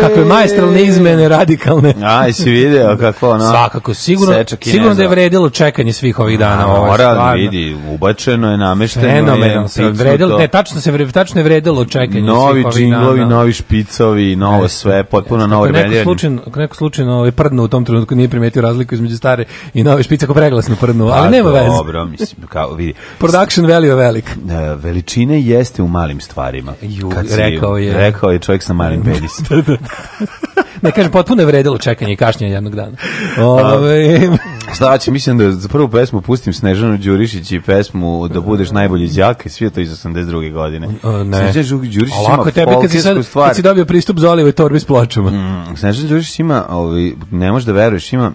kakve majstralne izmene radikalne. Aj, si video kako ono. Svakako sigurno sigurno da je vredilo čekanje svih ovih dana, ovo mora vidi, ubačeno je, namešteno je. vredilo, ne, tačno se tačno je vredilo čekanje novi svih ovih dana. Novi džinglovi, novi špicovi, novo sve, potpuno e, novo rendiranje. Neko slučajno, neko slučajno je prdno u tom trenutku nije primetio razliku između stare i nove špice, ako preglasno prdno, ali pa nema veze. Dobro, mislim, kao vidi. Production value je velik. E, veličine jeste u malim stvarima. Ju, rekao je. Rekao je čovjek sa malim penisom. Da, da, ne kažem, potpuno je vredilo čekanje i kašnjenje jednog dana. Ove... Šta će, mislim da za prvu pesmu pustim Snežanu Đurišić i pesmu Da budeš najbolji đak i sve to iz 82. godine. A, ne. Snežana Đurišić ima folkesku stvar. Kad si, dobio pristup za olivo i torbi s pločama. Mm, Snežana Đurišić ima, ovi, ne možeš da veruješ, ima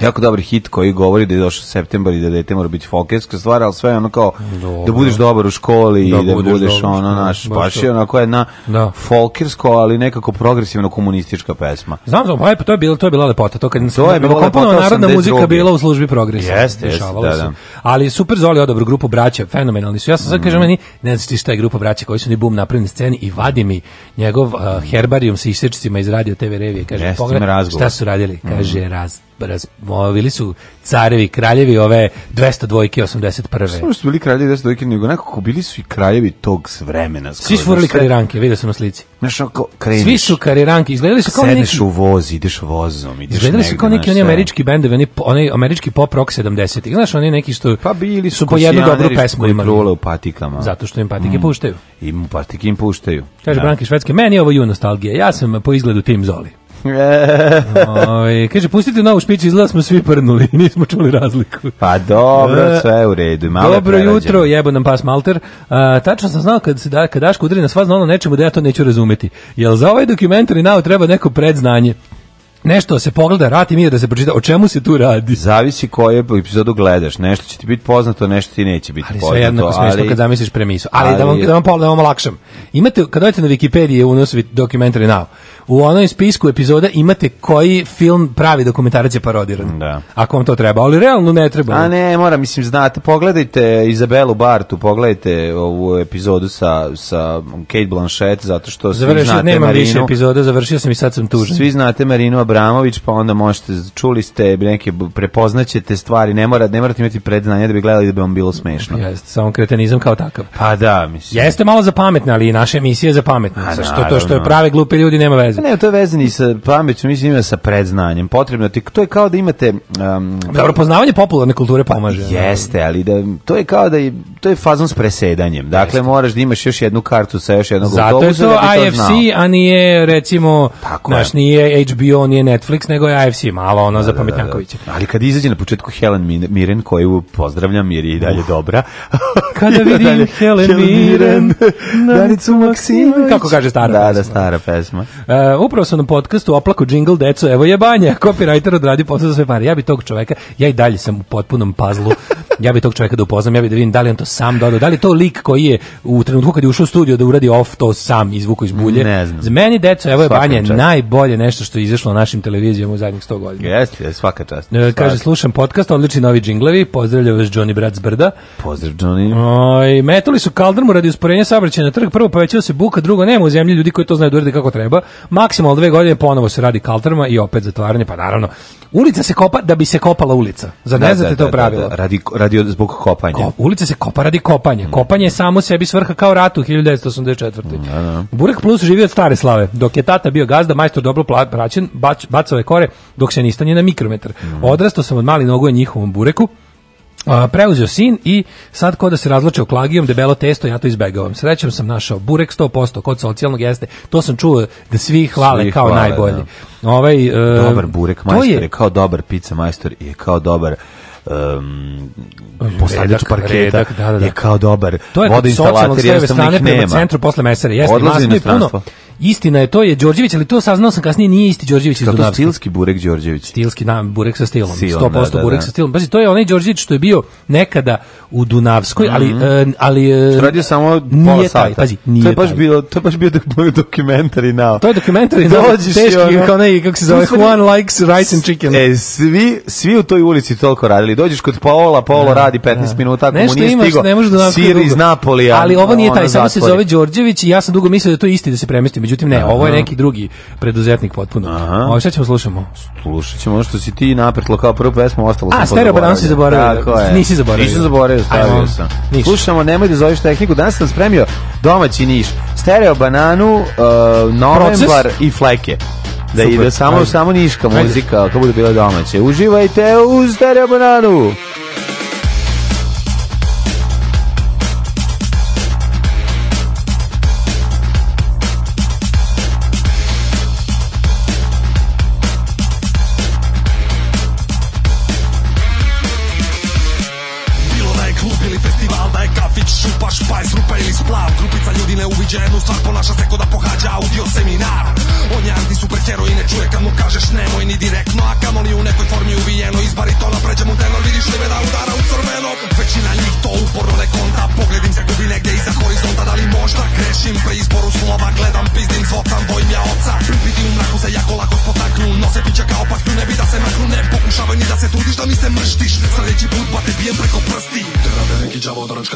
jako dobar hit koji govori da je došao septembar i da dete mora biti fokerska stvar, ali sve je ono kao Dobre. da budeš dobar u školi da i da budeš, budeš ono naš, baš je onako jedna da. folkersko, ali nekako progresivno komunistička pesma. Znam, znam, aj, pa to je bila, to je bila lepota, to kad to je bila lepota, narodna muzika bila u službi progresa. Jeste, jeste, da, da, Ali super Zoli odobru grupu braća, fenomenalni su. Ja sam sad mm. kažem meni, ne znaš ti šta je grupa braća koji su ni bum napravili na sceni i vadi mi njegov uh, herbarijum sa isečcima iz radio TV revije, kaže, pogledaj šta su radili, kaže, mm. raz razmovili su carevi, kraljevi ove 202 dvojke 81. Samo što su bili kraljevi 202 dvojke, nego nekako bili su i kraljevi tog vremena. Svi su furali kariranke, vidio sam na slici. Znaš, ako kreniš, Svi su kariranke, izgledali su kao sedneš neki... Sedneš u vozi, ideš vozom, ideš Izgledali negde, su kao neki oni američki bendovi, oni, oni američki pop rock 70-ih. Znaš, oni neki što pa bili su po jednu dobru pesmu imali. u patikama. Zato što im patike mm. puštaju. Im patike im puštaju. Kaže da. Branki Švedske, meni je ovo ju nostalgija, ja sam po izgledu tim Zoli. Ove, ovaj, kaže, pustite novu špiću, izgleda da smo svi prnuli, nismo čuli razliku. Pa dobro, e, sve u redu. Malo dobro prerađen. jutro, jebo nam pas malter. A, e, tačno sam znao kad, se da, kad Daško udari na sva ono nečemu da ja to neću razumeti. Jel za ovaj dokumentarni nao treba neko predznanje? nešto se pogleda, rat i mir da se pročita, o čemu se tu radi? Zavisi koje epizodu gledaš, nešto će ti biti poznato, nešto ti neće biti ali poznato. Sve jednako ali smiješno kad zamisliš premisu. Ali, da ali da vam, da vam, da vam lakšam. Imate, kad odete na Wikipediji unositi dokumentari now, u onoj spisku epizoda imate koji film pravi dokumentarac je parodiran. Da. Ako vam to treba, ali realno ne treba. A ne, mora, mislim, znate, pogledajte Izabelu Bartu, pogledajte ovu epizodu sa, sa Kate Blanchett, zato što svi Završio, znate nema Marinu. više epizoda, završio sam i sad sam tužan. Svi znate Marinu Abramović, pa onda možete, čuli ste neke, prepoznaćete stvari, ne, mora, ne morate imati predznanje da bi gledali da bi vam bilo smešno. Jeste, samo kretenizam kao takav. Pa da, mislim. Jeste malo za pametne, ali i naša emisija je za pametne. Sa što to što je prave glupe ljudi nema veze. Pa ne, to je vezani sa pameću, mislim ima sa predznanjem. Potrebno ti to je kao da imate um, dobro poznavanje popularne kulture pomaže. Pa, jeste, ali da to je kao da je, to je fazon s presedanjem. Dakle jeste. moraš da imaš još jednu kartu sa još jednog Zato je to da IFC, to a nije recimo baš nije HBO, nije Netflix, nego je IFC, malo ono da, za da, pametnjakovića. Da, da, ali kad izađe na početku Helen Miren koju pozdravljam jer je i dalje dobra. Kada vidim Helen Miren, Danicu Maksimović. Kako kaže stara Da, da pesma. da, stara pesma. Uh, Uh, upravo sam na podcastu oplako Jingle Deco, evo je banja, copywriter odradi posao za sve pare. Ja bi tog čoveka, ja i dalje sam u potpunom pazlu, ja bi tog čoveka da upoznam, ja bi da vidim da li on to sam dodao, da li to lik koji je u trenutku kad je ušao u studio da uradi off to sam izvuku iz bulje. Ne znam. Za meni, deco, evo je svaka banje, čast. najbolje nešto što je izašlo na našim televizijama u zadnjih 100 godina. Jeste, svaka čast. E, svaka. Kaže, slušam podcast, odlični novi džinglevi, pozdravljam vas Johnny Brat Brda. Pozdrav, Johnny. Oj, metali su kaldrmu radi usporenja saobraćaja na trg, prvo povećava se buka, drugo nema u zemlji ljudi koji to znaju da urade kako treba maksimalno dve godine ponovo se radi kaltrama i opet zatvaranje, pa naravno. Ulica se kopa da bi se kopala ulica. Za ne da, znate da, to da, pravilo? Da, radi, radi zbog kopanja. Ko, ulica se kopa radi kopanja. Mm. Kopanje je samo sebi svrha kao ratu 1984. Mm, da, da. Burek Plus živi od stare slave. Dok je tata bio gazda, majstor dobro praćen, bac, bacao je kore, dok se nistanje na mikrometar. Mm. Odrastao sam od mali nogu njihovom bureku, preuzeo sin i sad ko da se razloče klagijom, debelo testo, ja to izbegavam. Srećem sam našao burek 100%, kod socijalnog jeste. To sam čuo da svi hvale svi kao hvale, najbolji. Da. Ovaj, uh, dobar burek majstor je, je kao dobar pizza majstor je kao dobar um, postavljač parketa redak, da, da, da. je kao dobar vodoinstalater, jednostavno ih nema. Centru posle mesere, jeste, Odlazi puno, Istina je, to je Đorđević, ali to saznao sam kasnije, nije isti Đorđević iz Dunavskog. stilski burek Đorđević? Stilski, da, burek sa stilom, Silom, 100% da, da, da, burek da. sa stilom. Pazi, to je onaj Đorđević što je bio nekada u Dunavskoj, ali... Mm -hmm. ali, ali eh, što radio samo pola sata. Taj, pazi, nije to je baš taj. Bilo, to je baš bio dokumentari na. To je dokumentari now, teški, ono, kao ne, kako se zove, Juan likes rice and chicken. E, svi, svi u toj ulici toliko radili. Dođeš kod Paola, Paolo da, radi 15 minuta, ako mu nije stigo, sir iz Napolija. Ali ovo nije taj, samo se zove Đorđević i ja sam dugo mislio da to isti da se premestimo međutim ne, ovo je neki drugi preduzetnik potpuno. Ovo šta ćemo slušamo? Slušat ćemo ono što si ti napretlo kao prvu pesmu, ostalo sam stereo pa si zaboravio. Tako je. Nisi zaboravio. Nisam zaboravio, stavio sam. Niš. Slušamo, nemoj da zoveš tehniku. Danas sam spremio domaći niš. Stereo bananu, uh, novembar i fleke. Da Super. ide samo, Ajde. samo niška muzika, Ajde. kako bude bila domaće. Uživajte u stereo bananu!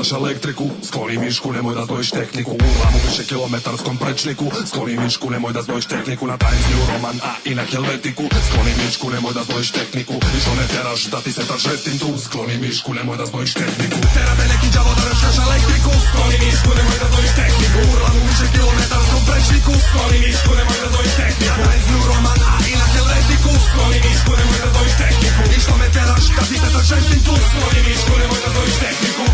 daš elektriku Skloni višku, nemoj da zbojiš tehniku Urlam u više kilometarskom prečniku Skloni višku, nemoj da zbojiš tehniku Na Times New Roman, a i na Helvetiku Skloni višku, nemoj da zbojiš tehniku I što ne teraš da ti se ta žestim tu Skloni višku, nemoj da zbojiš tehniku Tera me neki djavo da reškaš elektriku Skloni višku, nemoj da zbojiš tehniku Urlam u više kilometarskom prečniku Skloni višku, nemoj da zbojiš tehniku Na Times New Roman, a i na Helvetiku Skloni višku, nemoj da zbojiš tehniku I što me teraš da ti se ta žestim tu Skloni višku, nemoj da zbojiš tehniku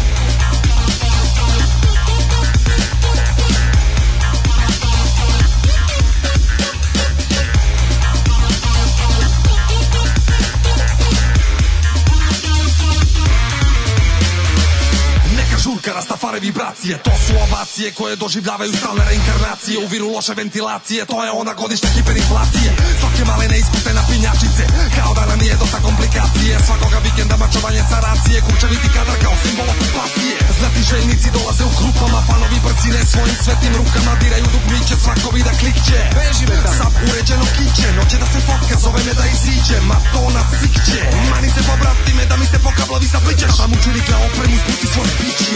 stvare vibracije To su ovacije koje doživljavaju stalne reinkarnacije U viru loše ventilacije To je ona godišnja hiperinflacije Svake male na pinjačice Kao da nam nije dosta komplikacije Svakoga vikenda mačovanje saracije Kučeviti kadar kao simbol okupacije Znati željnici dolaze u grupama Fanovi brcine svojim svetim rukama Diraju dugmiće svako vida klikće Beži me tam Sad uređeno kiće Noće da se fotka zove me da iziđe Ma to na cikće Mani se pobrati me da mi se pokablavi sablićeš Sam kao opremu spusti svoje piće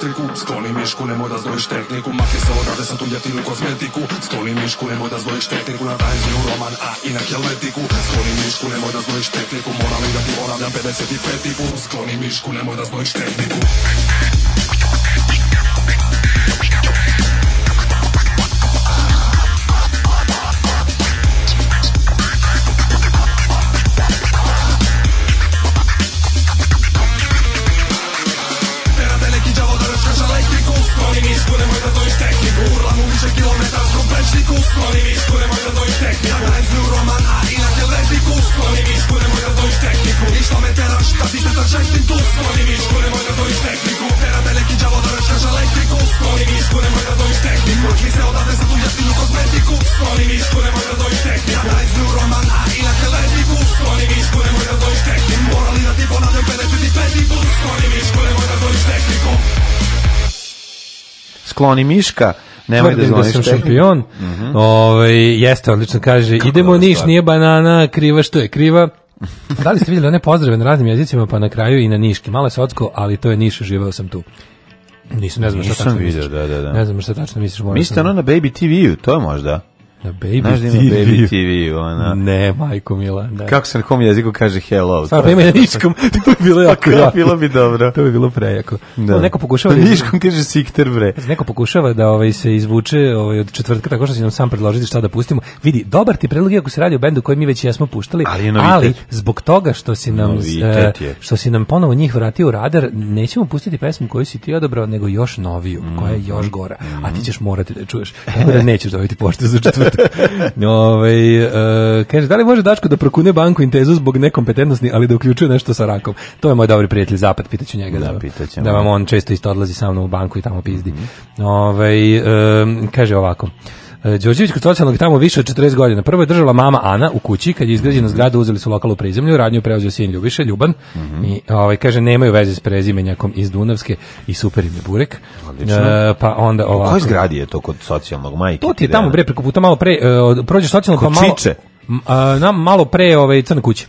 elektriku Skloni mišku, nemoj da zvojiš tehniku Maki se odavde sa tu ljetinu kozmetiku Skloni mišku, nemoj da zvojiš tehniku Na tajziju roman, a i na helvetiku Skloni mišku, nemoj da zvojiš tehniku Moram igrati, da ponavljam 55 tipu Skloni mišku, nemoj da zvojiš tehniku skloni miška, nemoj Tvrdim da, da zvoniš. da sam šampion. Mm -hmm. Ove, ovaj, jeste, odlično kaže, Kako idemo niš, nije banana, kriva što je kriva. da li ste vidjeli one pozdrave na raznim jezicima, pa na kraju i na niški? Malo je socko, ali to je niš, živeo sam tu. Nisam, ne znam šta tačno vidio, Da, da, da. Ne znam šta tačno misliš. Mislim ono na Baby TV-u, to je možda. Na Baby Znaš da ima Baby TV, ona. Ne, majko mila. Ne. Kako se na kom jeziku kaže hello? Sa pa ima na niškom, to bi bilo jako jako. bilo bi dobro. To bi bilo prejako. Da. No, neko pokušava... Na da niškom kaže sikter bre. Neko pokušava da ovaj, se izvuče ovaj, od četvrtka, tako što će nam sam predložiti šta da pustimo. Vidi, dobar ti predlog, ako se radi o bendu koji mi već jesmo puštali, ali, ali zbog toga što si nam, uh, što si nam ponovo njih vratio u radar, nećemo pustiti pesmu koju si ti odabrao, nego još noviju, mm. koja je još mhm. gora. Mm. A ti mhm. ćeš morati da čuješ. Tako da nećeš dobiti poštu za četvrtak. Ove, ovaj, e, kaže, da li može Dačko da prokune banku Intezu zbog nekompetentnosti, ali da uključuje nešto sa rakom? To je moj dobri prijatelj Zapad, pitaću njega da, da, da vam on često isto odlazi sa mnom u banku i tamo pizdi. Mm -hmm. Ove, ovaj, um, kaže ovako, E, Đorđević kod socijalnog tamo više od 40 godina. Prvo je držala mama Ana u kući, kad je izgrađena mhm. zgrada, uzeli su lokalu prizemlju, radnju je sin Ljubiša, Ljuban, mm -hmm. i ovaj, kaže, nemaju veze s prezimenjakom iz Dunavske i super im je Burek. E, pa onda ovako. U kojoj zgradi je to kod socijalnog majke? To ti je tamo, bre, preko puta malo pre, uh, prođeš socijalno, pa malo... Čiče? Uh, nam malo pre ove ovaj, crne kuće.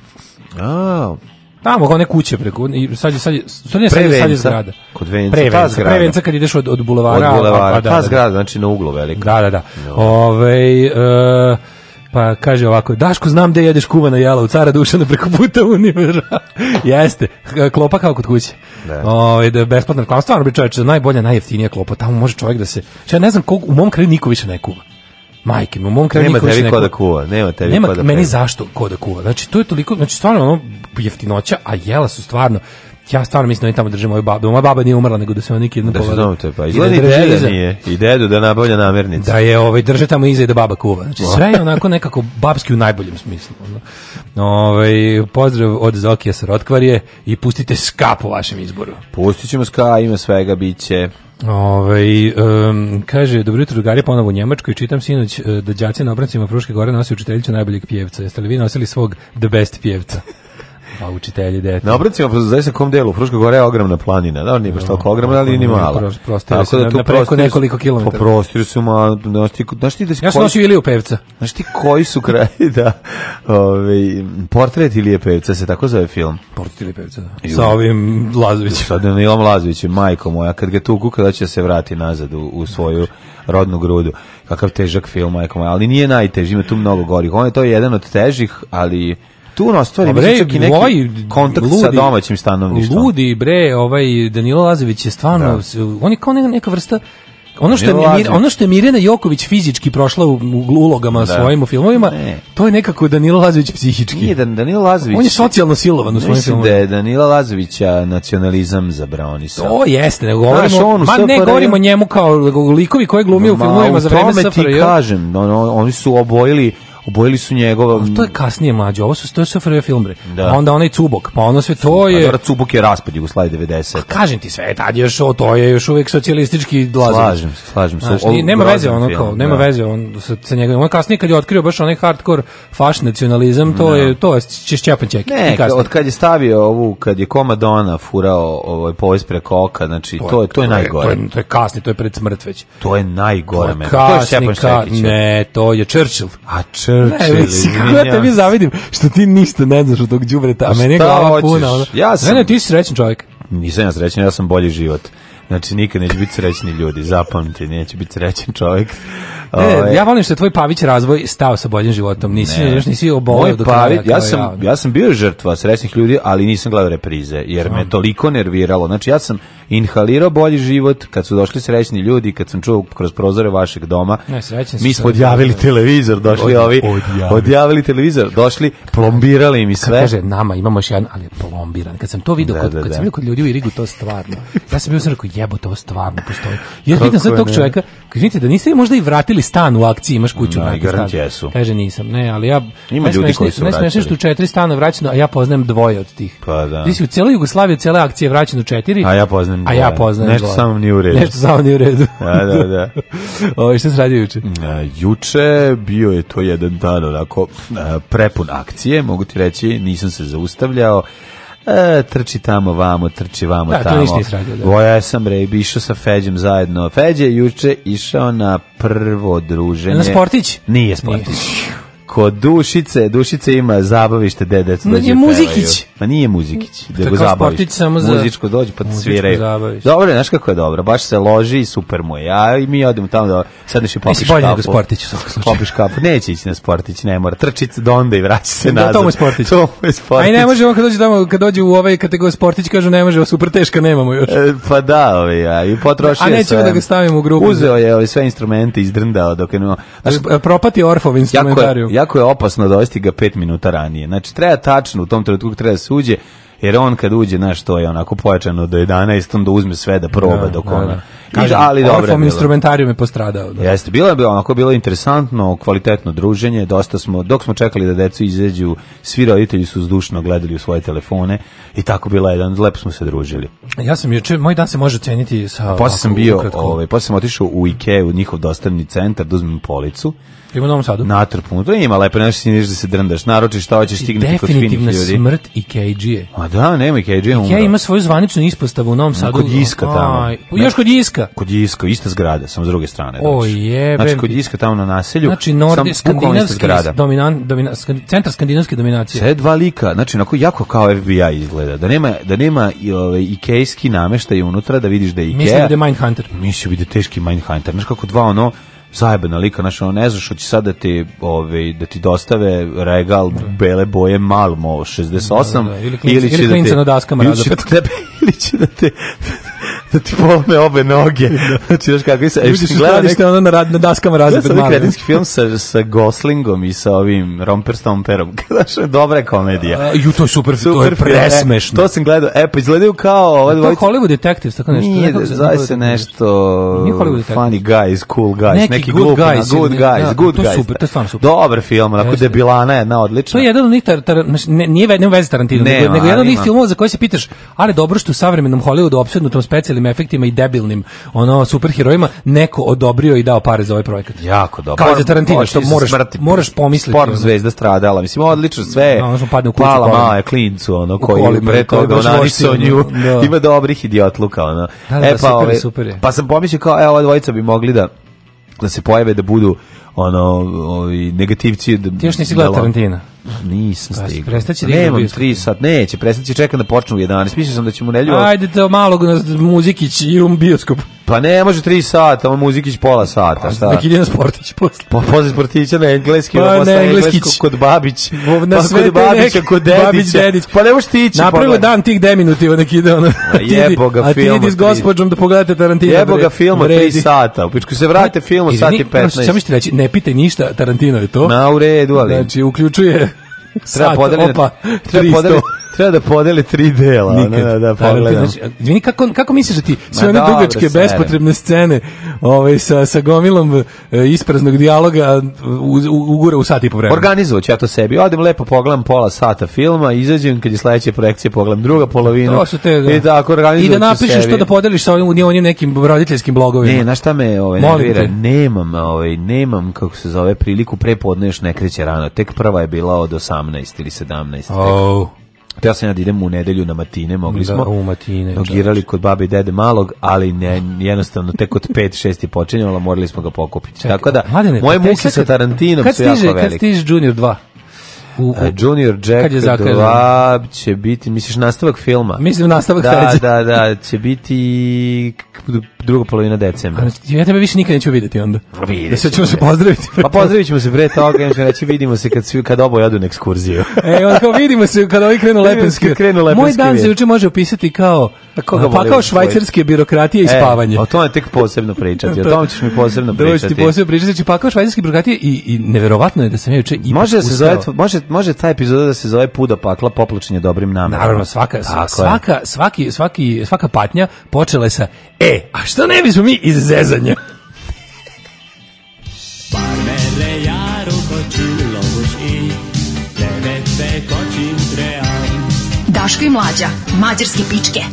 A, Tamo one kuće preko i sad je sad je sad je, sad je, sad je zgrada. Kod Venca, Prevenca, ta zgrada. Prevenca kad ideš od od bulevara, od bulevara, a, da, ta da, da. zgrada, znači na uglu velika. Da, da, da. No. Ovaj e, pa kaže ovako, Daško, znam gde jedeš kuvana jela u cara Dušana preko puta univerza." Jeste, klopa kao kod kuće. Da. Ove, da besplatna klopa, stvarno bi čovječe, najbolja, najjeftinija klopa, tamo može čovjek da se... Znači, ja ne znam, kog, u mom kraju niko više ne kuva. Majke, u mom kraju nema tebi neko... ko da kuva, nema tebi nema, ko da Meni zašto ko da kuva? Znači, to je toliko, znači, stvarno ono jeftinoća, a jela su stvarno Ja stvarno mislim da oni tamo drže moju babu. Moja baba nije umrla, nego da se ona nikad ne povada. Da povali. te, pa izgleda i, da drži i deda nije. I dedu da nabavlja namirnice. Da je, ovaj, drže tamo iza i da baba kuva. Znači, sve je onako nekako babski u najboljem smislu. Ove, ovaj, pozdrav od Zokija Rotkvarije i pustite ska po vašem izboru. Pustit ćemo ska, ima svega, bit će. Ove, ovaj, um, kaže, dobro jutro drugari, ponovo u Njemačkoj, čitam sinoć eh, da đaci na obrancima Fruške gore nosi učiteljicu najboljeg pjevca. Jeste li vi nosili svog the best pjevca? Pa učitelji dete. Na obrecima pozdravljaju pa, se kom delu, Fruška Gora je ogromna planina, da, nije baš toliko ogromna, ali ni da, mala. Prostire se da tu na preko nekoliko kilometara. Poprostire pa, se, ma, znaš ti, znaš ti da si... Ja sam nosio Iliju Pevca. Znaš ti koji su kraji, da, ove, portret Ilije Pevca se tako zove film. Portret Ilije Pevca, da. Sa ovim Lazovićem. Sa Danilom Lazovićem, majko moja, kad ga tu kuka da će se vrati nazad u, u svoju rodnu grudu. Kakav težak film, majko moja, ali nije najteži, ima tu mnogo gorih. On je to jedan od težih, ali tu na stvari bre, neki ovaj, kontakt ludi, sa domaćim stanovništvom. Ludi bre, ovaj Danilo Lazović je stvarno da. on je kao neka vrsta ono što, je, ono što je Mirjana Joković fizički prošla u, ulogama da. svojim filmovima, ne. to je nekako Danilo Lazović psihički. Nije Dan, Danilo Lazović. On je socijalno silovan u svojim filmovima. Mislim da je Danila Lazovića nacionalizam zabronisao. To jeste, ne govorimo, Znaš, on, ma ne govorimo njemu kao likovi koje glumi u filmovima za vreme SFRJ. Ma u tome ti kažem, on, oni su obojili obojili su njegova... A to je kasnije mlađe, ovo su, to su SFRJ film, bre. Da. A onda onaj Cubok, pa ono sve to je... A Cubok je raspad Jugoslavije 90. A kažem ti sve, tad još o, to je još uvijek socijalistički dlazim. Slažem se, slažem se. Znaš, nema veze ono film, kao, nema da. veze on sa, sa njegovim. On kasnije kad je otkrio baš onaj hardkor faš nacionalizam, to da. je to je češćapan ček. Ne, od kad je stavio ovu, kad je Komadona furao ovaj povez preko oka, znači to, to je to je najgore. To je, to je kasni, to je pred smrt već. To je najgore meni. To je Šepan Šekić. Ne, to je Churchill. A Churchill. Kako ja tebi zavidim što ti ništa ne znaš od tog đubreta, a meni je glava puna. Ono. Ja sam... Ne, ne, ti si srećan čovjek. Nisam ja srećan, ja sam bolji život. Znači, nikad neće biti srećni ljudi, zapamti, neće biti srećan čovjek. Ne, ovaj- ja volim što je tvoj Pavić razvoj stao sa boljim životom. Nisi ne, još nisi oboleo do kraja. Pavić, ja sam ja, ja sam bio žrtva srećnih ljudi, ali nisam gledao reprize jer me toliko nerviralo. Znači ja sam inhalirao bolji život, kad su došli srećni ljudi, kad sam čuo kroz prozore vašeg doma, ne, mi smo odjavili televizor, došli ovi, odjavili. odjavili. televizor, došli, plombirali mi sve. Kaže, nama imamo još jedan, ali je plombiran. Kad sam to vidio, da, kod, da, kad da. sam vidio kod ljudi u Irigu, to stvarno. Ja sam bio sam rekao, jebo, to stvarno postoji. Ja pitan sad tog čoveka, Izvinite, da niste možda i vratili stan u akciji, imaš kuću da, vrati jesu. Kaže nisam, ne, ali ja... Ima ljudi koji su vraćali. što u četiri stana vraćeno, a ja poznajem dvoje od tih. Pa da. Ti si u celoj Jugoslaviji, cijele akcije vraćeno četiri. A ja poznajem A ja poznajem Nešto samo nije u redu. Nešto samo nije u redu. da, da, da. o, šta se radi juče? A, juče bio je to jedan dan onako prepun akcije, mogu ti reći, nisam se zaustavljao e, trči tamo, vamo, trči vamo, da, tamo. da, Voja ja sam, bre, išao sa Feđem zajedno. Feđe je juče išao na prvo druženje. Na sportić? Nije sportić. Nije kod Dušice, Dušice ima zabavište dedeca. Ma nije Muzikić. Pa nije Muzikić, pa nego zabavište. Samo za Muzičko dođe pa sviraju. Zabavište. Dobro, znaš kako je dobro, baš se loži i super mu je. Ja i mi odemo tamo da sedneš i popiš kapu. Bolje nego Sportić u svakom slučaju. Popiš kapu, neće ići na Sportić, ne mora. Trčić do onda i vraća se da, nazad. Da, to je Sportić. To je Sportić. Aj ne može on kad dođe tamo, kad dođe u ovaj kategoriju Sportić, kažu ne može, super teška nemamo još. E, pa da, ovaj, ja, i potrošio sam. A nećemo da ga stavimo u grupu. Uzeo je ove ovaj, sve instrumente izdrndao dok je Znaš, e, propati orfov instrumentariju jako je opasno dovesti ga 5 minuta ranije. Znači, treba tačno u tom trenutku treba da se uđe, jer on kad uđe, znaš, to je onako pojačano do 11, onda uzme sve da proba dok da, ona... Da, da. Kaže, ali ovaj dobro je instrumentarium je postradao. Da. Jeste, bilo je onako bilo interesantno, kvalitetno druženje, dosta smo, dok smo čekali da decu izađu, svi roditelji su zdušno gledali u svoje telefone i tako bila jedan, lepo smo se družili. Ja sam juče, moj dan se može ceniti sa... Posle pa sam bio, ukratko. ovaj, posle pa sam otišao u Ikea, u njihov dostavni centar, da uzmem policu, Ima u Novom Sadu. Natrpno. To ima lepo, ne smiješ da se drndaš. Naroči šta hoćeš stignuti kod finih ljudi. Definitivna smrt i KG-e. Ma da, nema i KG-e umro. KG ima svoju zvaničnu ispostavu u Novom Sadu. Kod Jiska tamo. Aj, još kod Jiska. Kod Jiska, ista zgrada, samo s druge strane. O jebe. Znači kod Jiska tamo na naselju. Znači nordijski skandinavski dominant, dominant, centar skandinavske dominacije. Sve dva lika, znači onako jako kao FBI izgleda. Da nema da nema i ovaj ikejski nameštaj unutra da vidiš da je Ikea. Mislim da je Mindhunter. Mislim da je teški Mindhunter. Znači, kako dva ono zajebana lika, znaš, ono, ne znaš što će sad da ti, ove, ovaj, da ti dostave regal da. bele boje Malmo 68, da, da, da. ili, klinci, ili, će ili da te, na daskama ili će da te, ili će da te da ti polome obe noge. Da. Znači, još kako se... Ljudi su gledali ste ono na, rad, na daskama razred pred mame. Gledali film sa, sa Goslingom i sa ovim Romper Stomperom. Znači, dobra je komedija. A, ju, to je super, super to je e, presmešno. to sam gledao. E, pa izgledaju kao... Ova To je Hollywood detektiv, tako nešto. Nije, ne, zove se nešto... Nije Hollywood Detectives. Funny guys, cool guys, neki, neki good glupi, guys, good guys, da, good to guys. Super, to je stvarno super. Dobar film, onako debilana jedna odlična. To je jedan od njih, nije, ne veze Tarantino, nego, jedan od njih filmova za koje se pitaš, ali dobro što u savremenom Hollywoodu, opsednutom specijalnim specijalnim efektima i debilnim ono superherojima neko odobrio i dao pare za ovaj projekat. Jako dobro. Kao za Tarantino što možeš smrti, moraš pomisliti. Porn zvezda stradala, mislim odlično sve. No, da, ono padne u kuću, pala male klincu ono koji pre toga ona nju. No. Ima dobrih idiotluka ono. Da, da, da e pa super, ove, ovaj, super je. pa sam pomislio kao evo dvojica bi mogli da da se pojave da budu ono ovi negativci. Ti još nisi da gledao Tarantina? Nisam stigao. Prestaće da Nemam 3 sat, neće, prestaće čekam da počne u 11. Mislio sam da ćemo u nelju... Ajde to malo muzikić i um bioskop. Pa ne, može 3 sata, on muzikić pola sata. Pa, šta? Neki ide sportić posle. Pa posle sportića na engleski, pa, na ne, kod Babić. Na pa kod Babića, kod dedića. Babić, dedić. Pa ne može tići. Napravio dan tih deminutiva neki ide ono. Jebo ga film. A ti idi s gospođom da pogledate Tarantino. Jebo ga film 3 sata. U pičku se vrate pa, film sat i 15. Samo što reći, ne pitaj ništa, Tarantino je to. Na u redu, ali. Znači, uključuje Treba podeliti treba podeli Treba da podeli tri dela. Nikad. Ono, da, pa, pogledam. Znači, izvini, kako, kako misliš da ti sve one dugačke, serem. bespotrebne scene ovaj, sa, sa gomilom e, ispraznog dijaloga ugura u sat i po vremena? Organizovat ću ja to sebi. Odem lepo, pogledam pola sata filma, izađem kad je sledeća projekcija, pogledam druga polovina. To su te, da. I, tako, I da napišeš sebi. to da podeliš sa onim, onim nekim roditeljskim blogovima. Ne, znaš šta me ovaj, nervira? Nemam, ovaj, nemam, kako se zove, priliku prepodne još ne kreće rano. Tek prva je bila od 18 ili 17. Oh. Htio sam ja da idem u nedelju na matine, mogli da, smo. Da, u matine. Nogirali kod babi i dede malog, ali ne, jednostavno tek od 5-6 je počinjalo, morali smo ga pokupiti. Čekaj, Tako da, mladine, moje pa muke sa Tarantinom su stiže, jako velike. Kad stiže Junior 2? U, e, u, Junior Jack kad je 2 će biti, misliš nastavak filma? Mislim nastavak da, feđa. Da, da, će biti druga polovina decembra. A, ja tebe više nikad neću videti onda. Pa vidjet da se ćemo se pozdraviti. Pa pozdravićemo se pre toga, ja ću reći vidimo se kad, svi, kad oboje odu na ekskurziju. e, onda vidimo se kad oni krenu lepenski. krenu lepenski. Moj dan se juče može opisati kao a koga pa kao švajcarske birokratije i e, spavanje. E, o tome tek posebno pričati, o tome ćeš mi posebno pričati. Dođi ti posebno pričati, znači pa kao švajcarske birokratije i, i neverovatno je da sam ja juče i može da se zove, može, može ta epizoda da se zove Puda pakla popločenje dobrim namerama. Naravno, svaka, svaka, svaki, svaki, svaka patnja počela je sa, e, a Što ne bismo mi iz zezanja? Daško i mlađa, mađarske pičke.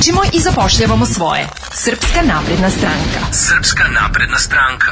lečimo i zapošljavamo svoje. Srpska napredna stranka. Srpska napredna stranka.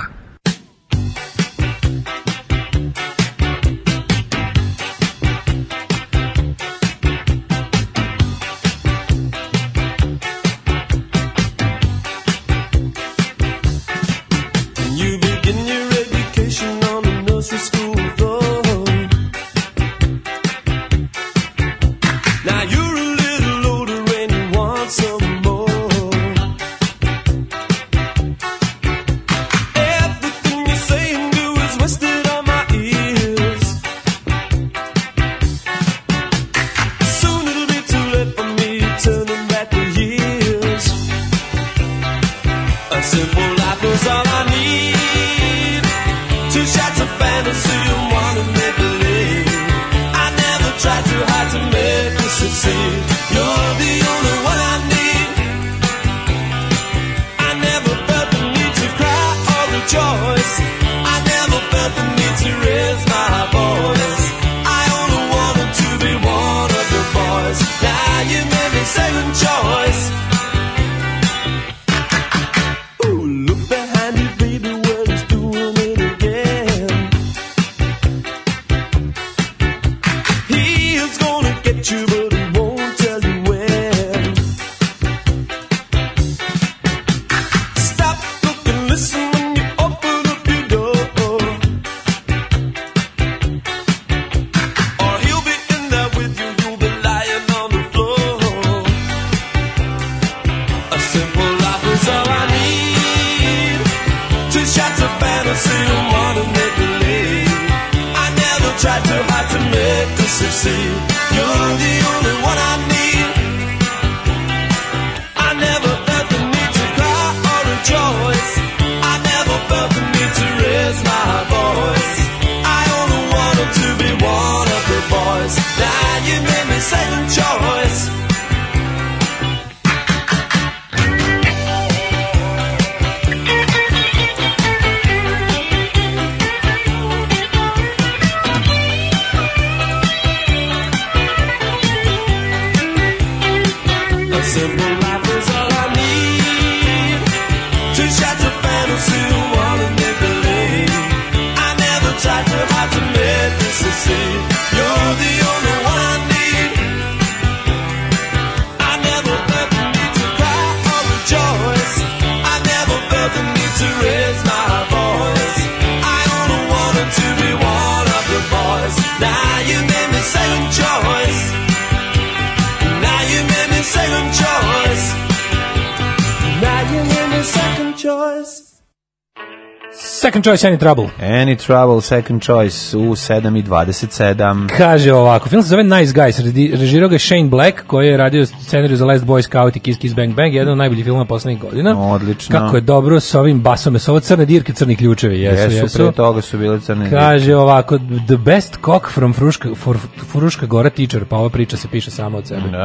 choice, any trouble. Any trouble, second choice u 7 i 27. Kaže ovako, film se zove Nice Guys, režirao ga Shane Black, koji je radio scenariju za Last Boy Scout i Kiss Kiss Bang Bang, jedan od najboljih filma poslednjih godina. No, odlično. Kako je dobro s ovim basom, s ovo crne dirke, crni ključevi, jesu, jesu. Jesu, prije toga su bile crne dirke. Kaže ovako, the best cock from Fruška, for, Fruška Gora teacher, pa ova priča se piše sama od sebe. Da,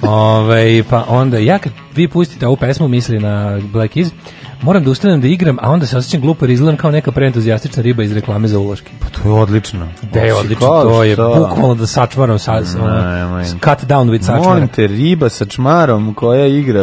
da. Ove, ovaj, pa onda, ja kad vi pustite ovu pesmu, misli na Black Kiss, moram da ustanem da igram, a onda se osjećam glupo jer izgledam kao neka preentuzijastična riba iz reklame za uloške. Pa to je odlično. Da je odlično, to je bukvalno da sačmaram sa, sa, ono, cut down with sačmarom. Molim te, riba sa čmarom koja igra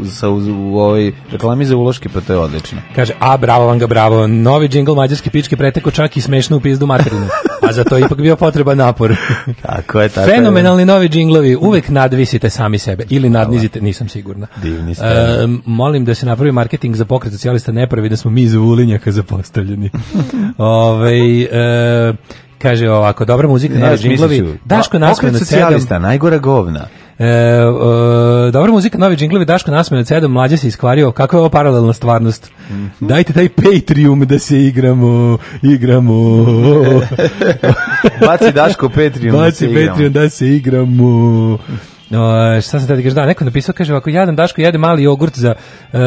u, sa, u, u ovoj reklami za uloške, pa to je odlično. Kaže, a bravo vam ga, bravo, novi džingl mađarske pičke preteko čak i smešnu u pizdu materinu, a za to ipak bio potreban napor. tako je, tako Fenomenalni je. novi džinglovi, uvek nadvisite sami sebe ili nadnizite, nisam sigurna. Divni ste. E, molim da se napravi marketing za pokret socijalista ne pravi da smo mi iz Vulinjaka zapostavljeni. Ove, ovaj, e, kaže ovako, dobra muzika, ne, džinglovi, da Daško nasmije na socijalista, najgora govna. E, e, dobra muzika, novi džinglovi, Daško nasmije na cedom, mlađe se iskvario, kako je ovo paralelna stvarnost? Mm -hmm. Dajte taj Patreon da se igramo, igramo. Baci Daško Patreon da Baci da se igramo. Baci Patreon da se igramo. O, šta sam tada gaš, da, neko napisao, kaže ovako, jadan Daško jede mali jogurt za, uh,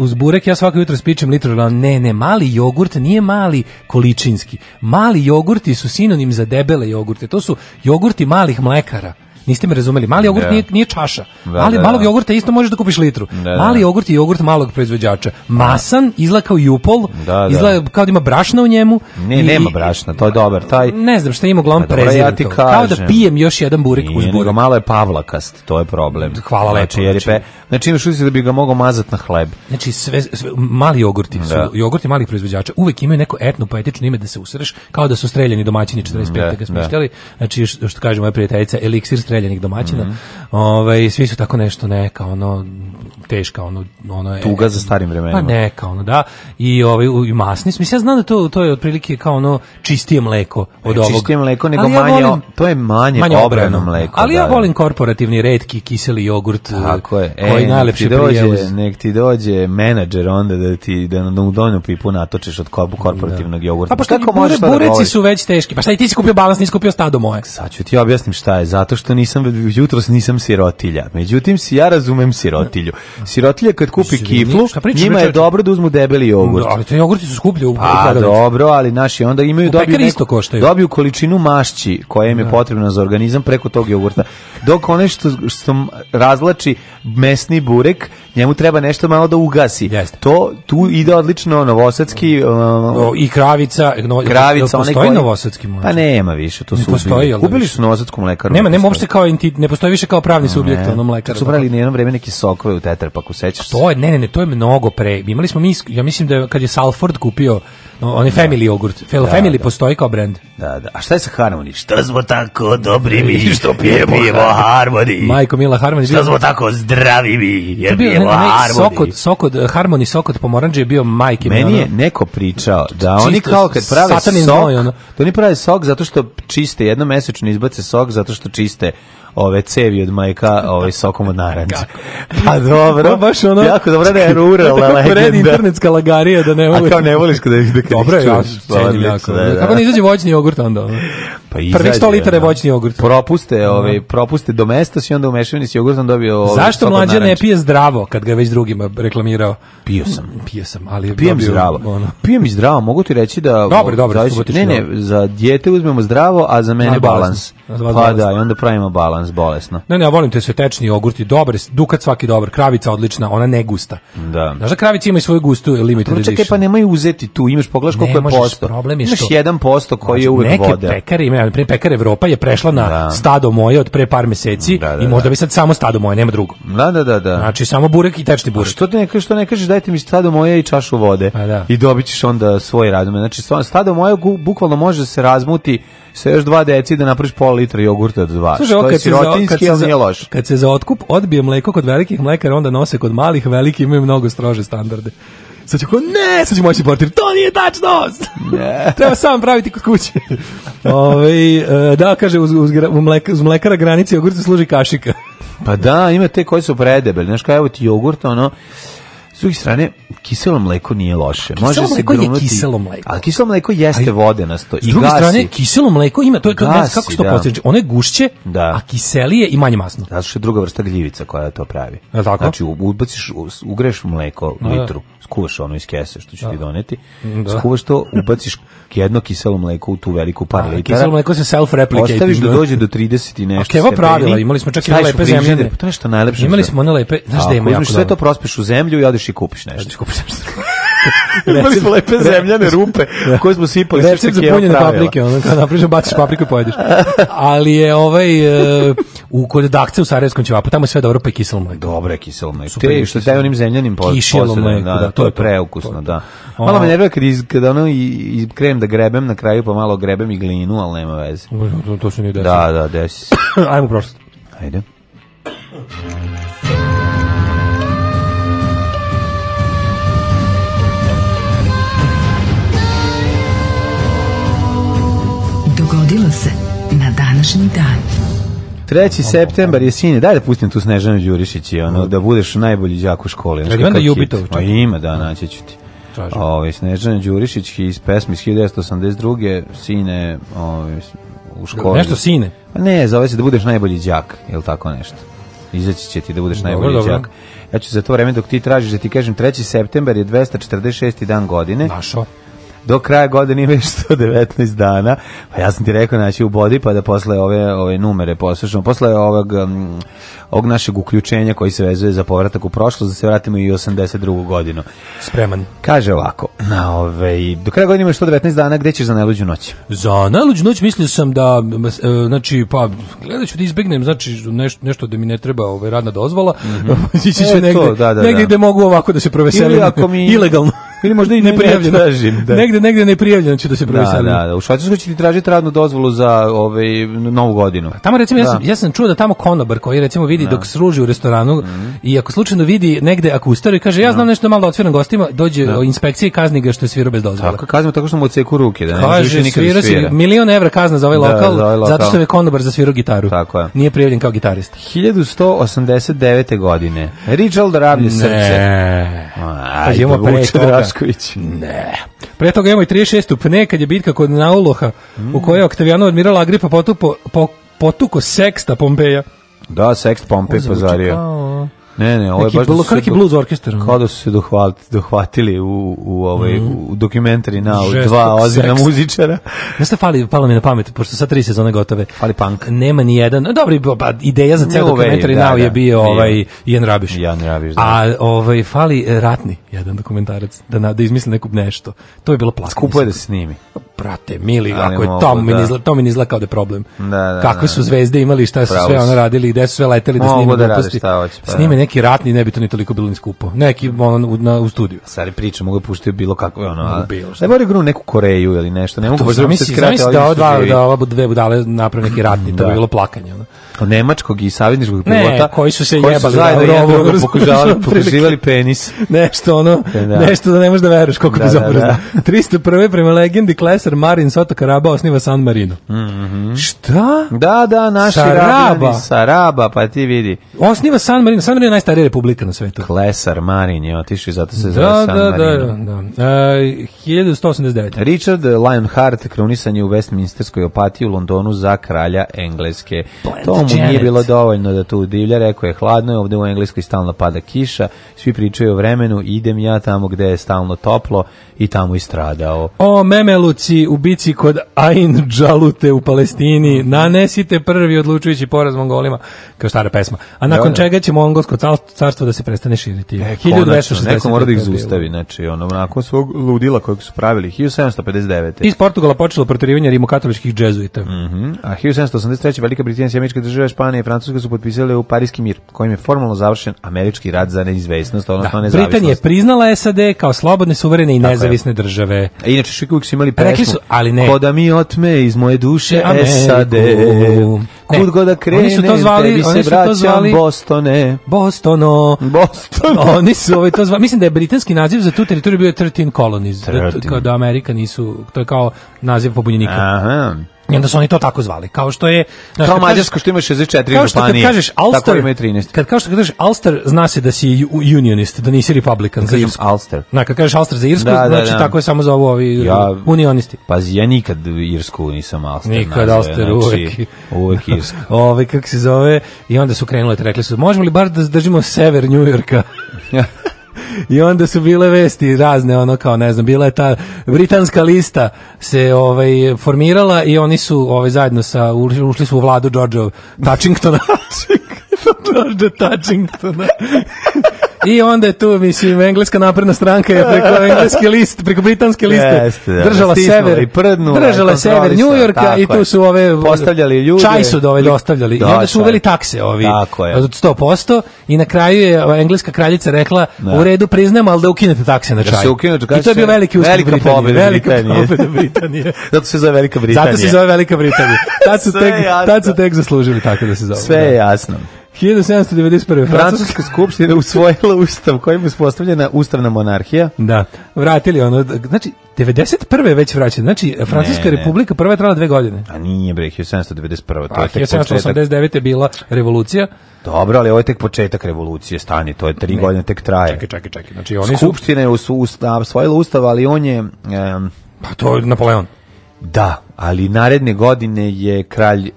uz burek, ja svako jutro spičem litru, ali ne, ne, mali jogurt nije mali količinski. Mali jogurti su sinonim za debele jogurte, to su jogurti malih mlekara. Niste me razumeli. Mali jogurt da. nije, nije čaša. Da, ali da, malog jogurta isto možeš da kupiš litru. Mali jogurt je jogurt malog proizvođača. Masan, izgleda kao jupol, izgleda kao da ima brašna u njemu. Ne, i, nema brašna, to je dobar. Taj... Ne znam šta ima uglavnom prezir. Pa ja kao da pijem još jedan burek nije, uz burik. Nego malo je pavlakast, to je problem. Hvala znači, lepo. Znači, jer znači imaš da bi ga mogao mazati na hleb. Znači, sve, sve mali jogurti, su, jogurti malih proizvođača uvek imaju neko etno poetično ime da se usreš, kao da su streljani domaćini 45. Da, ga Znači, što kaže moja prijateljica, eliksir streljanih domaćina. Mm -hmm. Ovaj svi su tako nešto neka ono teška ono ono tuga e, za starim vremenima. Pa neka ono da. I ovaj i masni mislim ja znam da to to je otprilike kao ono čistije mleko od ovog. Čistije mleko nego ali manje volim, to je manje, manje obrano mleko. Ali ja da, da. volim korporativni retki kiseli jogurt. Tako je. E, koji najlepše dođe, nek ti dođe menadžer onda da ti da da na donju pipu natočiš od korporativnog da. jogurta. Pa pošto kako možeš da Bureci su već teški. Pa šta i ti si kupio balans, nisi kupio stado moje. Sad ću ti objasnim šta je, zato što nisam jutros nisam sirotilja. Međutim si ja razumem sirotilju. Sirotilja kad kupi Svi, kiflu, priču, njima je dobro da uzmu debeli jogurt. ali te jogurti su skuplji u Pa dobro, ali naši onda imaju dobiju isto koštaju. Dobiju količinu mašći koja im je potrebna za organizam preko tog jogurta. Dok one što, što razlači mesni burek, njemu treba nešto malo da ugasi. Jeste. To tu ide odlično novosadski um, i kravica, no, kravica, onaj koji novosadski mlečar. Pa nema više, to ne su postoji, ubili. Da ubili su novosadsku mlekaru. Nema, da nema uopšte kao enti, ne postoji više kao pravni subjekt ono mlekar. Su brali jedno vreme neki sokove u tetrapaku, sećaš se? To je, ne, ne, ne, to je mnogo pre. Imali smo mi, ja mislim da je, kad je Salford kupio oni je da. Family jogurt. Fel da, Family da. postoji kao brend. Da, da. A šta je sa Harmony? Šta smo tako dobri mi što pijemo Harmony? Majko Mila Harmony. Šta smo tako zdravi mi jer pijemo Harmony? Sokod, sokod, Harmony sokod pomoranđe je bio majke. Meni je neko pričao da oni kao kad prave sok, da oni prave sok zato što čiste, jednomesečno izbace sok zato što čiste ove cevi od majka ovaj sokom od narandže. Pa dobro. Pa baš ono. Jako dobro da je ruralna legenda. Pred internetska lagarija da ne voliš. A kao ne voliš kada ih da Dobro, je. cenim jako. Da, da. Kako ne izađe voćni jogurt onda? Ono? Pa izađe. Prvih 100 litara je da. voćni jogurt. Propuste, ovaj propuste mesta si onda umešavani s jogurtom dobio ovaj Zašto mlađa ne pije zdravo kad ga već drugima reklamirao? Pio sam. Mm, pio sam, ali pijem dobio, zdravo. Ono. Pijem zdravo, mogu ti reći da Dobro, dobro, ne, ne, za dijete uzmemo zdravo, a za mene balans. Pa da, i onda pravimo balans danas bolesno. Ne, ne, ja volim te svetečni jogurti, dobar, dukat svaki dobar, kravica odlična, ona ne gusta. Da. Znaš da kravica ima i svoju gustu limited edition. Čekaj, pa nemoj uzeti tu, imaš pogledaš koliko je posto. Problem je što, 1% koji možda, je znači, uvek neke vode. Neke pekare, ima, primjer, pekar Evropa je prešla na da. stado moje od pre par meseci da, da, i da. možda bi sad samo stado moje, nema drugo. Da, da, da. da. Znači, samo burek i tečni burek. A što, ne, što ne kažeš, dajte mi stado moje i čašu vode pa, da. i dobit ćeš onda svoj radume. Znači, stado moje bukvalno može se razmuti sa još dva deci da napraviš pola litra jogurta od dva. Slušaj, okay, sirotinski, ali nije loš. Kad se za otkup odbije mleko kod velikih mlekara, onda nose kod malih, veliki imaju mnogo strože standarde. Sad ću ne, sad ću moći portir, to nije tačno! Ne. Treba sam praviti kod kuće. Ove, ovaj, da, kaže, uz, uz, mleka, uz mlekara granice granici jogurta služi kašika. pa da, ima te koji su predebeli, znaš kao, evo ti jogurt, ono, druge strane, kiselo mleko nije loše. Kiselo Može mleko se grunuti, je kiselo mleko. Ali kiselo mleko jeste ali, vodenasto. I s druge gasi. strane, kiselo mleko ima, to je to, gasi, ne znam kako se to da. postiže. Ono je gušće, da. a kiselije i manje masno. Zato što je druga vrsta gljivica koja to pravi. tako? Znači, ubaciš, ugreš mleko da. litru, skuvaš ono iz kese što ću ti da. doneti, da. skuvaš to, ubaciš jedno kiselo mleko u tu veliku par da, litara. Kiselo mleko se self-replicating. Ostaviš da dođe do 30 i nešto. Ok, evo pravila, imali smo čak i lepe zemljene. Pa to nešto najlepše. Imali smo one lepe, znaš da ima jako sve to prospeš u zemlju i odeš i kupiš nešto. Odeš kupiš nešto. Imali smo lepe zemljane rupe da. koje smo sipali sve što je punjene paprike, ono kad naprižem baciš papriku i pojedeš. Ali je ovaj e, u kod dakce u Sarajevskom ćevapu, tamo je sve dobro pa je kiselo mleko. Dobro je kiselo mleko. Te što taj onim zemljanim po, kišilo mleko, da, da, to je preukusno, to je to. da. Malo me nervira kad, iz, kad ono i, i krenem da grebem na kraju, pa malo grebem i glinu, ali nema veze. To, to se nije desi. Da, da, desi. Ajmo prošlost. Ajde. Dogodilo se na današnji dan. 3. septembar je sine, daj da pustim tu Snežanu Đurišić i ono, da. da budeš najbolji đak u školi. Ja imam da Jubitov. Pa ima, da, naći ću ti. Ove, ovaj, Snežana Đurišić iz pesmi iz 1982. Sine, ove, ovaj, u školi. Nešto sine? Pa ne, zove se da budeš najbolji đak, jel tako nešto. Izaći će ti da budeš dobro, najbolji đak. Ja ću za to vreme dok ti tražiš da ti kažem 3. septembar je 246. dan godine. Našao do kraja godine ima 119 dana. Pa ja sam ti rekao znači u bodi pa da posle ove ove numere poslušamo, posle ovog mm, ovog našeg uključenja koji se vezuje za povratak u prošlost, da se vratimo i 82. godinu. Spreman. Kaže ovako, na ove ovaj, do kraja godine ima 119 dana, gde ćeš za najluđu noć? Za najluđu noć mislio sam da, e, znači, pa, gledaću da izbegnem, znači, nešto nešto da mi ne treba ovaj, radna dozvola, mm -hmm. ići ću e, negde, to, da, da, negde da. gde mogu ovako da se proveselim, ilegalno. Ili možda i neprijavljeno. Tražim, da. Negde, negde neprijavljeno će da se da, pravi da, da, da, u Švajcarskoj će ti tražiti radnu dozvolu za ovaj, novu godinu. A tamo recimo, da. ja, sam, da. ja sam čuo da tamo konobar koji recimo vidi da. dok služi u restoranu mm -hmm. i ako slučajno vidi negde akustaru i kaže ja znam da. nešto malo da odsviram gostima, dođe da. inspekcija i kazni ga što je svirao bez dozvole. Tako kaznu tako što mu odseku ruke. Da, kaže, svira si milion evra kazna za ovaj lokal, da, lokal. zato što je konobar za zasvirao gitaru. Tako je. Nije prijavljen kao gitarista. 1189. godine. Richard ravni srce. Ajde, pa imamo pre toga. Drašković. Ne. Pre toga imamo i 36. pne kad je bitka kod Nauloha mm. u kojoj je Oktavijanov admiral Agripa potupo, po, potuko seksta Pompeja. Da, sekst Pompeja pozario. Kao... Ne, ne, ovo je baš da blu, da blues orkestar. Kao da su se dohvatili, dohvatili u, u, ovaj, mm. u dokumentari na u dva ozbiljna muzičara. Znaš šta fali, palo mi na pamet, pošto sa tri sezone gotove. Fali punk. Nema ni jedan, no, dobro, pa ideja za ceo dokumentari da, je da. bio da, ovaj, Ian Rabiš. Ian Rabiš, da. A ovaj, fali e, ratni jedan dokumentarac, da, na, da izmisli neku nešto. To je bilo platno. Skupo je da se snimi. Pa, brate, mili, Ali ako je to, mi nizla, da. to mi nizla kao da je problem. Da, da, Kakve su zvezde imali, šta su sve ono radili, gde su sve leteli da snime. Mogu da radi šta hoće. Pa snime neki ratni, ne bi to ni toliko bilo ni skupo. Neki on u, na, u studiju. Sad je priča, mogu da puštiti bilo kakve ono. Bilo šta. Ne mora igru neku Koreju ili nešto, ne pa mogu baš da se skrate. Da, ova da ovo dve budale naprave neki ratni, to bi da. bilo plakanje. Ono. Od nemačkog i savjetničkog pilota. Ne, koji su se jebali. Koji su zajedno da pokužavali, pokuživali penis. Nešto ono, e, da. nešto da ne možeš da veruješ koliko da, bezobrazno. Da, da. 301. prema legendi Klesar Marin Sota Karaba osniva San Marino. Mm -hmm. Šta? Da, da, naši Saraba. Sa Saraba, pa ti vidi. Osniva San Marino. San Marino najstarija republika na svetu. Klesar Marin je otišao i zato se da, zove San da, da Marino. Da, da, da. E, 1189. Richard Lionheart krunisan je u Westminsterskoj opatiji u Londonu za kralja Engleske. Plant to mu nije bilo dovoljno da tu divlja, rekao je hladno je, ovde u Engleskoj stalno pada kiša, svi pričaju o vremenu, idem ja tamo gde je stalno toplo i tamo i stradao. O Memeluci u bici kod Ain Džalute u Palestini, nanesite prvi odlučujući poraz Mongolima, kao stara pesma. A nakon da, da. čega će mongolsko carstvo da se prestane širiti. E, konačno, neko mora da ih zustavi, znači, ono, onako svog ludila kojeg su pravili, 1759. Iz Portugala počelo protirivanje rimokatoličkih džezuita. Mm A 1783. Velika Britanija, Sjemenička država, Španija i Francuska su potpisale u Parijski mir, kojim je formalno završen američki rat za neizvesnost, odnosno da. nezavisnost. Britanija je priznala SAD kao slobodne, suverene i nezavisne Tako države. A inače, što su imali pesmu, su, ali ne. Koda mi otme iz moje duše SAD. Kud god da krene, oni su to zvali, tebi oni se vraćam Bostone. Bostono. Bostono. oni su ovaj to zvali, mislim da je britanski naziv za tu teritoriju bio 13 colonies, 13. da Amerika nisu, to je kao naziv pobunjenika. Aha. I onda su oni to tako zvali. Kao što je znaš, kao Mađarsko što ima 64 kao što županije. Kad kažeš Alster, tako 13. Kad kao što kažeš Alster, zna se da si unionist, da nisi republikan da za Irsku. Alster. Na, kad kažeš Alster za Irsku, da, da znači da. tako je samo za ovo ovi ja, unionisti. Pazi, ja nikad Irsku nisam Alster. Nikad nazve, Alster, znači, uvek. Uvek Irsku. Ove, kako se zove, i onda su krenule, rekli su, možemo li bar da držimo sever New Yorka? I onda su bile vesti razne, ono kao ne znam, bila je ta britanska lista se ovaj formirala i oni su ovaj zajedno sa ušli su u vladu George Touchingtona. George Touchingtona. I onda je tu, mislim, engleska napredna stranka je preko engleske list, preko britanske liste Jeste, da, držala sever. I prdnula, držala i sever New Yorka i tu su ove... E, Postavljali ljude. Čaj su dove dostavljali. I da, onda su uveli takse ovi tako je. od 100% i na kraju je engleska kraljica rekla da. u redu priznamo, ali da ukinete takse na čaj. Da se ukinete, I to je bio veliki uspjeh velika Britanije. velika Britanije. pobjeda Britanije. Zato se zove Velika Britanija. Zato se zove Velika Britanija. Tad su, tek, tad su tek zaslužili tako da se zove. Sve je da. jasno. 1791. Francuska skupština usvojila ustav kojim je uspostavljena ustavna monarhija. Da. Vratili ono, znači 91. već vraćeno. Znači Francuska ne, ne. republika prva je trajala dve godine. A nije bre 1791. To A, je 1789 je bila revolucija. Dobro, ali ovo je tek početak revolucije, stani, to je tri ne. godine tek traje. Čekaj, čekaj, čekaj. Znači oni skupština su... je usvojila ustav, ali on je um, pa to je Napoleon. Da, ali naredne godine je kralj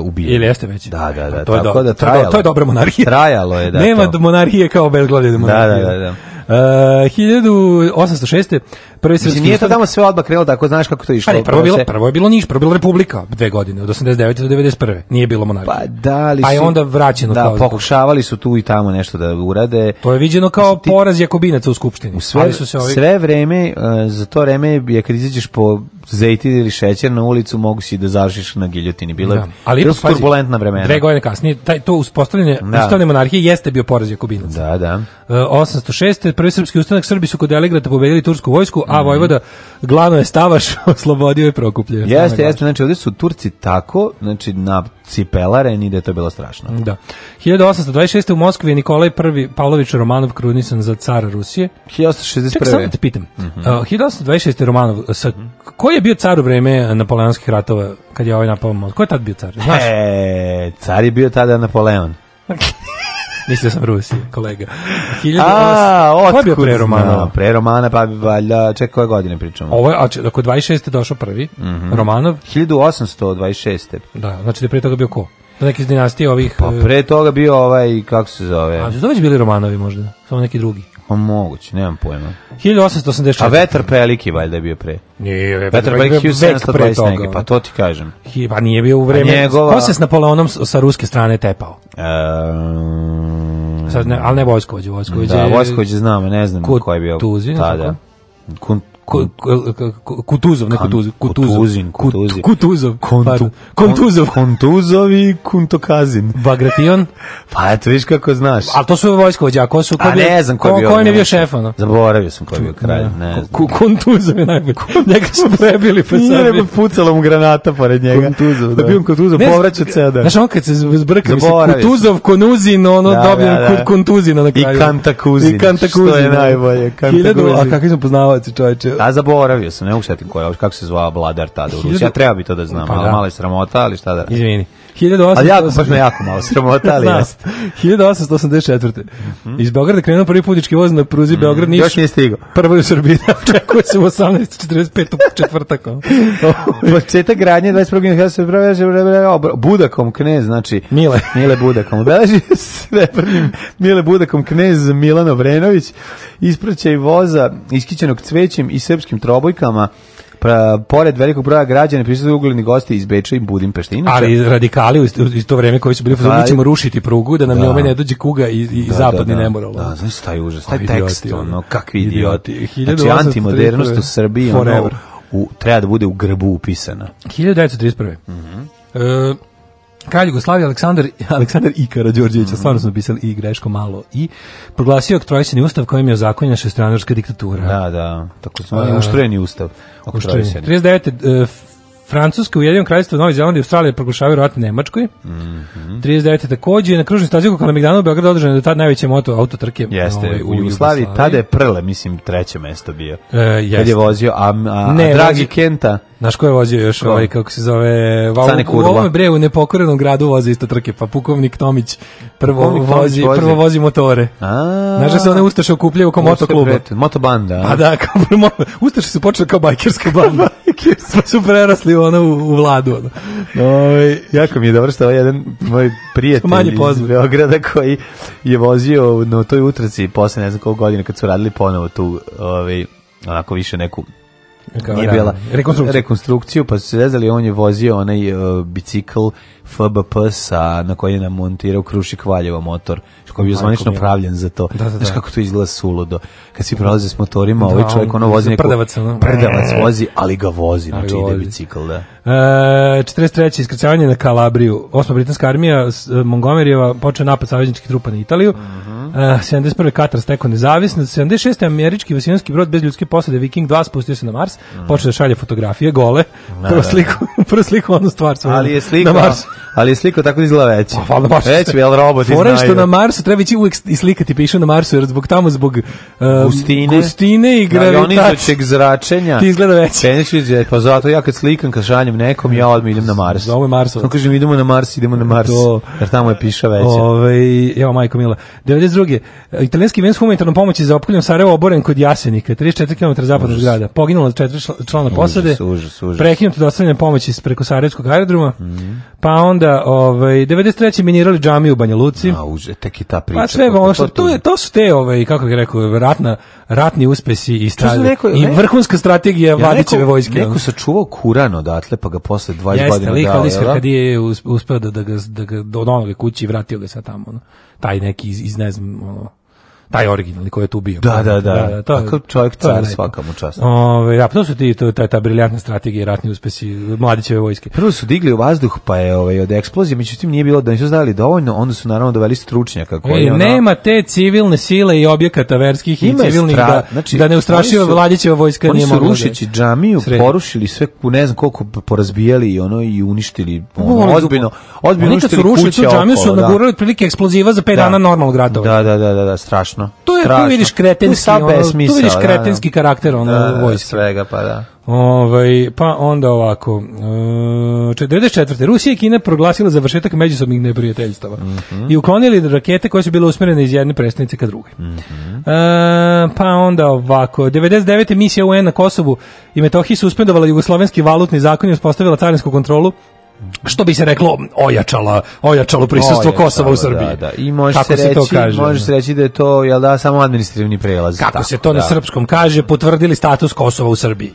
uh, ubijen. Ili jeste već. Da, da, da. To tako da do, da trajalo, to je dobra monarhija. Trajalo je, da. Nema to. monarhije kao bezglavljene da, monarhije. Da, da, da. da. Uh, 1806. Prvi srpski Mislim, nije to tamo sve odba krelo, tako znaš kako to išlo. Ali, prvo, je bilo, prvo je bilo Niš, prvo je bila Republika, dve godine, od 89. do 91. Nije bilo monarhije. Pa da, li su, Pa je onda vraćeno. Da, kao pokušavali su tu i tamo nešto da urade. To je viđeno kao ti, poraz Jakobinaca u Skupštini. U sve, ali su se ovi... sve vreme, uh, za to vreme je kad izađeš po zejtin ili šećer na ulicu, mogu si da završiš na giljotini. Bilo da. ali bilo su turbulentna vremena. Dve godine kasnije, taj, to uspostavljanje da. ustavne monarhije jeste bio poraz Jakobinaca. Da, da. E, 806. Prvi srpski ustanak Srbi su kod Elegrata pobedili tursku vojsku, a mm Vojvoda glavno je stavaš, oslobodio je Prokuplje. Jeste, jeste, znači ovdje su Turci tako, znači na cipelareni da je to bilo strašno. Da. 1826. u Moskvi je Nikolaj I Pavlović Romanov krunisan za cara Rusije. 1861. Ček, samo da te pitam. Mm -hmm. uh, 1826. Romanov, sa, mhm. koji je bio car u vreme napoleonskih ratova kad je ovaj napao Moskvu? Ko je tad bio car? Znaš? E, car je bio tada Napoleon. Mislio sam Rusija, kolega. 18... A, otkud? pre Romana? No, pre Romana, pa bi valjda, ček, koje godine pričamo? Ovo je, a če, oko dakle, 26. došao prvi, mm -hmm. Romanov. 1826. Da, znači da pre toga bio ko? Da neki iz dinastije ovih... Pa e, pre toga bio ovaj, kako se zove? A su to već bili Romanovi možda? Samo neki drugi. Pa moguće, nemam pojma. 1884. A vetar peliki valjda je bio pre. Nije, vetar peliki je pre toga. Pa to ti kažem. pa nije bio u vreme. Njegova... Ko se s Napoleonom sa ruske strane tepao? Um, Sad ne, ali ne Vojskovođe, Vojskovođe. Da, Vojskovođe znamo, ne znam ko je bio. Tuzin, tada. Kun, Kutuzov, ne Kutuzov. Kutuzin, Kutuzin. Kutuzov. Kontuzov. Kontuzov i Kuntokazin. Bagration? Pa eto, viš kako znaš. Ali to su vojskovođa, ko su... Ko A ne znam ko je bio. Ko je bio šef, ono? Zaboravio sam ko je bio kralj, da. ne znam. Kontuzov je najbolji. Njega su prebili po Srbiji. Nije nego pucala mu granata pored njega. Kontuzov, da. Da bio Kontuzov, povraća ceda. Znaš, on kad se zbrka, mislim, Kutuzov, Konuzin, ono, da, dobijem da, Kontuzina na kraju. I Kantakuzin. I Kantakuzin. Što je najbolje. Kantakuzin. A kakvi smo poznavaci, čoveče. A da, zaboravio sam, ne mogu setim koja, kako se zvao vladar tada u Rusiji. Ja treba bi to da znam, pa, da. mala je sramota, ali šta da. radim. Izvini. 1800... Ali jako, baš me jako malo sramota, ali jeste. 1884. Mhm. Iz Beograda krenuo prvi putnički voz na pruzi mhm. Beograd Niš. Još nije stigao. Prvo u Srbiji, da očekuje se u 1845. četvrtak. Početak gradnje 21. Budakom knez, znači Mile, Mile Budakom. Beleži sve prvim Mile Budakom knez Milano Vrenović ispraćaj voza iskićenog cvećem i srpskim trobojkama pra, pored velikog broja građana prisutuju ugledni gosti iz Beča i Budimpešte. Inače, Ali radikali u isto, isto vreme koji su bili da, mi ćemo rušiti prugu da nam da. njome ne dođe kuga i, i da, zapadni da, da, da. nemoralo. Da, znaš taj užas, taj tekst, idioti, ono, kakvi idioti. idioti. Znači, antimodernost u Srbiji, ono, u, treba da bude u grbu upisana. 1931. Mhm. Mm -hmm. e, Kralj Jugoslavije Aleksandar, Aleksandar I. Karadžorđević, mm -hmm. stvarno smo pisali i greško malo, i proglasio oktrojstveni ustav kojim je ozakonjena šestranarska diktatura. Da, da, tako smo, uh, uštreni ustav. Oktrojstveni. 39. Uh, Francuska, Ujedinjeno kraljevstvo, Novi Zeland i Australija proglašavaju rat Nemačkoj. Mm 39. takođe na kružnoj stazi kod Lemigdana u Beogradu održane do tad najveće moto autotrke. Jeste, ovaj, u Jugoslaviji tada je Prle, mislim, treće mesto bio. E, jeste. Kad je vozio, a, a, ne, a Dragi vozi, Kenta... Znaš ko je vozio još, ovaj, kako se zove... Va, u, u ovome bre, u nepokorenom gradu vozi isto trke, pa pukovnik Tomić prvo, pukovnik Tomić vozi. prvo vozi motore. A, Znaš da se one Ustaše okupljaju oko motokluba. Motobanda. A da, kao, ustaše su počeli kao bajkerska banda. Neki su prerasli ono u, u vladu. Ono. No, ovaj, jako mi je dobro što je ovaj jedan moj prijatelj iz Beograda koji je vozio na toj utraci posle ne znam koliko godina kad su radili ponovo tu ovaj, onako više neku Kao, nije da. bila rekonstrukciju. rekonstrukciju, pa su se vezali, on je vozio onaj uh, bicikl FBP sa, na koji je nam montirao Krušik Valjevo motor, koji je bio zvanično pravljen za to. Da, da, Znaš da. kako to izgleda suludo. Kad si prolaze s motorima, ovaj da, čovjek ono vozi neku... Prdavac, ono. prdavac e. vozi, ali ga vozi, ali znači ide bicikl, da. E, 43. iskrcavanje na Kalabriju. Osma britanska armija, e, Montgomeryjeva, počeo napad savjezničkih trupa na Italiju. Mm -hmm. -huh. uh, 71. Katar stekao nezavisnost, 76. američki vasijanski brod bez ljudske posade Viking 2 spustio se na Mars, mm. počeo da šalje fotografije gole, da, prvo da, sliku, da. prvo sliku onu stvar svoju. Ali je sliko, na Mars. ali je sliko tako izgleda već. Pa, valjda baš veće, jel robot Fore što na Marsu treba ići uvek i slikati, pišu na Marsu, jer zbog tamo, zbog uh, gustine, gustine i gravitacije. Da, zračenja. Ti izgleda veće. Penišić, pa zato ja kad slikam, kad šaljem nekom, ja odmah idem na Mars. Ovo je Mars. Kažem, idemo na Mars, idemo na Mars. To, jer tamo je piša veće. Ove, ovaj, evo, majko mila. 92. 22. E, italijanski men s humanitarnom pomoći za opkoljeno Sarajevo oboren kod Jasenika, 34 km zapadnog grada. Poginulo od četiri člana posade. Užas, užas. Prekinuto dostavljanje pomoći preko Sarajevskog aerodroma. Mm -hmm. Pa onda, ovaj, 93. minirali džamiju u Banja Luci. A, uže, tek i ta priča. Pa sve, ono što, to, je, to su te, ovaj, kako bih rekao, ratna, ratni uspesi i, strade, neko, i vrhunska strategija ja, Vladićeve vojske. Neko sačuvao Kuran odatle, pa ga posle 20 Jeste, godina dao. Jeste, lik da? je uspeo da, da ga, da ga, da ga, kući vratio ga sa tamo. Ono taj neki iz, iz ne znam, ono, taj originalni koji je tu bio. Da, da, da. da, da to, Ako čovjek car svaka mu čast. Ove, ja, to su ti to, ta, ta briljantna strategija ratni uspesi mladićeve vojske. Prvo su digli u vazduh pa je ovaj od eksplozije, međutim nije bilo da nisu znali dovoljno, onda su naravno doveli stručnjaka koji e, ono... nema te civilne sile i objekata verskih Ima i civilnih da- stra... da, znači, da ne ustrašiva mladićeva vojska oni nije mogla. Da- oni džamiju srednje. porušili sve, ne znam koliko porazbijali i ono i uništili ono, ono ozbiljno, ozbiljno oni kad su rušili tu džamiju su nagurali prilike eksploziva za 5 dana normalnog radova. Da, da, da, da, strašno strašno. To je strašno. tu vidiš kretenski, tu, ono, tu vidiš da, da. kretenski da, karakter ono da, da, vojske. svega pa da. Ovaj pa onda ovako. Uh, e, 94. Rusija i Kina proglasila završetak međusobnih neprijateljstava mm -hmm. i uklonili rakete koje su bile usmerene iz jedne prestanice ka drugoj. Mm -hmm. E, uh, pa onda ovako. 99. misija UN na Kosovu i Metohiji suspendovala jugoslovenski valutni zakon i uspostavila carinsku kontrolu što bi se reklo ojačala ojačalo prisustvo Kosova u da, Srbiji. Da, da. I može se, reći, to kaže? Možeš reći da je to jel da samo administrativni prelaz. Kako tako, se to da. na srpskom kaže, potvrdili status Kosova u Srbiji.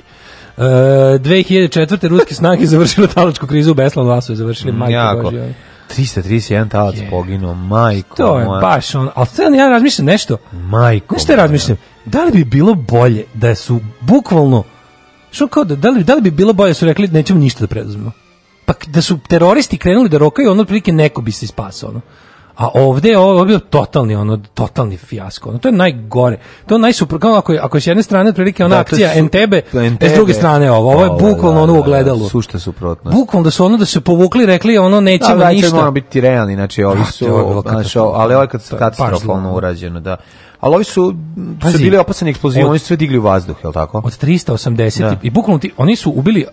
Uh, e, 2004. ruske snage završile talačku krizu u Beslanu, Lasu je završili mm, jako. Božje. 331 talac yeah. poginuo, majko To je moja. baš on, ali sad ja razmišljam nešto. Majko Nešto ja razmišljam, da li bi bilo bolje da su bukvalno, što kao da, da, li, da li bi bilo bolje da su rekli nećemo ništa da preuzmemo? pa da su teroristi krenuli da rokaju, ono otprilike neko bi se spasao, ono. A ovde je ovo bio totalni ono totalni fijasko. Ono, to je najgore. To je najsupro kao ako je, ako je s jedne strane prilike, ona dakle, akcija su, Entebe, Entebe, s druge strane ovo. Ovo je pa, bukvalno da, ono ogledalo. Da, da sušta suprotno. Bukvalno da su ono da se povukli, rekli ono nećemo da, da, ništa. Da, biti realni, znači ovi pa, su, znači, ovo, znači, ali ovo je kad katastrofalno urađeno, da. Ali ovi su, su bili opasani eksplozivi, oni su sve digli u vazduh, je li tako? Od 380 da. i bukvalno ti, oni su ubili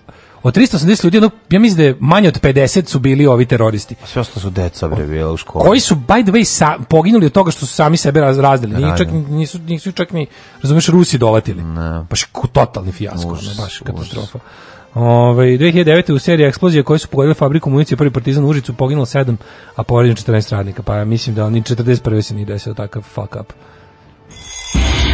Od 380 ljudi, ono, ja mislim da je manje od 50 su bili ovi teroristi. Sve ostalo su deca bre bila u školi. Koji su by the way sa, poginuli od toga što su sami sebe razradili. Ni čak nisu nisu čak ni razumeš Rusi dovatili. Ne. Baš totalni fijasko, užas, baš katastrofa. Ove, ovaj, 2009. u seriji eksplozije koje su pogodile fabriku municije prvi partizan u Užicu poginulo 7, a povređeno 14 radnika. Pa ja mislim da oni 41. se nije desio takav fuck up.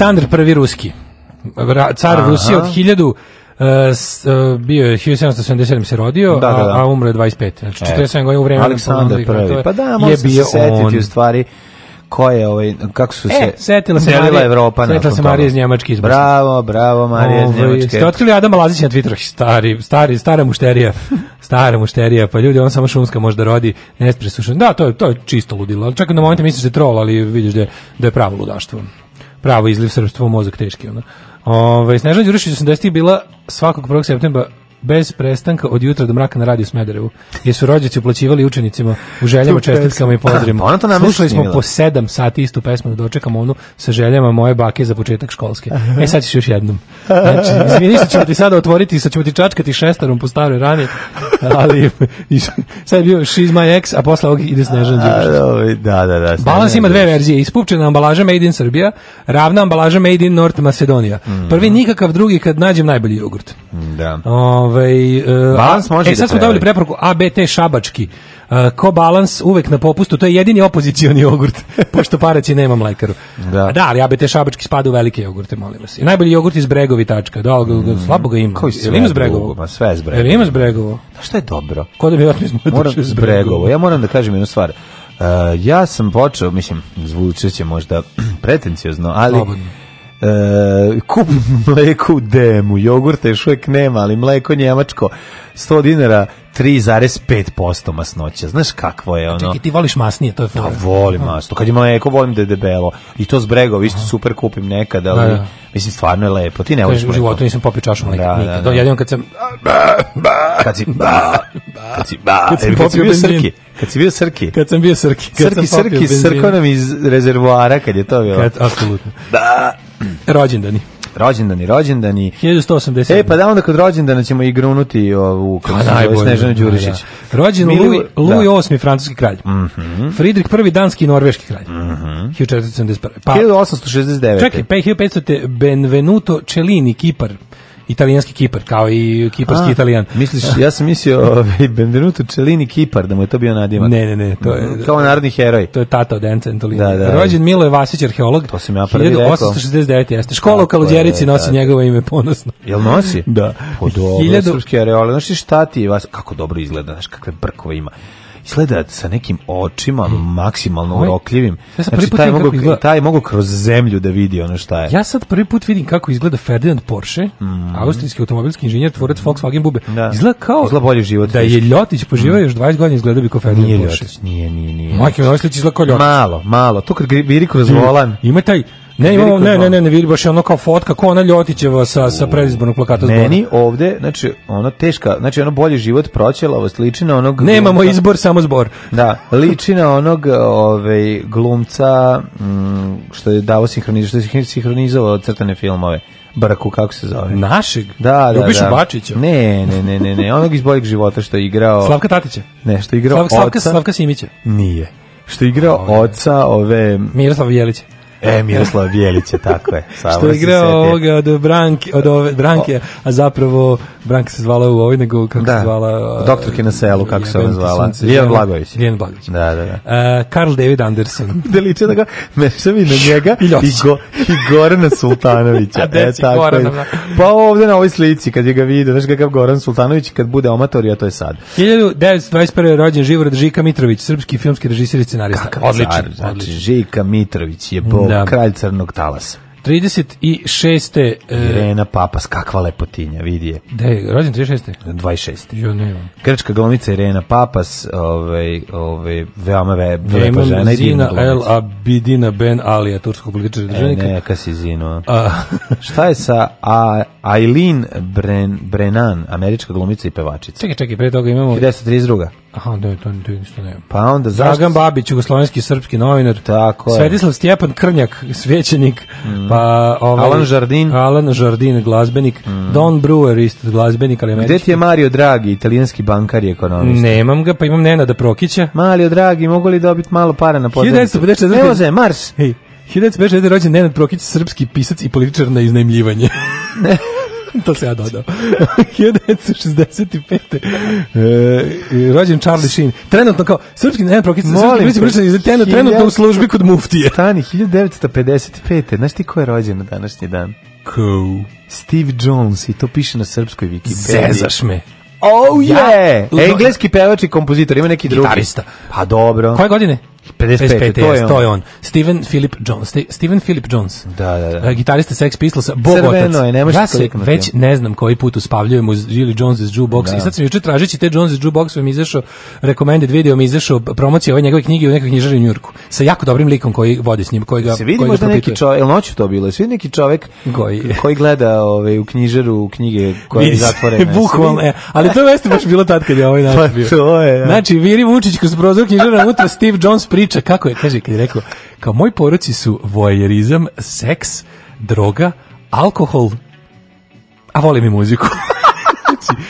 Aleksandar prvi ruski, car Aha. Rusije od 1000 Uh, e, e, bio je 1777 se rodio, da, da, da. a umro je 25. Znači 47 e. godina u vremenu Aleksandar prvi. Pa da, može se setiti u stvari ko je ovaj kako su e, se e, setila se Marija Evropa setila se Marija iz Njemačke izbacila. Bravo, bravo Marija iz ovaj, Njemačke. Ste otkrili Adama Lazića na Twitteru, stari, stari, stara mušterija. stara mušterija, pa ljudi, on samo šumska može da rodi nespresušen. Da, to je to je čisto ludilo. Čak na momente misliš da je troll, ali vidiš da je, da je pravo ludaštvo pravo izliv srpstva u mozak teški. Ono. Ove, ovaj, Snežana Đurišić 80. ih bila svakog 1. septembra bez prestanka od jutra do mraka na radiju Smederevu, jer su rođaci uplaćivali učenicima u željama, čestitkama i pozdravima. Pa, pa to Slušali smo po sedam sati istu pesmu da dočekamo onu sa željama moje bake za početak školske. Aha. E sad ćeš još jednom. Znači, izvini što ćemo ti sada otvoriti, sad ćemo ti čačkati šestarom po staroj rani, ali sad je bio She's My Ex, a posle ovog ide Snežan Đuroš. Da, da, da. Balans ima dve verzije, ispupčena ambalaža Made in Srbija, ravna ambalaža Made in North Macedonia. Prvi nikakav, drugi kad nađem najbolji jogurt. Da. Ove, ovaj, Ovaj e, balans može. E, da sad smo dobili preporuku ABT Šabački. E, ko balans uvek na popustu, to je jedini opozicioni jogurt, pošto paraći nema mlekaru. Da. da, ali ABT Šabački spada u velike jogurte, molim vas. I najbolji jogurt iz Bregovi tačka. Da, mm. slabo ga ima. Koji sve ima Bregovo? Ma sve Bregovo. Pa Jel ima Bregovo? Da šta je dobro? Ko da bi iz Bregovo. Ja moram da kažem jednu stvar. Uh, ja sam počeo, mislim, zvučeće možda pretenciozno, ali Slobodno E, kup mleko u demu, jogurta još uvijek nema, ali mleko njemačko, 100 dinara, 3,5% masnoća. Znaš kakvo je ono? Čekaj, ti voliš masnije, to je fora. Da, volim masno. Kad je mleko, volim da je debelo. I to zbrego, isto super kupim nekad, ali da, da. mislim, stvarno je lepo. Ti ne voliš mleko. U životu nisam popio čašu mleka, da, nikad. Da, da. Jedino kad sam... Kad si... Ba, kad si... Ba, kad, sam e, kad si bio srki. Kad si bio srki. Kad sam bio srki. Kad srki, sam srki, srko nam iz rezervoara kad je to bilo. Kad, apsolutno. Da. Rođendani. Rođendani, rođendani. 1180. E, pa da onda kod rođendana ćemo i grunuti ovu, kako pa se zove, Đurišić. Da. da. Rođen Louis, Louis VIII, da. francuski kralj. Mm -hmm. Fridrik I, danski i norveški kralj. Mm -hmm. 1471. Pa, 1869. Čekaj, 1500. Benvenuto Cellini, Kipar italijanski Kipar, kao i kiparski A, italijan. Misliš, ja sam mislio ovaj, Benvenuto Cellini Kipar, da mu je to bio nadimak. Ne, ne, ne, to je... Kao narodni heroj. To je tata od Encentolina. Da, da, Rođen Miloje Vasić, arheolog. To sam ja prvi 1869. Rekao. jeste. Škola u da, nosi da, njegovo ime ponosno. Jel nosi? Da. Po pa dobro, 1000... srpski areole. Znaš ti šta ti, vas, kako dobro izgleda, znaš kakve brkove ima izgleda sa nekim očima maksimalno ovaj, urokljivim. Ja znači, taj mogu, taj mogu kroz zemlju da vidi ono šta je. Ja sad prvi put vidim kako izgleda Ferdinand Porsche, mm. austrijski automobilski inženjer, tvorac mm. Volkswagen Bube. Da. Izgleda kao izgleda bolji život. Da je Ljotić poživao mm. još 20 godina izgleda bi kao Ferdinand nije Porsche. Ljotić, nije, nije, nije. Majke, Ljotić izgleda kao Ljotić. Malo, malo. To kad viri kroz mm. volan. Ima taj Ne, imamo, ne, ne, ne, ne, vidi baš je ono kao fotka, kao ona Ljotićeva sa, sa predizbornog plakata zbora. Meni ovde, znači, ono teška, znači ono bolji život proćela, ovo sliči na onog... Nemamo glumca, izbor, samo zbor. Da, liči na onog ovaj, glumca m, mm, što je davo sinhronizovao, što je sinhronizovao crtane filmove. Braku, kako se zove? Našeg? Da, da, Ljubišu da. Bačića? Ne, ne, ne, ne, ne, onog iz boljeg života što je igrao... Slavka Tatića? Ne, što je igrao Slavka, oca... Slavka, Slavka Simića? Nije. Što je igrao oca ove... Miroslava Jelića? E, Miroslava Bjelića, tako je. Samo što je da igrao ovoga od Branke, od ove, Branke, a zapravo Branka se zvala u ovoj, nego kako da. se zvala... E, Doktorke na selu, kako se ona zvala. Lijan Blagović. Lijan Blagović. Da, da, da. Uh, Karl David Anderson. da liče da ga meša mi na njega i, go, i Gorana Sultanovića. E, a e, tako Goran, je. Da. Pa ovde na ovoj slici, kad je ga vidio, znaš kakav Goran Sultanović, kad bude omator, ja to je sad. 1921. je rođen Živorad Žika Mitrović, srpski filmski režisir i scenarista. Kakav odličan, car, znači, Žika Mitrović je bog da. kralj crnog talasa. 36. E, Irena Papas, kakva lepotinja, vidi je. Da je, rođen 36. 26. Jo, ne imam. Grčka glavnica Irena Papas, ovaj, ovaj, veoma ve, ja, da, lepa žena. Ja Zina El Abidina Ben Alija, turskog političara državnika. E, ne, kad si Zino. A. Šta je sa A, Aileen Bren, Brennan, američka glumica i pevačica? Čekaj, čekaj, pre toga imamo... 1932. Aha, da, to, to isto ne. Pa onda zašto... Dragan Babić, jugoslovenski srpski novinar. Tako je. Svetislav Stjepan Krnjak, svećenik. Mm. Pa, ovaj, Alan Jardin. Alan Jardin, glazbenik. Mm. Don Brewer, isto glazbenik, ali američki. Gde ti je Mario Dragi, italijanski bankar i ekonomist? Nemam ga, pa imam Nenada Prokića. Mario Dragi, mogu li dobiti malo para na podanicu? 1954. Evo ze, Mars! Hej. 1954. rođen Nenad Prokić, srpski pisac i političar na iznajmljivanje. to se ja dodao. 1965. E, rođen Charlie Sheen. Trenutno kao srpski ne prokista, srpski priča trenutno u službi kod muftije. Stani, 1955. Znaš ti ko je rođen na današnji dan? Ko? Steve Jones i to piše na srpskoj Wikipediji. Zezaš me. Oh yeah! Ja, e, Engleski pevač i kompozitor, ima neki drugi. Gitarista. Pa dobro. Koje godine? 55. to, je, to je on. Steven Philip Jones. Steven Philip Jones. Da, da, da. Uh, gitarista Sex Pistolsa. Bob Crveno Otac. Je, ne ja već ne znam koji put uspavljujem uz Julie Jones iz Jukebox. Da. I sad sam juče tražeći te Jones iz Jukebox mi izašao recommended video, mi izašao promocija ove njegove knjige u nekoj knjižari u Njurku. Sa jako dobrim likom koji vodi s njim. Koji ga, se vidi koji možda neki čovjek, ili noću to bilo, se vidi neki čovjek koji, koji gleda ove, ovaj, u knjižaru knjige koje je zatvorene. Bukvalno, e, ali to jeste baš bilo tad kad je ovaj naš bio. Pa to je, ja. Znači, Viri Vučić kroz prozor knjižara unutra, Steve Jones priča kako je, kaže, kad je rekao, kao moj poroci su vojerizam, seks, droga, alkohol, a volim i muziku. Znači,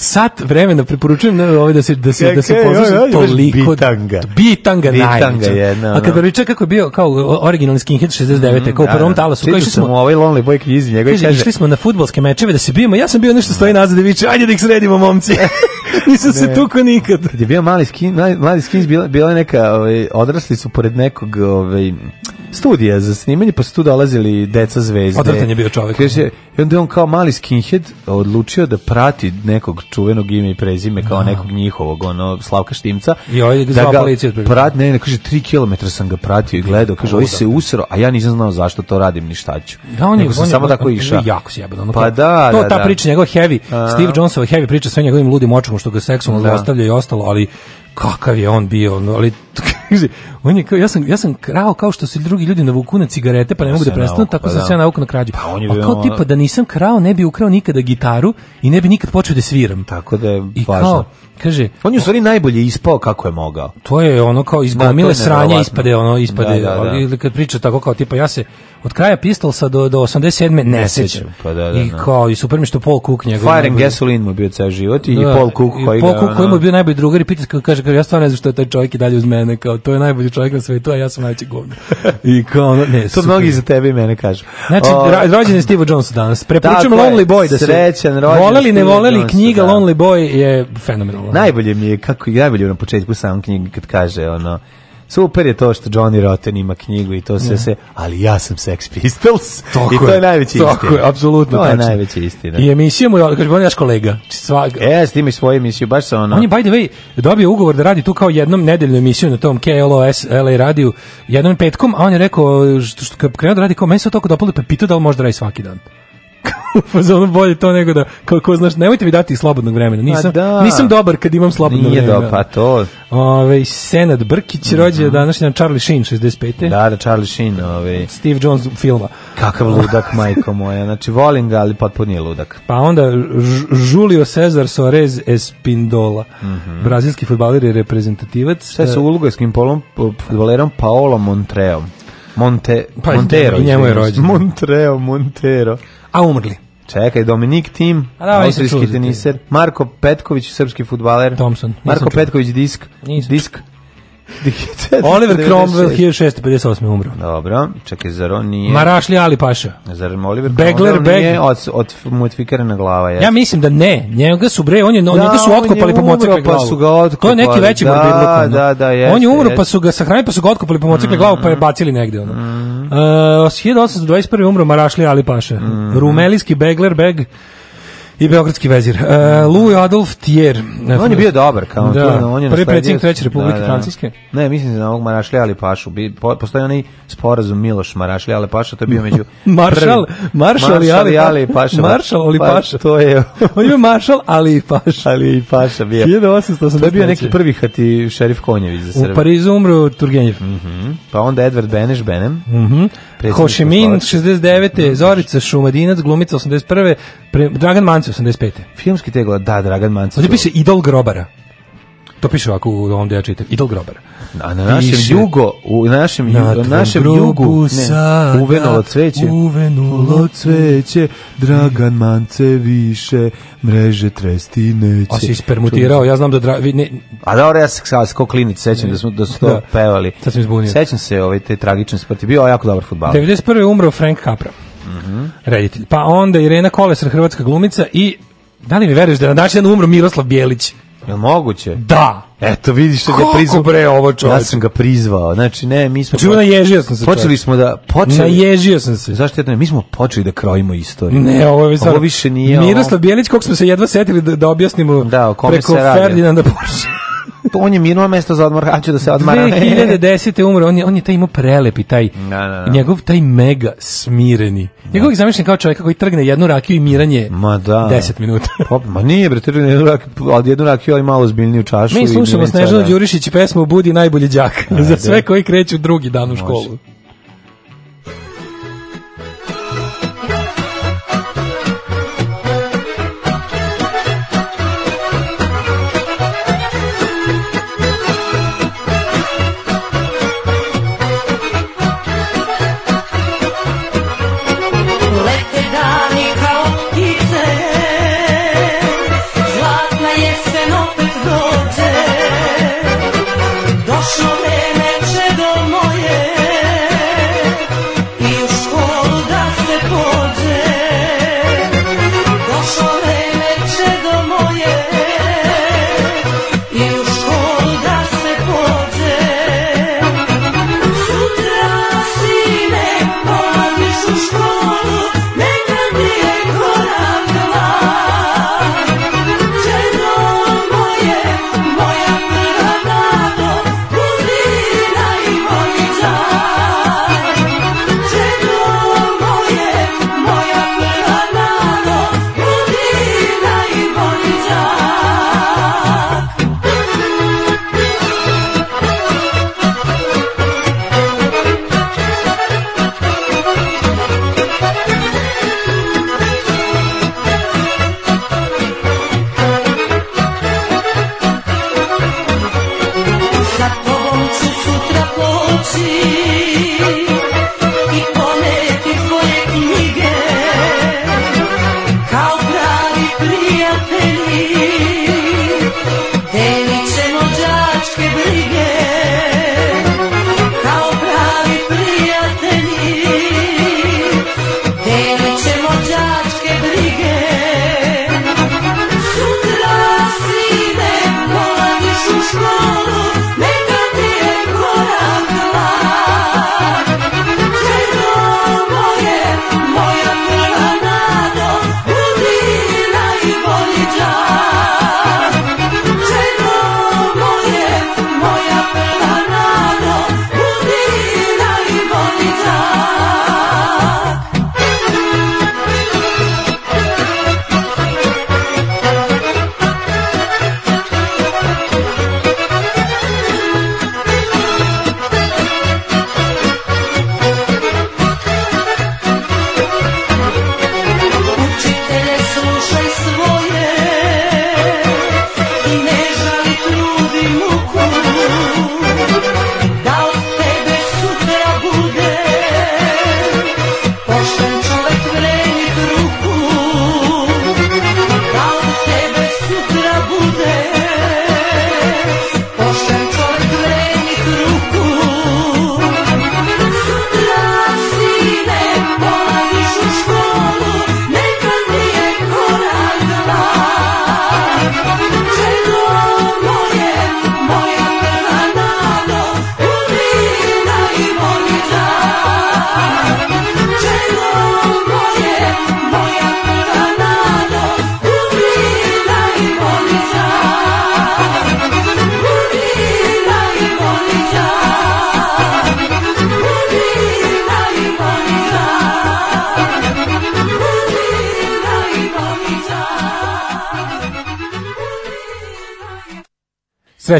sat vremena preporučujem ne, ovaj da se da se da se e, e, pozna e, toliko bitanga. Da- bitanga, bitanga jedna, A kad priča kako je bio kao originalni skinhead 69. Mm, kao da, prvom da. talasu, kao išli smo ovaj Lonely Boy iz njega kaže, išli smo na fudbalske mečeve da se bijemo. Ja sam bio nešto stoji nazad i viče, ajde da ih sredimo momci. Nisam se tuko nikad. Kad je bio mali skin, mladi skin bila bila neka, ovaj odrasli su pored nekog, ovaj studija za snimanje, pa su tu dolazili deca zvezde. Odvratan je bio čovjek. Kaže, I onda je on kao mali skinhead odlučio da prati nekog čuvenog ime i prezime, kao da. nekog njihovog, ono, Slavka Štimca. I ovaj da ga policiju. Prat, ne, ne, kaže, tri kilometra sam ga pratio i gledao, kaže, ovo se usro, a ja nisam znao zašto to radim, ni šta ću. Da, on je, on samo on, tako išao. Jako sjebano. Ono, pa da, to, da, ta da. priča njegov heavy, a. Steve Johnsonova heavy priča sa njegovim ludim očima što ga seksualno da. ostavlja i ostalo, ali kakav je on bio, ali on je kao, ja sam ja sam krao kao što se drugi ljudi navuku na cigarete, pa ne pa mogu da prestanu, tako pa sam da. se ja navuku na krađu. Pa on je pa kao tipa da nisam krao, ne bi ukrao nikada gitaru i ne bi nikad počeo da sviram. Tako da je I važno. Kao, kaže, on je u stvari najbolje ispao kako je mogao. To je ono kao izgomile sranja ispade, ono ispade, da, da, da. kad priča tako kao tipa ja se od kraja Pistolsa do do 87 ne, sećam. Pa da, da, I da. kao i super mi što Paul Cook njegov. Fire and Gasoline mu bio ceo život i, i da, Paul Cook koji Paul Cook koji mu bio najbolji drugar i pita kaže, kaže ja stvarno ne znam što je taj čovjek i dalje uz mene, kao to je najbolje najbolji čovjek na svetu, a ja sam najveći govno. I kao, ne, to mnogi za tebe i mene kažu. Znači, uh, rođen je Steve Jones danas. Preporučujem Lonely Boy da se... Srećan rođen. Voleli, ne voleli, knjiga da. Lonely Boy je fenomenalna. Najbolje mi je, kako najbolje na početku sam knjigi kad kaže, ono, super je to što Johnny Rotten ima knjigu i to sve se, ali ja sam Sex Pistols i to je, je najveći istina. Tako je, apsolutno. To je najveća istina. I emisiju mu, kaže, on je naš kolega. Svag... E, s tim i svoju emisiju, baš sa ono. On je, by the way, dobio ugovor da radi tu kao jednom nedeljnu emisiju na tom KLOS LA radiju, jednom petkom, a on je rekao, što, što krenuo da radi kao, meni se to tako dopalo, pa da pitao da li može da radi svaki dan. fazonu bolje to nego da kao ko znaš nemojte mi dati slobodnog vremena pa nisam da. nisam dobar kad imam slobodno Nije vreme do, pa to ovaj Senad Brkić mm -hmm. rođe današnji Charlie Sheen 65 da da Charlie Sheen ovaj Steve Jones filma kakav ludak majko moja znači volim ga ali potpuno nije ludak pa onda Julio Cesar Soares Espindola mm -hmm. brazilski fudbaler i reprezentativac sve sa e, uruguajskim polom fudbalerom Paolo Montreom Monte, pa, Montero, njemu je rođen. Montreo, Montero a umrli. Čekaj, Dominik Tim, a austrijski teniser, Marko Petković, srpski futbaler, Thompson, Marko čuo. Petković disk, nisam disk, Oliver Cromwell 1658. umro. Dobro, čekaj, zar on nije... Marašli Ali Paša. Zar Oliver Begler, Cromwell nije od, od modifikirana glava? je. Ja mislim da ne. Njega su bre, on je, da, njega su otkopali po mocikle pa glavu. Pa su ga otkopali. To je neki veći da, bibliokan. Da, da, jeste, On je umro, pa su ga sahranili, pa su ga otkopali po mocikle mm, glavu, pa je mm. bacili negde. Ono. Mm. E, uh, 1821. umro Marašli Ali Paša. Mm. Rumelijski Begler Beg i beogradski vezir. Uh, Louis Adolf Thier. On je bio dobar, kao da. Tu, on je prvi predsjednik treće republike da, da, da. Francuske. Ne, mislim da ovog Marašlja ali Pašu. Bi, po, postoji onaj sporazum Miloš Marašlja ali Paša, to je bio među Maršal, Maršal ali, ali, ali Paša. Maršal ali pa, Paša. Pa, to je. on je bio Maršal ali Paša. Ali i Paša bio. 1880. To je bio neki prvi hati šerif Konjević za Srbiju. U Parizu umro Turgenjev. Mm -hmm. Pa onda Edward Beneš Benem. Mhm. Mm Hošemin 69. Da, da. Zorica Šumadinac, glumica 81. Pre, Dragan Mance 85. Filmski tegla, da, Dragan Mance. Ovdje piše Idol grobara. To piše ovako u ovom ja čitam. Idol grobar. A na našem piše, jugo, u našem, na našem jugu, ne, uvenulo cveće. Uvenulo cveće, Dragan Mance više, mreže tresti neće. On se ispermutirao, ja znam da... Dra, vi, ne, a da, ja se kao klinic sećam ne, da, smo, da su to da, pevali. Sad sam izbunio. Sećam se ovaj, te tragične smrti. Bio jako dobar futbal. 91. umro Frank Capra. Mm -hmm. Reditelj. Pa onda Irena Kolesar, hrvatska glumica i da li mi veruješ da na dan umro Miroslav Bjelić? Jel moguće? Da. Eto, vidiš da je prizvao. bre ovo čovjek. Ja sam ga prizvao. Znači, ne, mi smo... Znači, naježio sam se. Počeli čovječ. smo da... Počeli... Naježio sam se. Zašto ne? Mi smo počeli da krojimo istoriju. Ne, ovo je... Ovo više nije... Miroslav Bjelić, kog smo se jedva setili da, da objasnimo da, o kome preko se radi. Ferdinanda Porsche. Pa on je minuo mesto za odmor, hoću da se odmara. 2010. umre, on je, on je taj imao prelepi, taj, na, da, na, da, na. Da. njegov taj mega smireni. Njegov ih zamišljam kao čovjeka koji trgne jednu rakiju i miranje ma da. 10 minuta. Pop, pa, ma nije, bre, trgne jednu rakiju, od pa, jednu rakiju, ali malo zbiljniju čašu. Mi slušamo Snežana Đurišić i pesmu Budi najbolji đak za sve koji kreću drugi dan u školu. Može.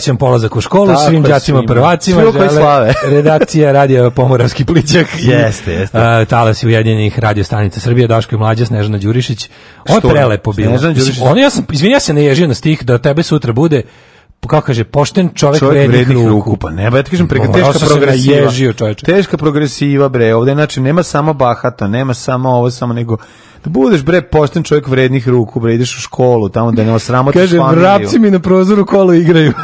srećan polazak u školu Tako svim đacima prvacima. Svi slave. redakcija Radio Pomoravski plićak. Jeste, jeste. Uh, talas ujedinjenih radio stanica Srbije Daško i mlađa Snežana Đurišić. Ovo je prelepo bilo. Ono ja sam izvinjavam se ne ježio na stih da tebe sutra bude kako kaže, pošten čovjek, čovjek vrednih, vrednih ruku. Pa ne, ja ti kažem, preka teška progresiva. Naježio, teška progresiva, bre, ovde, znači, nema samo bahata, nema samo ovo, samo nego da budeš bre pošten čovjek vrednih ruku, bre ideš u školu, tamo da ne osramotiš Kaže, familiju. vrapci mi na prozoru kolo igraju.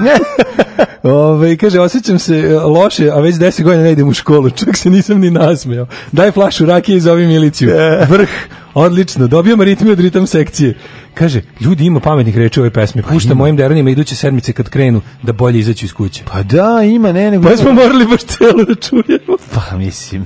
Ove, kaže, osjećam se e, loše, a već 10 godina ne idem u školu, čak se nisam ni nasmeo. Daj flašu rakije i zovi miliciju. E. Vrh, odlično, dobijam ritmi od ritam sekcije. Kaže, ljudi ima pametnih reči u ovoj pesmi. Pa Pušta pa mojim deranima iduće sedmice kad krenu da bolje izaći iz kuće. Pa da, ima, ne, nego... Pa smo morali baš celo da čujemo. Pa mislim...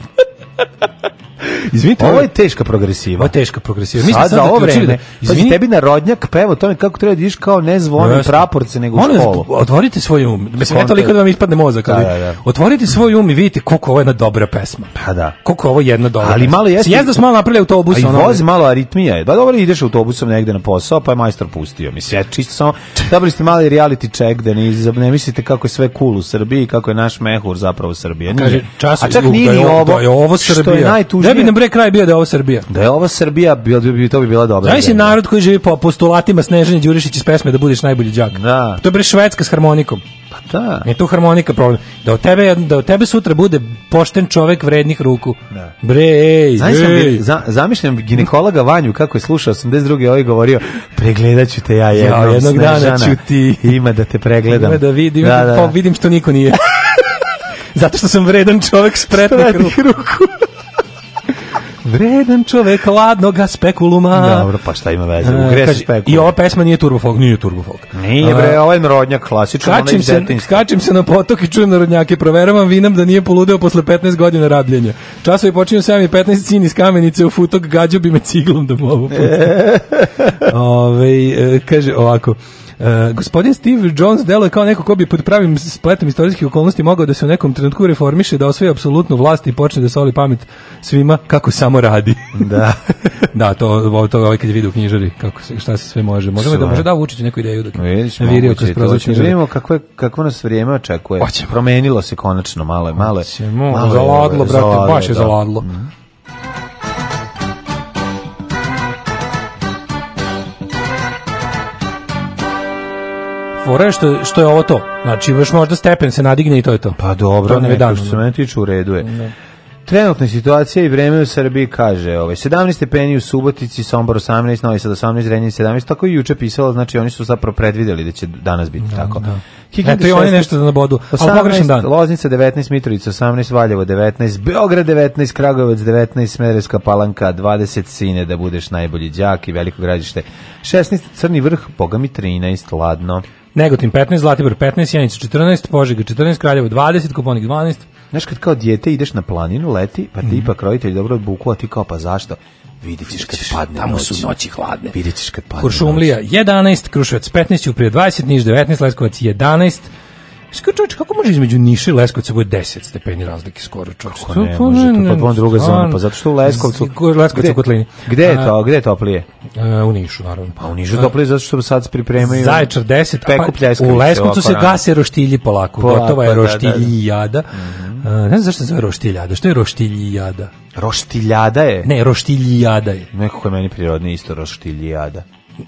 Izvinite, ovo je teška progresiva. Ovo je teška progresiva. Mislim sad, sad za ovo vreme. Da- Izvini, tebi narodnjak peva o tome kako treba da ideš kao ne zvonim praporce nego u školu. Otvorite svoj um. Mislim, ne toliko da vam ispadne mozak, ali da, da, da. otvorite svoj um i vidite koliko ovo je jedna dobra pesma. Pa da. Koliko ovo je jedna dobra. Ali malo jeste. Sjezda smo malo napravili autobus. A i vozi malo aritmija je. Da, dobro, ideš autobusom negde na posao, pa je majstor pustio. Mislim, ja čisto samo, dobro ste mali reality check, da ne, ne mislite kako je sve cool u Srbiji, kako je naš mehur zapravo Srbije. Kaže, čas, a čak nije da ovo, da je ovo Srbija. Što je najtužnije Srbija. bi nam bre kraj bio da je ovo Srbija. Da je ovo Srbija, bilo bi to bi bila dobra. Znaš si narod koji živi po postulatima Snežane Đurišić iz pesme da budeš najbolji đak. Da. To je bre švedska s harmonikom. Pa da. Nije e, tu harmonika problem. Da od tebe da od tebe sutra bude pošten čovek vrednih ruku. Da. Bre, ej, Znaš, ej. Za, zamišljam ginekologa Vanju kako je slušao 82. ovaj govorio, pregledaću te ja jednom, ja, jednog Snežana. dana ću ti ima da te pregledam. Ima da vidim, da, da, da. Pa da. vidim što niko nije. Zato što sam vredan čovek spretnih ruku. Vredan čovek ladnoga spekuluma. Dobro, pa šta ima veze? E, Ugre spekulum. I ova pesma nije turbo folk, nije turbo folk. Nije bre, ovaj narodnjak klasičan, onaj iz detinjstva. Skačem se na potok i čujem narodnjake, proveravam vinam da nije poludeo posle 15 godina rabljenja. Časovi počinju 7 i 15 cin iz kamenice u futog gađo bi me ciglom da mu ovo pusti. Ove, e, kaže ovako, Uh, gospodin Steve Jones deluje kao neko ko bi pod pravim spletom istorijskih okolnosti mogao da se u nekom trenutku reformiše, da osvoji apsolutnu vlast i počne da soli pamet svima kako samo radi. Da. da, to, to ovaj kad vidi u knjižari, kako se, šta se sve može. Možemo da može da uvučiti neku ideju dok da Vidiš, virio kroz prozor da Vidimo kako, je, kako nas vrijeme očekuje. Oćemo. Promenilo se konačno, malo je, malo je. Malo je zaladlo, brate, baš je zaladlo. Mm -hmm. fora što, što je ovo to. Znači, još možda stepen se nadigne i to je to. Pa dobro, to ne, ne što se meni tiče u redu je. Da. Trenutna situacija i vreme u Srbiji kaže, ovaj 17 stepeni u Subotici, Sombor 18, Novi Sad 18, Renjanin 17, tako i juče pisalo, znači oni su zapravo predvideli da će danas biti da, tako. Da. Kikinda Eto i oni nešto da nabodu, bodu, pogrešan dan. Loznica 19, Mitrovica 18, Valjevo 19, Beograd 19, Kragujevac 19, Smederevska Palanka 20, Sine da budeš najbolji đak i Veliko Gradište 16, Crni vrh, Bogami 13, Ladno. Negotin 15, Zlatibor 15, Janica 14, Požega 14, Kraljevo 20, Koponik 12. Znaš kad kao dijete ideš na planinu, leti, pa ti mm roditelj dobro buku, a ti kao pa zašto? Vidjet ćeš kad padne Tamo noći. su noći hladne. Vidjet ćeš kad padne Kuršumlija 11, Kruševac 15, Uprije 20, Niš 19, Leskovac 11, Skoro čovječ, kako može između Niša i Leskovca bude 10 stepeni razlike skoro čovječ? Kako ne, može to, pa onda druga zona, pa zato što u Leskovcu... Leskovcu u Kotlini. Gde je to, gde je toplije? E, u Nišu, naravno. Pa u Nišu je toplije zato što sad pripremaju... Zaječar 10, pa u Leskovcu se gase roštilji polako, gotova je da, da, da. roštiljijada. Mhm. E, ne znam zašto se zove roštiljada, što je roštiljijada? Roštiljada je? Ne, roštiljijada je. Neko je meni prirodni isto roštiljijada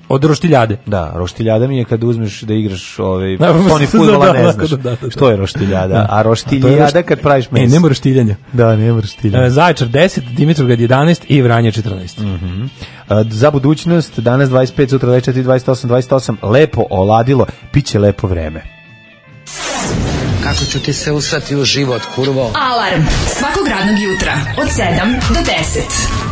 od roštiljade. Da, roštiljada mi je kad uzmeš da igraš ovaj Toni da, fudbala ne znaš. Da, da, što je roštiljada? A roštiljada kad praviš mes. E, nema roštiljanja. Da, nema roštiljanja. E, Zaječar 10, Dimitrovgrad 11 i Vranje 14. Mhm. E, za budućnost danas 25, sutra 24, 28, 28 lepo oladilo, piće lepo vreme. Kako ću ti se usrati u život, kurvo? Alarm svakog radnog jutra od 7 do 10.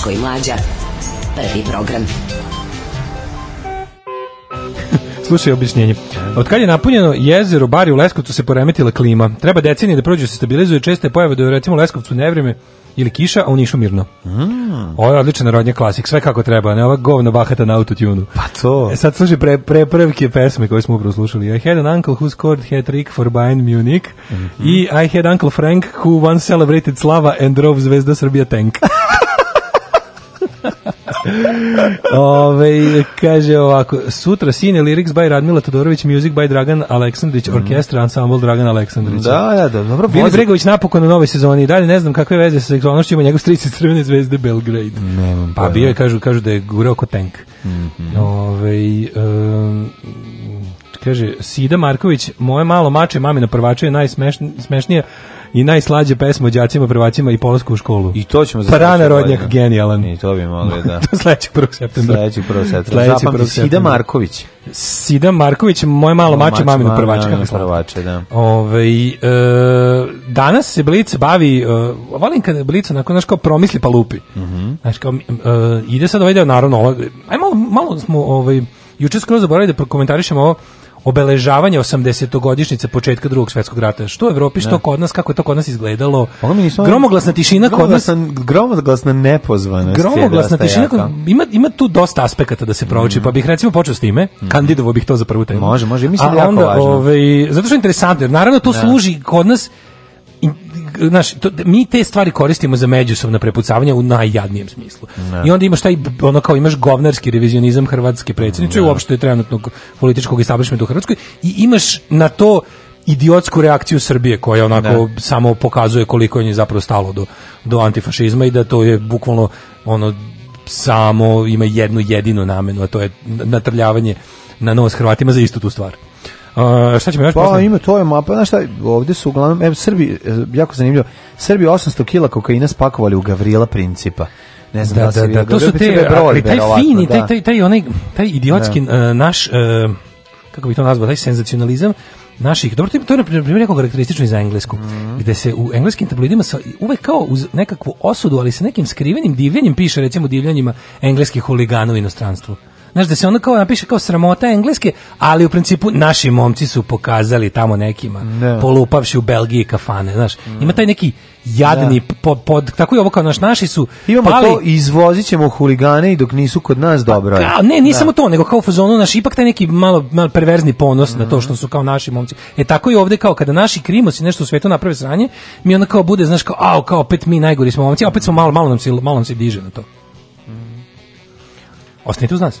Daško i Mlađa. Prvi program. Slušaj objašnjenje. Od kad je napunjeno jezero Bari u Leskovcu se poremetila klima. Treba decenije da prođe se stabilizuje česte pojave da je recimo u Leskovcu nevreme ili kiša, a u Nišu mirno. Mm. Ovo je odličan narodnja klasik, sve kako treba, ne ova govno bahata na autotunu. Pa to. E sad služi pre, pre prvke pesme koje smo upravo slušali. I had an uncle who scored hat trick for Bayern Munich mm -hmm. i I had uncle Frank who once celebrated Slava and drove Zvezda Srbija tank. Ove, kaže ovako, sutra sine lyrics by Radmila Todorović, music by Dragan Aleksandrić, mm. orkestra, ensemble Dragan Aleksandrić. Da, da, da, dobro. Vili Bregović napokon na novoj sezoni i dalje ne znam kakve veze sa seksualnošću ima njegov strici Crvene zvezde Belgrade. Nemam pa bio je, kažu, kažu da je gurao ko tank. Mm -hmm. Ove, um, kaže, Sida Marković, moje malo mače mami na prvača je najsmešnija, i najslađe pesme đacima, prvacima i polasku u školu. I to ćemo za Parana rodnjak genijalan. I to bi mogli da. to sledećeg 1. septembra. Sledećeg 1. septembra. Zapamti Sida Marković. Sida Marković, moje malo mače, mače maminu prvačka. Maminu prvače, da. Ovaj e, danas se Blic bavi, e, volim kad Blic onako, znaš, kao promisli pa lupi. Mm -hmm. Znaš, kao, e, ide sad ovaj deo, naravno, ovaj, aj malo, malo smo, ovaj, juče skoro zaboravili da prokomentarišemo ovo, obeležavanje 80-godišnjice početka drugog svetskog rata. Što u Evropi, što da. kod nas, kako je to kod nas izgledalo. gromoglasna tišina kod nas. Gromoglasna nepozvanost. Gromoglasna tišina kod, ima, ima tu dosta aspekata da se prouči, mm pa bih recimo počeo s time. Mm Kandidovo bih to za prvu temu. Može, može, mislim da je jako važno. Ovaj, zato što je interesantno, jer naravno to da. služi kod nas znaš, to, mi te stvari koristimo za međusobna prepucavanja u najjadnijem smislu. Ne. I onda imaš taj, ono kao imaš govnarski revizionizam hrvatske predsjednice i uopšte trenutnog političkog establishmenta u Hrvatskoj i imaš na to idiotsku reakciju Srbije koja onako ne. samo pokazuje koliko je nje zapravo stalo do, do antifašizma i da to je bukvalno ono samo ima jednu jedinu namenu, a to je natrljavanje na nos Hrvatima za istu tu stvar. Uh, šta ćemo još pa, ima to je mapa, znaš šta, ovde su uglavnom, evo, Srbi, e, jako zanimljivo, Srbi 800 kila kokaina spakovali u Gavrila Principa ne znam da, da, da, da, to su te, ali taj fini, da. taj, taj, taj, onaj, taj idiotski da. uh, naš, uh, kako bi to nazvao, taj senzacionalizam, naših, dobro, to je na primjer jako karakteristično za englesku, mm -hmm. gde se u engleskim tabloidima sa, uvek kao uz nekakvu osudu, ali sa nekim skrivenim divljenjem piše, recimo, divljenjima engleskih huligana u inostranstvu znaš, da se ono kao napiše kao sramota engleske, ali u principu naši momci su pokazali tamo nekima, ne. Da. polupavši u Belgiji kafane, znaš, mm. ima taj neki jadni da. pod, pod, tako je ovo kao naš, naši su imamo pali, to, izvozit ćemo huligane i dok nisu kod nas pa dobro je. ne, ne, da. samo to, nego kao u fazonu, naš, ipak taj neki malo, malo perverzni ponos mm. na to mhm. što su kao naši momci. E tako i ovde kao kada naši krimosi nešto u svetu naprave sranje, mi onda kao bude, znaš, kao, au, kao opet mi najgori smo momci, opet smo malo, malo nam se, malo nam se diže na to. Mhm. Ostanite uz nas.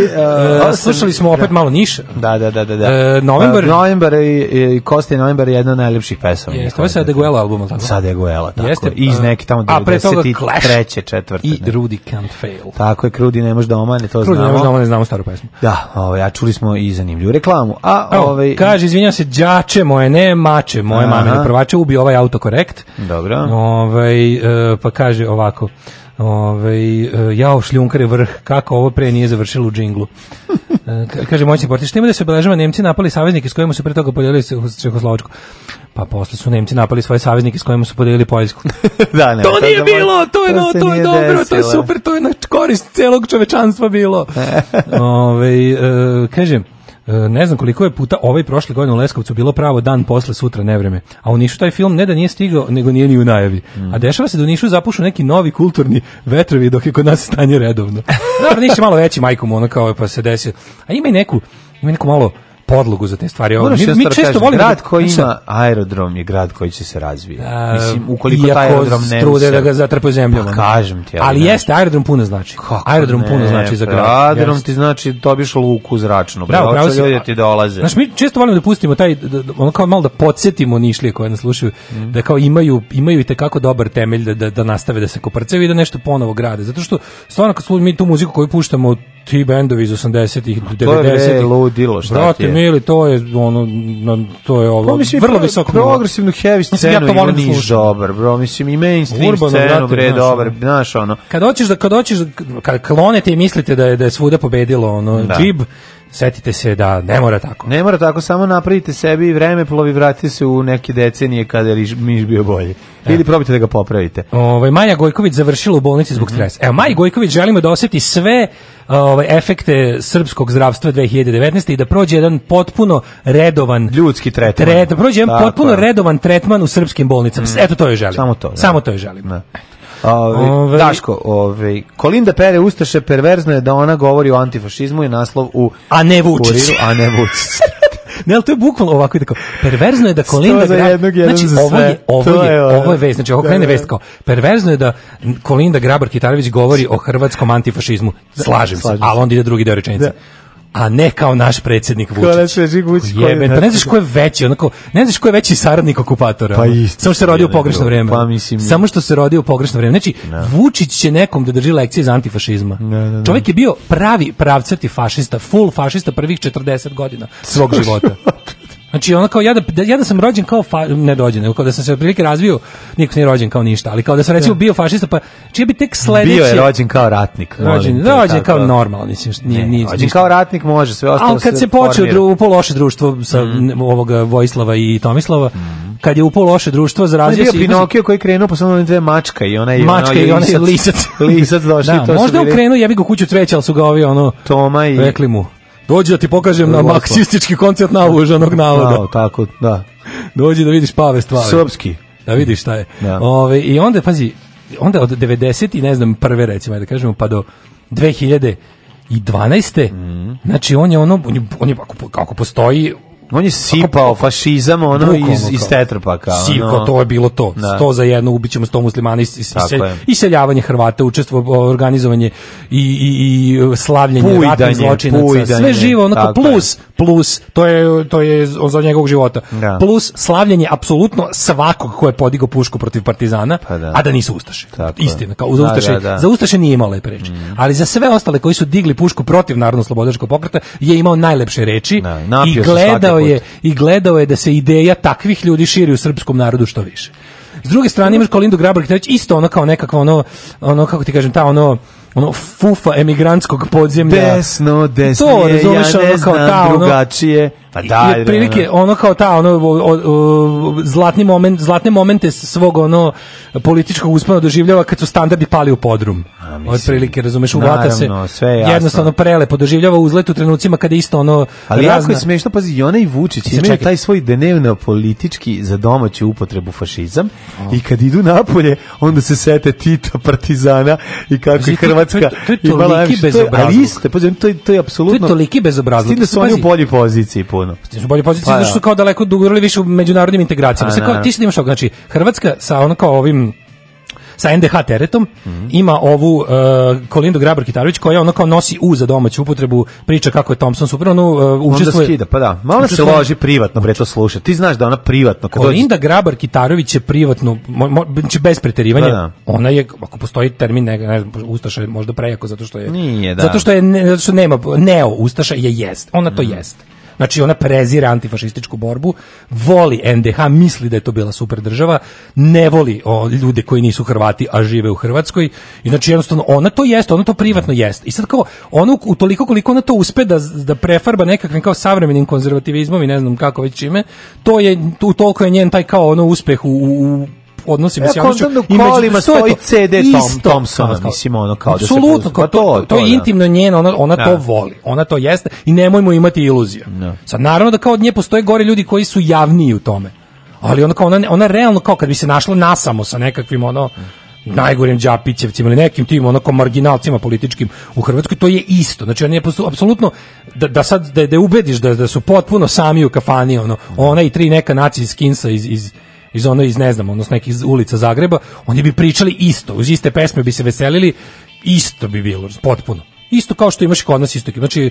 Uh, slušali smo opet da. malo Niša. Da, da, da, da. da. Uh, novembar. Uh, novembar i, i Kosti Novembar je jedna od najlepših pesama. Jeste, ovo je sada Guela album, tako? Sada je tako. Jeste, I iz neki tamo 93. treće, četvrte. I ne. Rudy Can't Fail. Tako je, Krudi ne može da omane, to Krudi znamo. Krudi ne može da omane, znamo staru pesmu. Da, ovaj, a čuli smo i zanimljivu reklamu. A, Evo, ovaj, kaže, izvinjam se, đače moje, ne mače moje mame, prvače, ubi ovaj autokorekt. Dobro. Ovaj, pa kaže ovako, Ove, ovaj, eh, jao šljunkare vrh, kako ovo pre nije završilo u džinglu. Eh, kaže moćni portiš, nema da se obeležava Nemci napali saveznike s kojima su pre toga podelili Čehoslovačku. Pa posle su Nemci napali svoje saveznike s kojima su podelili Poljsku. da, ne, to, to nije da bilo, to je, to, no, to je dobro, desilo. to je super, to je na korist celog čovečanstva bilo. Ove, ovaj, e, eh, kaže, E, ne znam koliko je puta ovaj prošle godine u Leskovcu bilo pravo dan posle sutra nevreme. A u Nišu taj film ne da nije stigao, nego nije ni u najavi. Mm. A dešava se da u Nišu zapušu neki novi kulturni vetrovi dok je kod nas stanje redovno. Dobro, Niš je malo veći majkom, ono kao pa se desi. A ima i neku, ima neku malo podlogu za te stvari. Ovo, mi, mi da često volimo grad da- koji da ima aerodrom je grad koji će se razvijati. Mislim, ukoliko taj aerodrom ne strude da ga zatrpaju zemljom. Pa kažem ti, ali, ali jeste aerodrom puno znači. Kako aerodrom ne, puno znači za pa grad. Aerodrom ti znači dobiš luku zračnu. Bravo, bravo, ljudi ti dolaze. Znaš, mi često volimo da pustimo taj da, ono kao malo da podsjetimo Nišlije koje nas slušaju mm. da kao imaju imaju i te kako dobar temelj da, da, da nastave da se koprcaju i da nešto ponovo grade. Zato što stvarno kad slušamo mi tu muziku koju puštamo ti bendovi iz 80-ih, 90-ih. To je ludilo, šta ti je? Mili, to je ono na, to je ovo. Pa mislim, vrlo visoko progresivno heavy scenu. Ja to volim niš slušati. dobar, bro. Mislim i mainstream Urbano, scenu bre dobar, znaš ono. Kad hoćeš da kad hoćeš da, kad klonete i mislite da je da je svuda pobedilo ono da. džib, setite se da ne mora tako. Ne mora tako, samo napravite sebi vreme plovi, vratite se u neke decenije kada je miš bio bolji. Ja. Da. Ili probajte da ga popravite. Ovaj Maja Gojković završila u bolnici zbog mm -hmm. stresa. Evo Maja mhm. Gojković želimo da oseti sve ovaj efekte srpskog zdravstva 2019 i da prođe jedan potpuno redovan ljudski tretman. Tret, da prođe jedan potpuno je. redovan tretman u srpskim bolnicama. Mm. Eto to je želim. Samo to. Da. Samo to je želim. Da. Ove, ove, Daško, ove, Kolinda pere Ustaše, perverzno je da ona govori o antifašizmu i naslov u... A ne Vučić. A ne Vučić. ne, ali to je bukvalno ovako i tako. Perverzno je da Kolinda Grab... Jednog, jednog znači, ovo je, ovo je, ovo je vest, znači ovo da, krene da, da. vest kao, perverzno je da Kolinda Grabar kitarević govori o hrvatskom antifašizmu. Slažem, Slažem se, ali onda ide drugi deo rečenice. Da a ne kao naš predsjednik Vučić. Kao naš predsjednik Vučić. Jeben, pa ne znaš ko je veći, onako, ne znaš ko je veći saradnik okupatora. Pa isto. Samo što se rodio u pogrešno pa vreme. Pa mislim. Samo što se rodio u pogrešno vreme. Znači, no. Da. Vučić će nekom da drži lekcije za antifašizma. No, da, no, da, Čovjek je bio pravi pravcati fašista, full fašista prvih 40 godina svog života. Znači ona kao ja da-, da, ja da sam rođen kao fa, ne rođen, nego kao da sam se otprilike razvio, niko nije rođen kao ništa, ali kao da sam recimo da. bio fašista, pa čije bi tek sledeće Bio je rođen kao ratnik. Rođen, te, rođen kao to... normalno, mislim, nije, nije rođen ništa. kao ratnik može sve ostalo. se. Al kad se počeo dru, u pološe društvo sa mm. ovoga eh, Vojislava i Tomislava, mm. kad je u pološe društvo zarazio se Pinokio koji krenuo posle one dve mačka i ona je mačka ono, i ona lisac. lisac došli da, to. Možda on krenuo, ja bih ga kuću cveća, al su ga ovi ono Toma i rekli mu Dođi da ti pokažem na maksistički koncert navuženog navoda. Da, tako, da. Dođi da vidiš pave stvari. Srpski. Da vidiš šta je. Da. Ove, I onda, pazi, onda od 90 i ne znam, prve recimo, da kažemo, pa do 2000 i 12. Mm. Znači on je ono on je, on je kako postoji On je sipao fašizam ono Bukom, iz, iz Tetrapaka. Ono. Sipko, to je bilo to. Da. Sto za jedno, ubićemo sto muslimana i, i, i seljavanje Hrvata, učestvo, organizovanje i, i, i slavljenje pujdanje, ratnih zločinaca. Pujdanje, sve živo, onako, plus, plus, to je, to je za njegovog života. Da. Plus slavljenje apsolutno svakog ko je podigao pušku protiv partizana, pa da. a da nisu Ustaše. Tako Istina, kao za da, Ustaše, da, da, za Ustaše nije imao lepe reči. Mm. Ali za sve ostale koji su digli pušku protiv Narodno-slobodačkog pokreta je imao najlepše reči da, i gledao gledao je i gledao je da se ideja takvih ljudi širi u srpskom narodu što više. S druge strane imaš Kolindu Grabar isto ono kao nekakva ono ono kako ti kažem ta ono ono fufa emigrantskog podzemlja. Desno, desno, to, razumeš, ja ne znam ta, ono, Pa da, je prilike ono kao ta ono o, o, zlatni moment zlatne momente svog ono političkog uspona doživljava kad su standardi pali u podrum. A, mislim, Od prilike razumeš uvata se. Sve jasno. Jednostavno prelepo doživljava uzlet u trenucima kada isto ono Ali razna... jako je smešno pazi i onaj Vučić ima taj svoj dnevno politički za domaću upotrebu fašizam oh. i kad idu napolje onda se sete Tita partizana i kako je Hrvatska to je, to je to pa to to je apsolutno... To je toliki bezobrazluk. S tim da su oni u boljoj poziciji puno. S pa da su u boljoj poziciji, pa, zato što da. su kao daleko dugurali više u međunarodnim integracijama. Pa sad kao, da. ti sad imaš znači, Hrvatska sa ono kao ovim sa NDH teretom, mm -hmm. ima ovu uh, Kolindu Grabar Kitarović koja ona kao nosi u za domaću upotrebu, priča kako je Thompson super, ono uh, učestvuje. Onda skida, pa da. Malo se loži privatno, bre to sluša. Ti znaš da ona privatno kad Kolinda dođe... Grabar Kitarović je privatno, će mo, znači bez preterivanja. Da, da. Ona je ako postoji termin ne, ne ustaše možda prejako zato što je Nije, da. zato što je ne, zato što nema neo ustaša je jest. Ona to mm -hmm. jest. Znači ona prezira antifašističku borbu, voli NDH, misli da je to bila super država, ne voli o, ljude koji nisu Hrvati, a žive u Hrvatskoj. I znači jednostavno ona to jeste, ona to privatno da. jeste. I sad kao ona u toliko koliko ona to uspe da da prefarba nekakvim kao savremenim konzervativizmom i ne znam kako već čime, to je u toliko je njen taj kao ono uspeh u, u odnosi odnosima s javnošću kolima stoji CD Tom Thompsona, mislim ono kao Absolutno, da se pa to, to, je da. intimno njeno, ona, ona to da. voli, ona to jeste i nemojmo imati iluzija. Da. Sad naravno da kao od nje postoje gore ljudi koji su javniji u tome. Ali ona kao ona, ona realno kao kad bi se našla nasamo sa nekakvim ono najgorim Đapićevcima ili nekim tim onako marginalcima političkim u Hrvatskoj, to je isto. Znači, on je apsolutno, da, da sad, da, da ubediš da, da su potpuno sami u kafani, ono, ona i tri neka naci iz iz, iz iz ono iz ne znam, odnosno nekih ulica Zagreba, oni bi pričali isto, uz iste pesme bi se veselili, isto bi bilo, potpuno. Isto kao što imaš kod nas isto. Znači, e,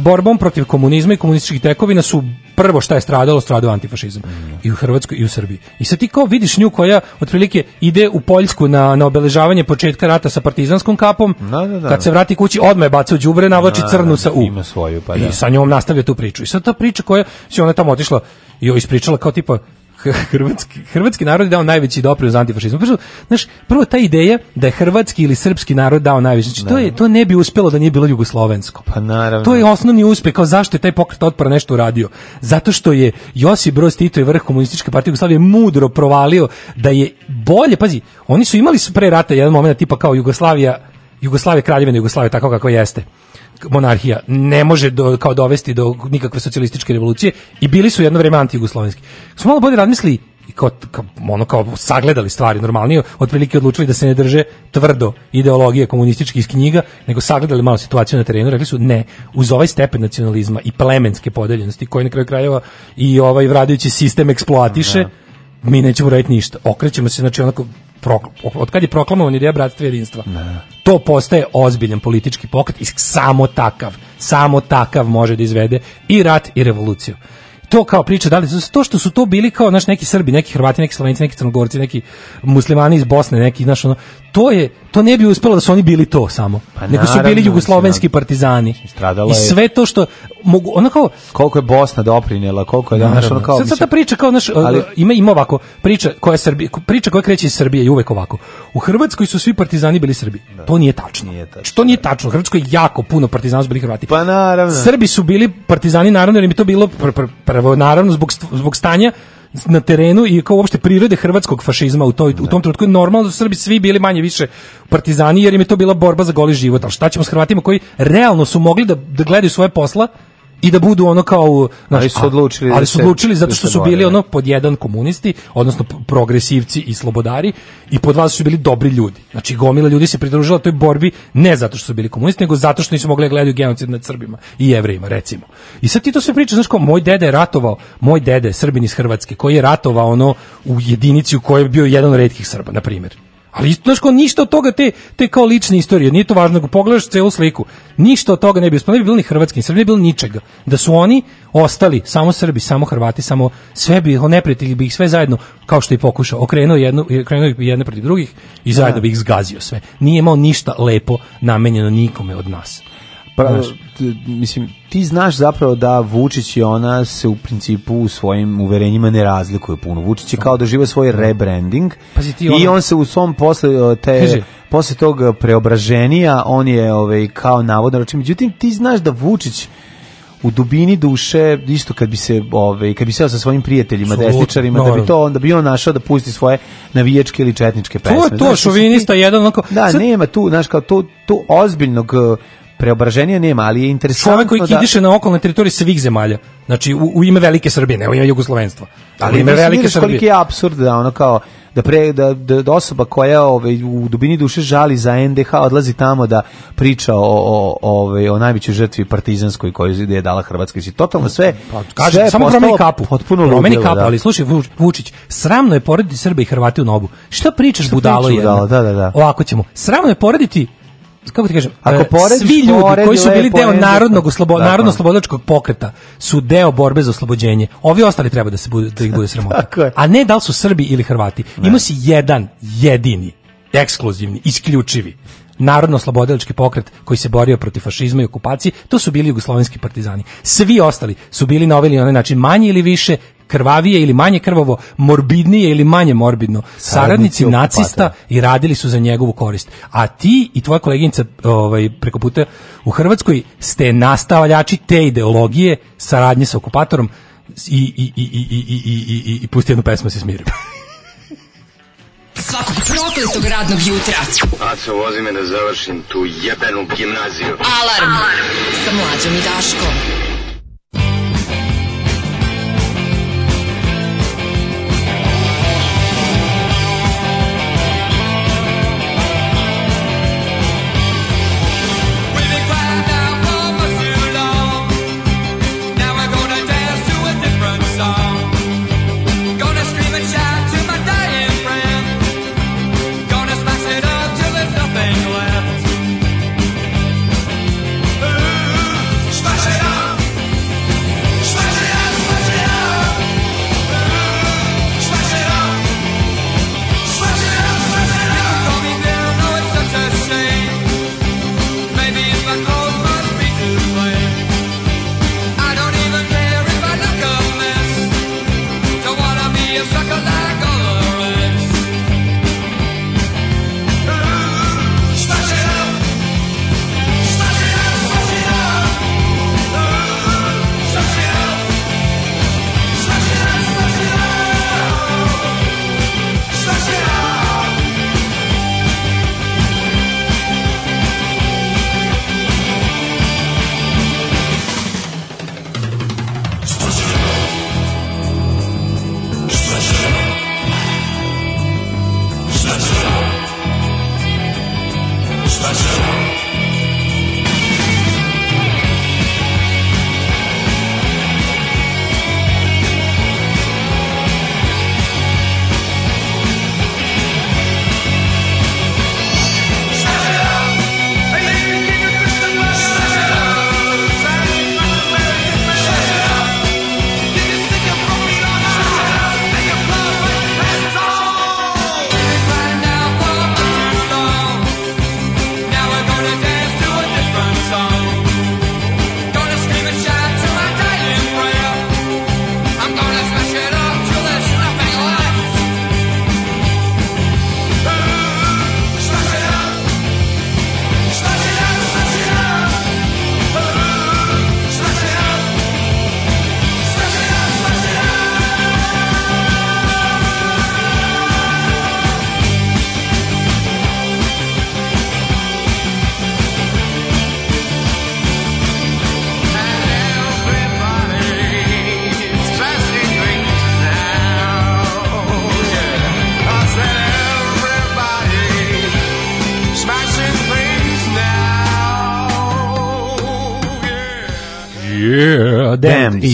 borbom protiv komunizma i komunističkih tekovina su prvo šta je stradalo, stradao antifašizam. Mm. I u Hrvatskoj i u Srbiji. I sad ti kao vidiš nju koja otprilike ide u Poljsku na, na obeležavanje početka rata sa partizanskom kapom, da, da, da. kad se vrati kući odmah je bacao u đubre, navlači da, da, crnu da, sa u. Ima svoju, pa I sa njom nastavlja tu priču. I sad ta priča koja, se ona tamo otišla i ispričala kao tipa, hrvatski, hrvatski narod je dao najveći doprinos za antifašizmu. Prvo, znaš, prvo ta ideja da je hrvatski ili srpski narod dao najveći, znači, to, je, to ne bi uspelo da nije bilo jugoslovensko. Pa naravno. To je osnovni uspjeh, kao zašto je taj pokret otpora nešto uradio. Zato što je Josip Broz Tito i vrh komunističke partije Jugoslavije mudro provalio da je bolje, pazi, oni su imali su pre rata jedan moment tipa kao Jugoslavija, Jugoslavija kraljevina Jugoslavija tako kako jeste monarhija ne može do, kao dovesti do nikakve socijalističke revolucije i bili su jedno vrijeme antijugoslovenski. Smo malo bolje razmislili i kao, kao, ono kao sagledali stvari normalnije, otprilike odlučili da se ne drže tvrdo ideologije komunističkih knjiga, nego sagledali malo situaciju na terenu, rekli su ne, uz ovaj stepen nacionalizma i plemenske podeljenosti koji na kraju krajeva i ovaj vladajući sistem eksploatiše, da mi nećemo raditi ništa. Okrećemo se, znači onako od kad je proklamovan ideja bratstva i jedinstva, ne. to postaje ozbiljan politički pokret i samo takav, samo takav može da izvede i rat i revoluciju. To kao priča, da li to što su to bili kao naš neki Srbi, neki Hrvati, neki Slovenci, neki Crnogorci, neki muslimani iz Bosne, neki naš ono, to je to ne bi uspelo da su oni bili to samo. Pa nego su bili jugoslovenski da. partizani. Stradala I sve to što mogu ona kao koliko je Bosna doprinela, koliko je danas ona kao. Sad, sad ta priča kao naš ali, e, ima ima ovako priča koja je Srbija, priča koja kreće iz Srbije i uvek ovako. U Hrvatskoj su svi partizani bili Srbi. Da. To nije tačno. Nije tačno. Što nije da. tačno? U Hrvatskoj je jako puno partizana su bili Hrvati. Pa naravno. Srbi su bili partizani naravno jer im je to bilo prvo naravno zbog zbog stanja na terenu i kao uopšte prirode hrvatskog fašizma u, toj, u da. tom trenutku je normalno da su Srbi svi bili manje više partizani jer im je to bila borba za goli život. Ali šta ćemo s Hrvatima koji realno su mogli da, da gledaju svoje posla i da budu ono kao znači ali su odlučili ali da su odlučili zato što da su bili da. ono pod jedan komunisti odnosno progresivci i slobodari i pod vas su bili dobri ljudi znači gomila ljudi se pridružila toj borbi ne zato što su bili komunisti nego zato što nisu mogli gledati genocid nad Srbima i Jevrejima recimo i sad ti to sve pričaš znači kao moj deda je ratovao moj deda je Srbin iz Hrvatske koji je ratovao ono u jedinici u kojoj je bio jedan od retkih Srba na primjer Ali znaš ko ništa od toga te te kao lične istorije, nije to važno, ako pogledaš celu sliku, ništa od toga ne bi uspelo, ne bi bilo ni hrvatski, Srbi ne bi bilo ničega. Da su oni ostali samo Srbi, samo Hrvati, samo sve bi neprijatelji bi ih sve zajedno kao što je pokušao, okrenuo jednu, okrenuo bi jedne protiv drugih i zajedno da. bi ih zgazio sve. Nije imao ništa lepo namenjeno nikome od nas. Pa, mislim, ti znaš zapravo da Vučić i ona se u principu u svojim uverenjima ne razlikuju puno. Vučić je kao doživa da svoj rebranding ono... i on se u svom posle te... posle tog preobraženija on je ovaj kao navodno reči međutim ti znaš da Vučić u dubini duše isto kad bi se ovaj kad bi seo sa svojim prijateljima Absolut, desničarima no, da bi to onda bio našao da pusti svoje navijačke ili četničke pesme. To je to šovinista jedan onako. Da, sad, nema tu, znaš kao to to ozbiljnog Preobraženja nema, ali je interesantno Čovjek koji da- kidiše da... na okolnoj teritoriji svih zemalja. Znači, u, u ime velike Srbije, ne u ime Jugoslovenstva. Ali u ime velike Srbije. Koliki je absurd da ono kao da pre da, da, da osoba koja ove ovaj, u dubini duše žali za NDH odlazi tamo da priča o o ove ovaj, o najvećoj žrtvi partizanskoj koju je dala Hrvatska i znači, totalno sve pa kaže samo promeni kapu potpuno promeni kapu da. ali slušaj Vučić sramno je porediti Srbe i Hrvate u nobu šta pričaš šta budalo je da da da ovako ćemo sramno je porediti kako ti kažem, Ako e, porediš, svi ljudi koji su bili deo narodnog oslobo, narodno slobodačkog pokreta su deo borbe za oslobođenje. Ovi ostali treba da se bude da ih bude sramota. A ne da li su Srbi ili Hrvati. Ima si jedan jedini ekskluzivni, isključivi narodno-slobodilački pokret koji se borio protiv fašizma i okupacije, to su bili jugoslovenski partizani. Svi ostali su bili na ovaj ili onaj način manji ili više krvavije ili manje krvavo, morbidnije ili manje morbidno. Saradnici nacista i radili su za njegovu korist. A ti i tvoja koleginica ovaj, preko puta u Hrvatskoj ste nastavljači te ideologije saradnje sa okupatorom i, i, i, i, i, i, i, i pusti jednu pesmu da se smirim. Svakog prokletog radnog jutra. Aco, vozi me da završim tu jebenu gimnaziju. Alarm, Alarm. sa mlađom i Daškom.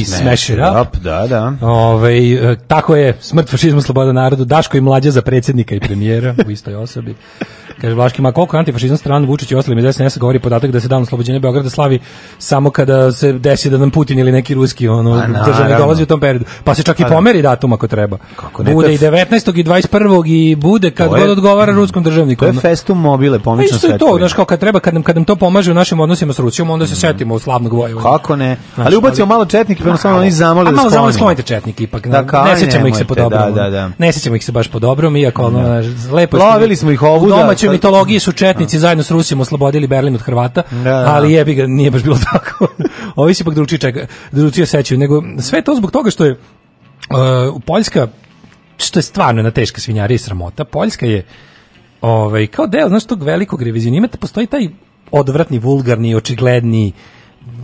i Smash It Up. Da, da. Ove, ovaj, tako je, smrt fašizmu sloboda narodu, Daško i mlađa za predsjednika i premijera u istoj osobi. Kaže Vlaški, ma koliko je antifašizam stran Vučić i ostalim iz SNS govori podatak da se dan oslobođenja Beograda slavi samo kada se desi da nam Putin ili neki ruski ono pa, državni dolazi u tom periodu. Pa se čak i pa da. pomeri datum ako treba. Kako ne, bude i 19. i 21. i bude kad god odgovara ruskom državniku. To je festum mobile, pa pomično sve. to, znaš kao kad treba kad nam kad nam to pomaže u našim odnosima s Rusijom, onda se mhm. setimo slavnog vojevode. Kako ne? Ali ubacimo malo četnike, pa samo oni zamole da. Malo zamole četnike ipak. Da, ne sećamo ih se po dobrom. Da, ne sećamo ih se baš po dobrom, iako lepo. Lovili smo ih ovu Grčkoj znači, mitologiji su da. četnici zajedno s Rusima oslobodili Berlin od Hrvata, da, da. ali jebi ga, nije baš bilo tako. Ovi se ipak dručije čeka, dručije sećaju, nego sve to zbog toga što je uh, Poljska što je stvarno na teška svinjarija i sramota. Poljska je ovaj, kao deo, znaš, tog velikog revizionizma, revizionimeta postoji taj odvratni, vulgarni, očigledni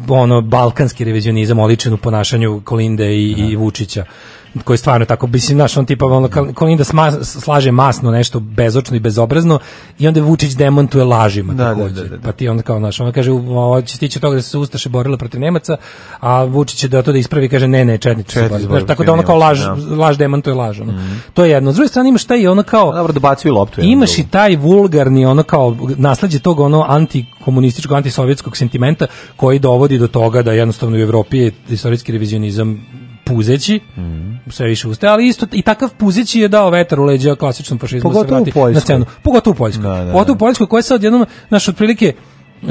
ono balkanski revizionizam oličen u ponašanju Kolinde i, i Vučića koji je stvarno tako, mislim, znaš, on tipa, ono, Kolinda sma, slaže masno nešto bezočno i bezobrazno i onda Vučić demontuje lažima da, da također. Da, da, da, Pa ti onda kao, znaš, ona kaže, ovo će stići toga da se Ustaše borila protiv Nemaca, a Vučić će da to da ispravi kaže, ne, ne, četnici su borili. Znaš, tako da ona kao laž, da. laž demontuje laž, ono. Mm -hmm. To je jedno. S druge strane imaš taj, ono kao... Dobro, dobacuju da loptu. Imaš i taj vulgarni, ono kao, nasledđe tog, ono, antikomunističkog, antisovjetskog sentimenta koji dovodi do toga da jednostavno u Evropi je istorijski revizionizam puzeći, mm. sve više ustaje, ali isto i takav puzeći je dao vetar u leđa klasičnom fašizmu. Da Pogotovo u Poljskoj. Na scenu. Pogotovo u Poljskoj. Da, da, da, Pogotovo u Poljskoj koja je sad jednom, naš, otprilike, Uh,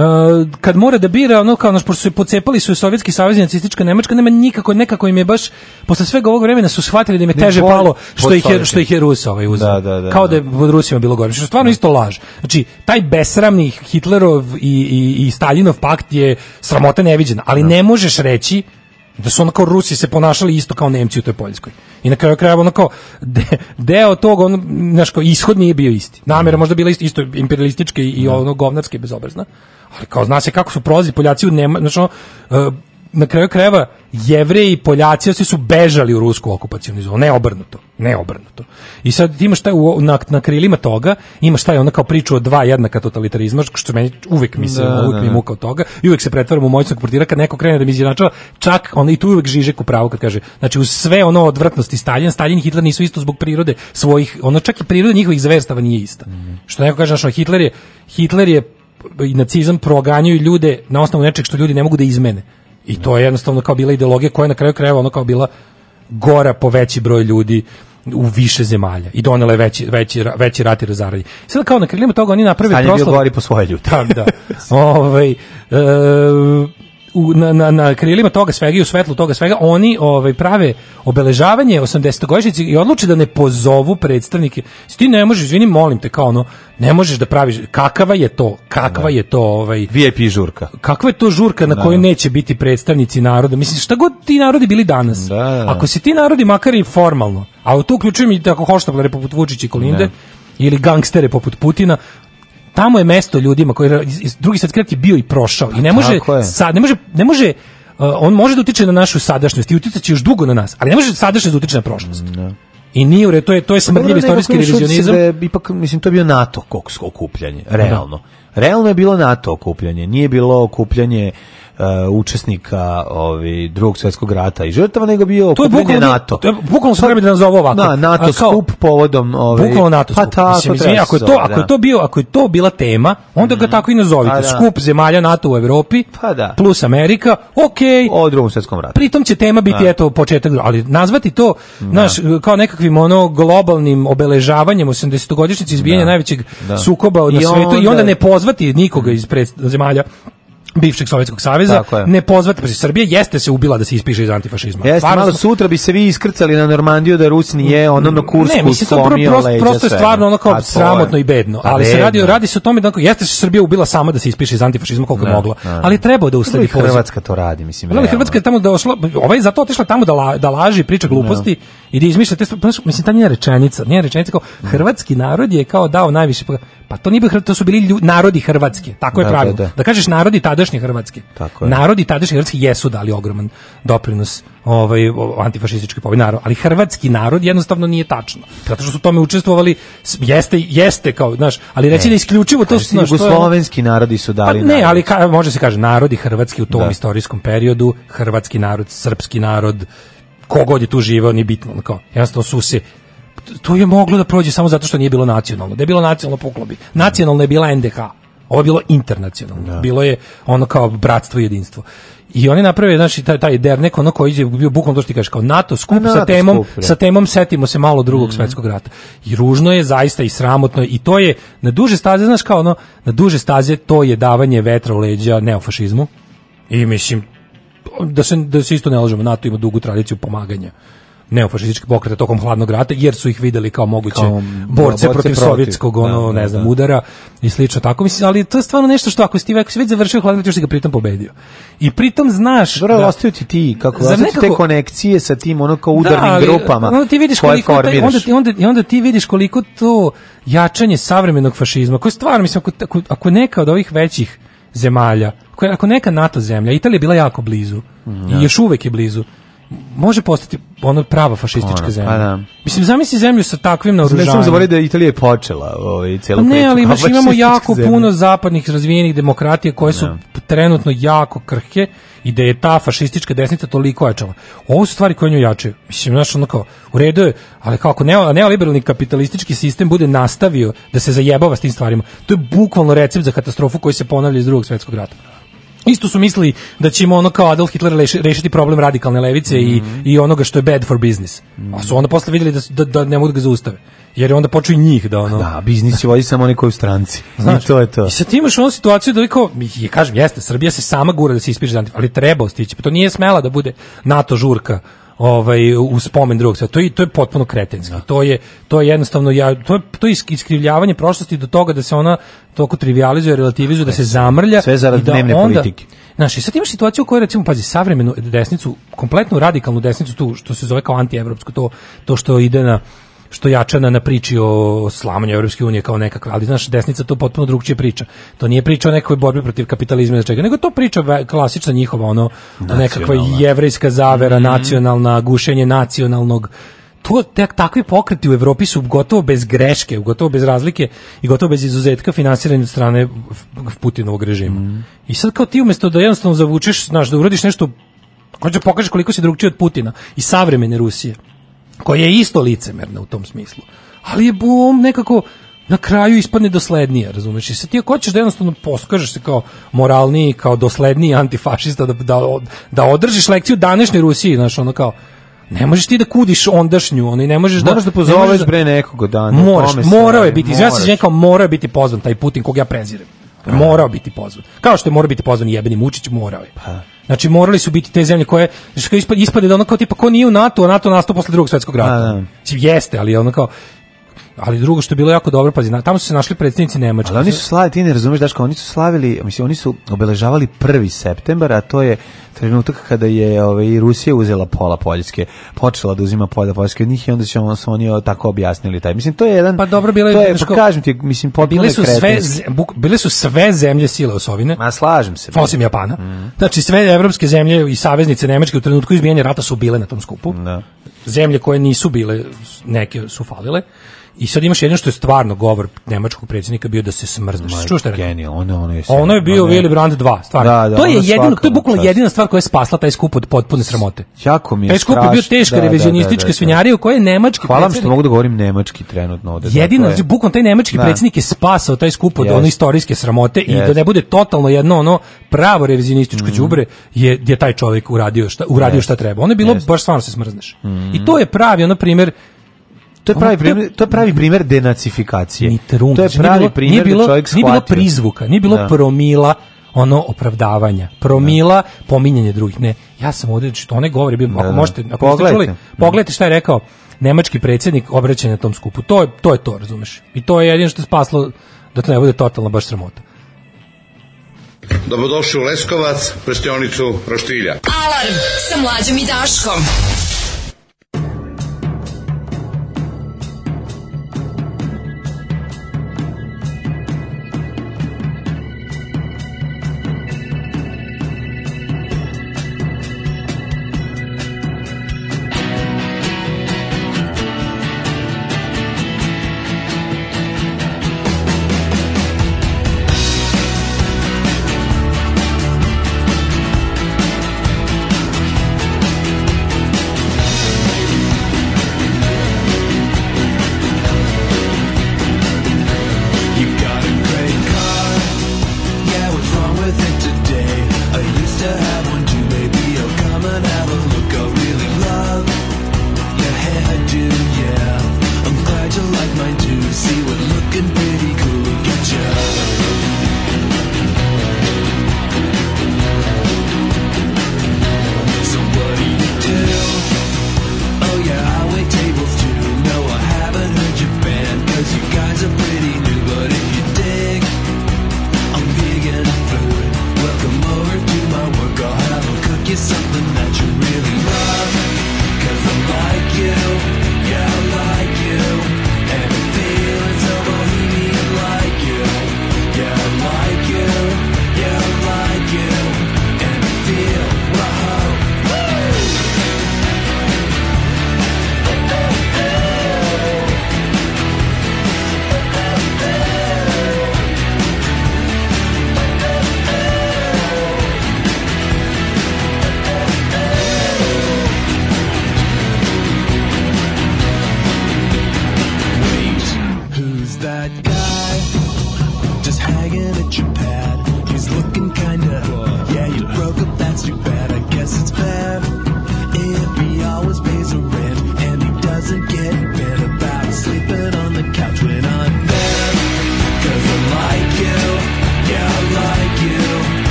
kad mora da bira ono kao naš pošto su pocepali su sovjetski savez i nacistička nemačka nema nikako nekako im je baš posle svega ovog vremena su shvatili da im je da teže bolj, palo što ih je što ih je Rus ovaj uzeo da, da, da, kao da je pod Rusima bilo gore što stvarno isto laž znači taj besramni Hitlerov i i i Staljinov pakt je sramota neviđena ali ne možeš reći da su ono Rusi se ponašali isto kao Nemci u toj Poljskoj. I na kraju krajeva ono kao de, deo tog ono znaš kao ishod nije bio isti. Namera da. možda bila isto, isto imperialistička i, i da. ono govnarska i bezobrazna. Ali kao zna se kako su prolazili Poljaci u Nemačku, znači ono, e, na kraju krajeva jevreji i Poljaci svi su bežali u rusku okupacionu zonu, ne obrnuto, ne obrnuto. I sad ima šta u, na, na krilima toga, ima šta je ona kao priču o dva jednaka totalitarizma, što meni uvek mislim, da, uvek da, mi muka od toga, i uvek se pretvaram u moćnog portira kad neko krene da mi izjednačava, čak on i tu uvek Žižek u pravu kad kaže, znači uz sve ono odvratnosti Stalin, Stalin i Hitler nisu isto zbog prirode svojih, ono čak i priroda njihovih zverstava nije ista. Mm. Što neko kaže, znači, Hitler je, Hitler je i nacizam proganjaju ljude na osnovu nečeg što ljudi ne mogu da izmene. I to je jednostavno kao bila ideologija koja je na kraju krajeva ono kao bila gora po veći broj ljudi u više zemalja i donela je veći, veći, veći rat i razaranje. Sada kao na krilima toga oni naprave proslavu... Stanje bio gori po svoje ljudi. Da, da. Ove, ovaj, e, u, na, na, na krilima toga svega i u svetlu toga svega oni ovaj prave obeležavanje 80-godišnjici i odluče da ne pozovu predstavnike. Ti ne možeš, izvini, molim te, kao ono, ne možeš da praviš, kakava je to, kakva da. je to ovaj, VIP žurka. Kakva je to žurka na da. kojoj neće biti predstavnici naroda? Mislim, šta god ti narodi bili danas, da, da, da. ako se ti narodi makar i formalno, a u to uključujem i tako hoštablare poput Vučića i Kolinde, ili gangstere poput Putina tamo je mesto ljudima koji iz drugi svetski rat je bio i prošao i ne pa može sad ne može ne može uh, on može da utiče na našu sadašnjost i uticaće još dugo na nas, ali ne može sadašnjost da utiče na prošlost. Mm, da. I nije u to je, to je pa smrdljiv istorijski revizionizam. Be, ipak, mislim, to je bio NATO okupljanje, realno. Realno je bilo NATO okupljanje, nije bilo okupljanje Uh, učesnika ovi drugog svetskog rata i žrtava nego bio okupljen NATO. To je bukvalno sve da nazovu ovako. Na, da, NATO kao, skup povodom ove Bukvalno NATO pa skup. Pa tako, Mislim, izvini, ako je to, da. ako je to bio, ako je to bila tema, onda mm ga mhm. tako i nazovite. Pa, da. Skup zemalja NATO u Evropi pa, da. plus Amerika. Okej. Okay. O drugom svjetskom ratu. Pritom će tema biti da. eto početak, ali nazvati to, da. naš, kao nekakvim ono globalnim obeležavanjem 80-godišnjice izbijanja da. najvećeg sukoba na svetu i onda ne pozvati nikoga iz zemalja bivšeg Sovjetskog saveza, ne pozvati, pa Srbija jeste se ubila da se ispiše iz antifašizma. Jeste, Varno malo sutra bi se vi iskrcali na Normandiju da Rus nije mm, ono na Kursku ne, mislim, to prosto, prosto je stvarno ono kao pa, sramotno je. i bedno, pa, ali bedno. se radi, radi se o tome da jeste se Srbija ubila sama da se ispiše iz antifašizma koliko ne, da, mogla, ne. Da. ali treba da pa, usledi poziv. Hrvatska to radi, mislim. Ali Hrvatska je tamo da ošla, ovaj je zato otišla tamo da, la, da laži, priča da. gluposti i da izmišlja te stvari. Mislim, ta njena rečenica, njena rečenica kao, hrvatski narod je kao dao najviše, Pa to nije to su bili ljudi, narodi Hrvatske, tako je da, pravilno. Da, da. da, kažeš narodi tadašnji Hrvatske. Tako je. Narodi tadašnji hrvatski jesu dali ogroman doprinos ovaj antifašistički pobedi ali hrvatski narod jednostavno nije tačno. Zato što su tome učestvovali jeste jeste kao, znaš, ali reći da isključivo to su naš jugoslovenski narodi su dali. Pa ne, narod. ali ka, može se kaže narodi hrvatski u tom da. istorijskom periodu, hrvatski narod, srpski narod, kogod je tu živeo, nije bitno, kao, jednostavno su se to je moglo da prođe samo zato što nije bilo nacionalno. Da je bilo nacionalno poklobi. Nacionalno je bila NDH. Ovo je bilo internacionalno. Da. Bilo je ono kao bratstvo i jedinstvo. I oni naprave znači taj taj der neko ono koji je bio bukom to što ti kažeš kao NATO skup pa NATO sa temom skup, sa temom setimo se malo drugog mm svetskog rata. I ružno je zaista i sramotno i to je na duže staze znaš kao ono na duže staze to je davanje vetra u leđa neofašizmu. I mislim da se da se isto ne lažemo NATO ima dugu tradiciju pomaganja neofašističkih pokreta tokom hladnog rata jer su ih videli kao moguće kao, borce, da, protiv, protiv, sovjetskog ono da, da, ne znam da. udara i slično tako mislim ali to je stvarno nešto što ako si ti već, već završio hladni rat još si ga pritom pobedio i pritom znaš Dobro, da, ostaju ti ti kako za nekako, te konekcije sa tim ono kao da, udarnim da, ali, grupama onda ti vidiš koliko taj, onda ti onda, onda ti vidiš koliko to jačanje savremenog fašizma koje stvarno mislim ako, ako neka od ovih većih zemalja ako neka NATO zemlja Italija je bila jako blizu mm, i još uvek je blizu može postati ono prava fašistička ono, pa zemlja. Pa da. Mislim zamisli zemlju sa takvim naoružanjem. Ne samo zaboraviti da je Italija je počela ovaj celu pa Ne, ali imaš, imamo jako zemlje. puno zapadnih razvijenih demokratija koje su ne. Da. trenutno jako krhke i da je ta fašistička desnica toliko jačala. Ovo su stvari koje nju jačaju. Mislim, znaš, ono kao, u redu je, ali kako neo, neoliberalni kapitalistički sistem bude nastavio da se zajebava s tim stvarima. To je bukvalno recept za katastrofu koji se ponavlja iz drugog svetskog rata. Isto su mislili da ćemo ono kao Adolf Hitler rešiti problem radikalne levice mm -hmm. i, mhm. i onoga što je bad for business. Mm -hmm. A su onda posle videli da, da, da ne mogu da ga zaustave. Jer onda počeo i njih da ono... Da, biznis vodi samo onaj koji u stranci. Znači, I to je to. I sad ti imaš onu situaciju da kao, je, kažem, jeste, Srbija se sama gura da se ispiše ali treba ostići. Pa to nije smela da bude NATO žurka ovaj u spomen drugog sveta. To je to je potpuno kretenski. Da. To je to je jednostavno ja to je to je iskrivljavanje prošlosti do toga da se ona toliko trivializuje, relativizuje, da se zamrlja sve zarad da dnevne onda, politike. Znaš, i sad imaš situaciju u kojoj, recimo, pazi, savremenu desnicu, kompletnu radikalnu desnicu, tu što se zove kao antievropsku, to, to što ide na što jačana na priči o slamanju Europske unije kao nekakva, ali znaš, desnica to potpuno drugčije priča. To nije priča o nekoj borbi protiv kapitalizma ili čega, nego to priča klasična njihova, ono, nekakva jevrejska zavera, mm -hmm. nacionalna, gušenje nacionalnog, to tek takvi pokreti u Evropi su gotovo bez greške, gotovo bez razlike i gotovo bez izuzetka finansirani od strane Putinovog režima. Mm. I sad kao ti umesto da jednostavno zavučeš, znaš, da uradiš nešto hoćeš da pokažeš koliko si drugčiji od Putina i savremene Rusije koje je isto licemerna u tom smislu. Ali je bum nekako na kraju ispadne doslednije, razumeš? I sad ti ako hoćeš da jednostavno poskažeš se kao moralniji, kao dosledniji antifašista, da, da, da održiš lekciju današnje Rusiji, znaš, ono kao, ne možeš ti da kudiš ondašnju, ono i ne možeš da Moraš da pozoveš ne da, bre nekog dana. ne, moraš, morao je biti, izjasni se kao morao je biti pozvan taj Putin kog ja prezirem. Da. Morao biti pozvan. Kao što je morao biti pozvan jebeni Mučić, morao je. Pa. Znači morali su biti te zemlje koje znači ispade ispade da ono kao tipa ko nije u NATO, a NATO nastao posle drugog svetskog rata. A, pa, da. Jeste, ali ono kao Ali drugo što je bilo jako dobro, pazi, tamo su se našli predstavnici Nemačke. Ali oni su slavili, ti ne razumeš, Daško, oni su slavili, mislim, oni su obeležavali 1. septembar, a to je trenutak kada je ovaj, Rusija uzela pola Poljske, počela da uzima pola Poljske od njih i onda se on, oni tako objasnili taj. Mislim, to je jedan... Pa dobro, bilo je... To je, pa kažem ti, mislim, bile su, sve, buk, bile su sve zemlje sile osovine. Ma, slažem se. Osim Japana. Mm. Znači, sve evropske zemlje i saveznice Nemačke u trenutku izbijanja rata su bile na tom skupu. Da. Zemlje koje nisu bile, neke su falile. I sad imaš jedno što je stvarno govor nemačkog predsjednika bio da se smrzneš. Što šta je ono, ono je, ono je bio ono Willy Brandt 2, stvarno. Da, da, to je jedino, to je bukvalno jedina stvar koja je spasla taj skup od potpune sramote. Jako mi je Taj skup straš, je bio teška da, da, da revizionistička da, da, svinjarija u kojoj je nemački Hvala predsjednik... što mogu da govorim nemački trenutno ovde. Jedino, znači, je... bukvalno taj nemački predsjednik je spasao taj skup od yes. one istorijske sramote yes. i da ne bude totalno jedno ono pravo revizionističko mm. đubre je je taj čovjek uradio šta uradio yes. šta treba. Ono je bilo baš stvarno se smrzneš. Mm. I to je pravi ono primjer To je pravi primjer, to je znači, pravi primjer denacifikacije. Nitrum, to je pravi nije primjer da nije bilo, da čovjek shvatio. Nije bilo prizvuka, nije bilo da. promila ono opravdavanja, promila da. pominjanje drugih. Ne, ja sam ovdje, što one govore, bi, da, ako da. možete, ako pogledajte. Čuli, pogledajte šta je rekao nemački predsjednik obraćanja tom skupu. To je, to je to, razumeš? I to je jedino što je spaslo da to ne bude totalna baš sramota. Dobrodošli u Leskovac, prštionicu Roštilja. Alarm sa mlađom i Daškom.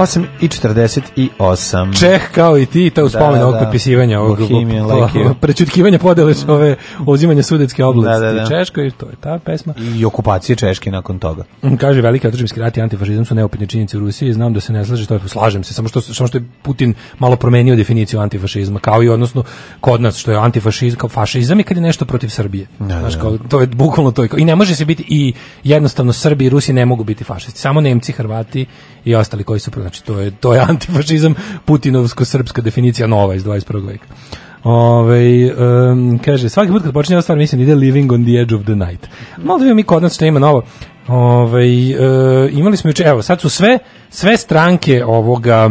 8 i 48. Čeh kao i ti, ta uspomena da, da. ovog da. potpisivanja, ovog Bohemian, like prećutkivanja podele ove uzimanja sudetske da, da, oblasti da, da, da. Češkoj, to ta pesma. I okupacije Češke nakon toga. Mm, kaže, veliki otržbinski rat i antifašizam su neopitne činjenice u Rusiji znam da se ne slaže, to je, slažem se, samo što, samo što je Putin malo promenio definiciju antifašizma, kao i odnosno kod nas, što je antifašizam, kao fašizam i kad je nešto protiv Srbije. Da, da Znaš, da. kao, to je bukvalno to. I ne može se biti i jednostavno Srbi i Rusi ne mogu biti fašisti. Samo Nemci, Hrvati i ostali koji su, znači, to je, to je antifašizam, putinovsko-srpska definicija nova iz 21. veka. Ove, ovaj, um, kaže, svaki put kad počinje ova stvar, mislim, da ide Living on the Edge of the Night. Malo da mi kod nas što ima novo. Ove, ovaj, uh, imali smo juče, evo, sad su sve, sve stranke ovoga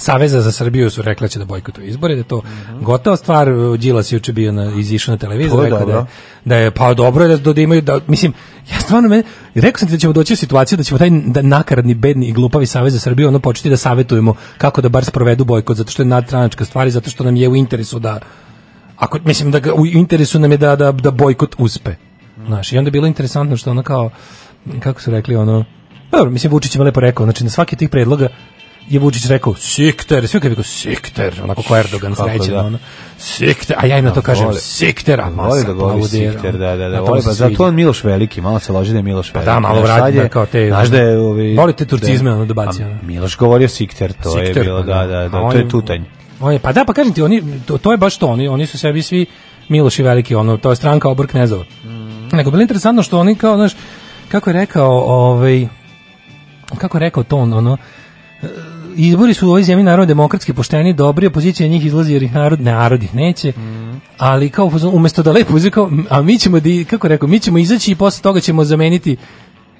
Saveza za Srbiju su rekla da će da bojkotuju izbore, da to mm -hmm. gotova stvar. Đilas juče bio na izišao na televiziju, rekao da, da je pa dobro je da, da imaju da mislim Ja stvarno meni, rekao sam ti da ćemo doći u situaciju da ćemo taj da nakaradni bedni i glupavi savez za Srbiju ono početi da savetujemo kako da bar sprovedu bojkot zato što je nadstranačka stvar i zato što nam je u interesu da ako mislim da u interesu nam je da da, da bojkot uspe. Znaš, i onda je bilo interesantno što ona kao kako su rekli ono Dobro, mislim Vučić je lepo rekao, znači na svaki tih predloga je Vučić rekao sikter, sve kad sikter, onako kao Erdogan srećen, da. ono. Sikter, a ja im na to kažem vole, sikter, a masa, da voli sikter, da, da, da. Voli, ba, pa zato on Miloš Veliki, malo se loži da je Miloš Veliki. Pa da, malo vrati na kao te, znaš da je, ovi, voli te da turcizme, ono, dobaci. Ono. Miloš govorio sikter, to sikter, je bilo, pa da, da, da, da to je tutanj. On pa da, pa kažem ti, oni, to, to je baš to, oni, oni su sebi svi Miloš i Veliki, ono, to je stranka obr knezova. Mm. Nego, bilo interesantno što oni kao, znaš, kako je rekao, ovaj, kako je rekao to, ono, izbori su u ovoj zemlji narod demokratski pošteni, dobri, opozicija njih izlazi jer ih narod, narod ih neće. Mm. Ali kao umesto da lepo uzrekao, a mi ćemo da kako rekao, mi ćemo izaći i posle toga ćemo zameniti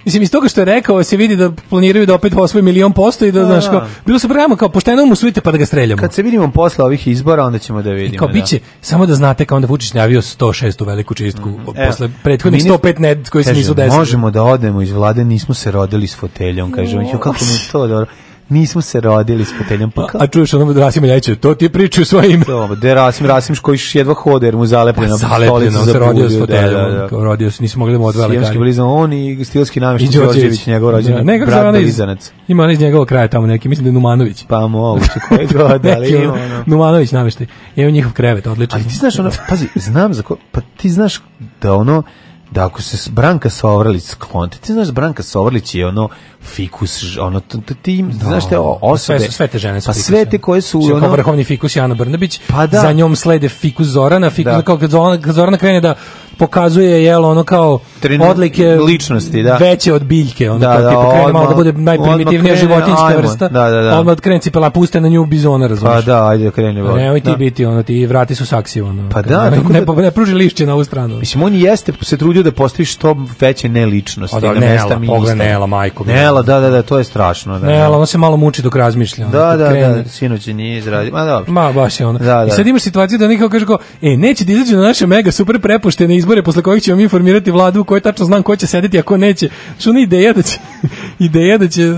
Mislim, iz toga što je rekao, se vidi da planiraju da opet osvoje milion posto i da, a, da, znaš, da. kao, bilo se programu kao pošteno mu sujte pa da ga streljamo. Kad se vidimo posle ovih izbora, onda ćemo da vidimo. I kao, da. biće, samo da znate, kao onda Vučić najavio 106. u veliku čistku, mm, posle evo, prethodnih minis... 105 ned koji se nisu desili. Možemo da odemo iz vlade, nismo se rodili s foteljom, kaže, mm. on, kako mi je to dobro. Nismo se rodili s foteljom pa kao. A, čuješ ono da Rasim Ljajić, to ti pričaju svoje ime. Dobro, da Rasim Rasimš koji jedva hode jer mu zalepljena pa, stolica za rodio s da, foteljom. Da, da, da. Rodio se, nismo mogli da mu odvele Sijemski blizan, on i stilski namještaj Đorđević, njegov rođeni da, brat Blizanac. Ima on iz njegovog kraja tamo neki, mislim da je Numanović. Pa moguće, koji da li ima ono. Numanović namještaj. Ima njihov krevet, odlično. Ali ti znaš ono, pazi, znam za ko, pa ti znaš da ono, da ako se Branka Sovrlić sklonite, ti znaš da Branka Sovrlić je ono fikus, ono, ti znaš te da, osobe, sve, sve te žene su pa sve te koje su, ono, kao vrhovni fikus Jana Brnabić, pa da, za njom slede fikus Zorana, fikus, da. kao kad Zorana, kad Zorana krene da pokazuje jelo ono kao Trin, odlike ličnosti, da. Veće od biljke, ono da, kao da, tipa krene malo da bude najprimitivnija životinjska ajmo, vrsta. Da, da, da. Odmah krene cipela puste na nju bizona, razumiješ. Pa da, ajde da kreni pa vodi. Nemoj ti da. biti ono ti vrati su saksi ono. Pa da, ne, ne, ne, da- ne pruži lišće na ovu stranu. Mislim on jeste se trudio da postavi što veće neličnosti da, nela, pogled Nela majko. Nela, da, da, da, to je strašno, da. Nela, da. ona se malo muči dok razmišlja. Da, da, da, sinoć je nije izradio. Ma dobro. Ma baš je ona. I sad imaš situaciju da nikako kaže kao, e, neće da izađu na naše mega super prepuštene izbore posle kojih ćemo mi formirati vladu u kojoj tačno znam ko će sedeti, a ko neće. Što ne ideja da će, ideja da će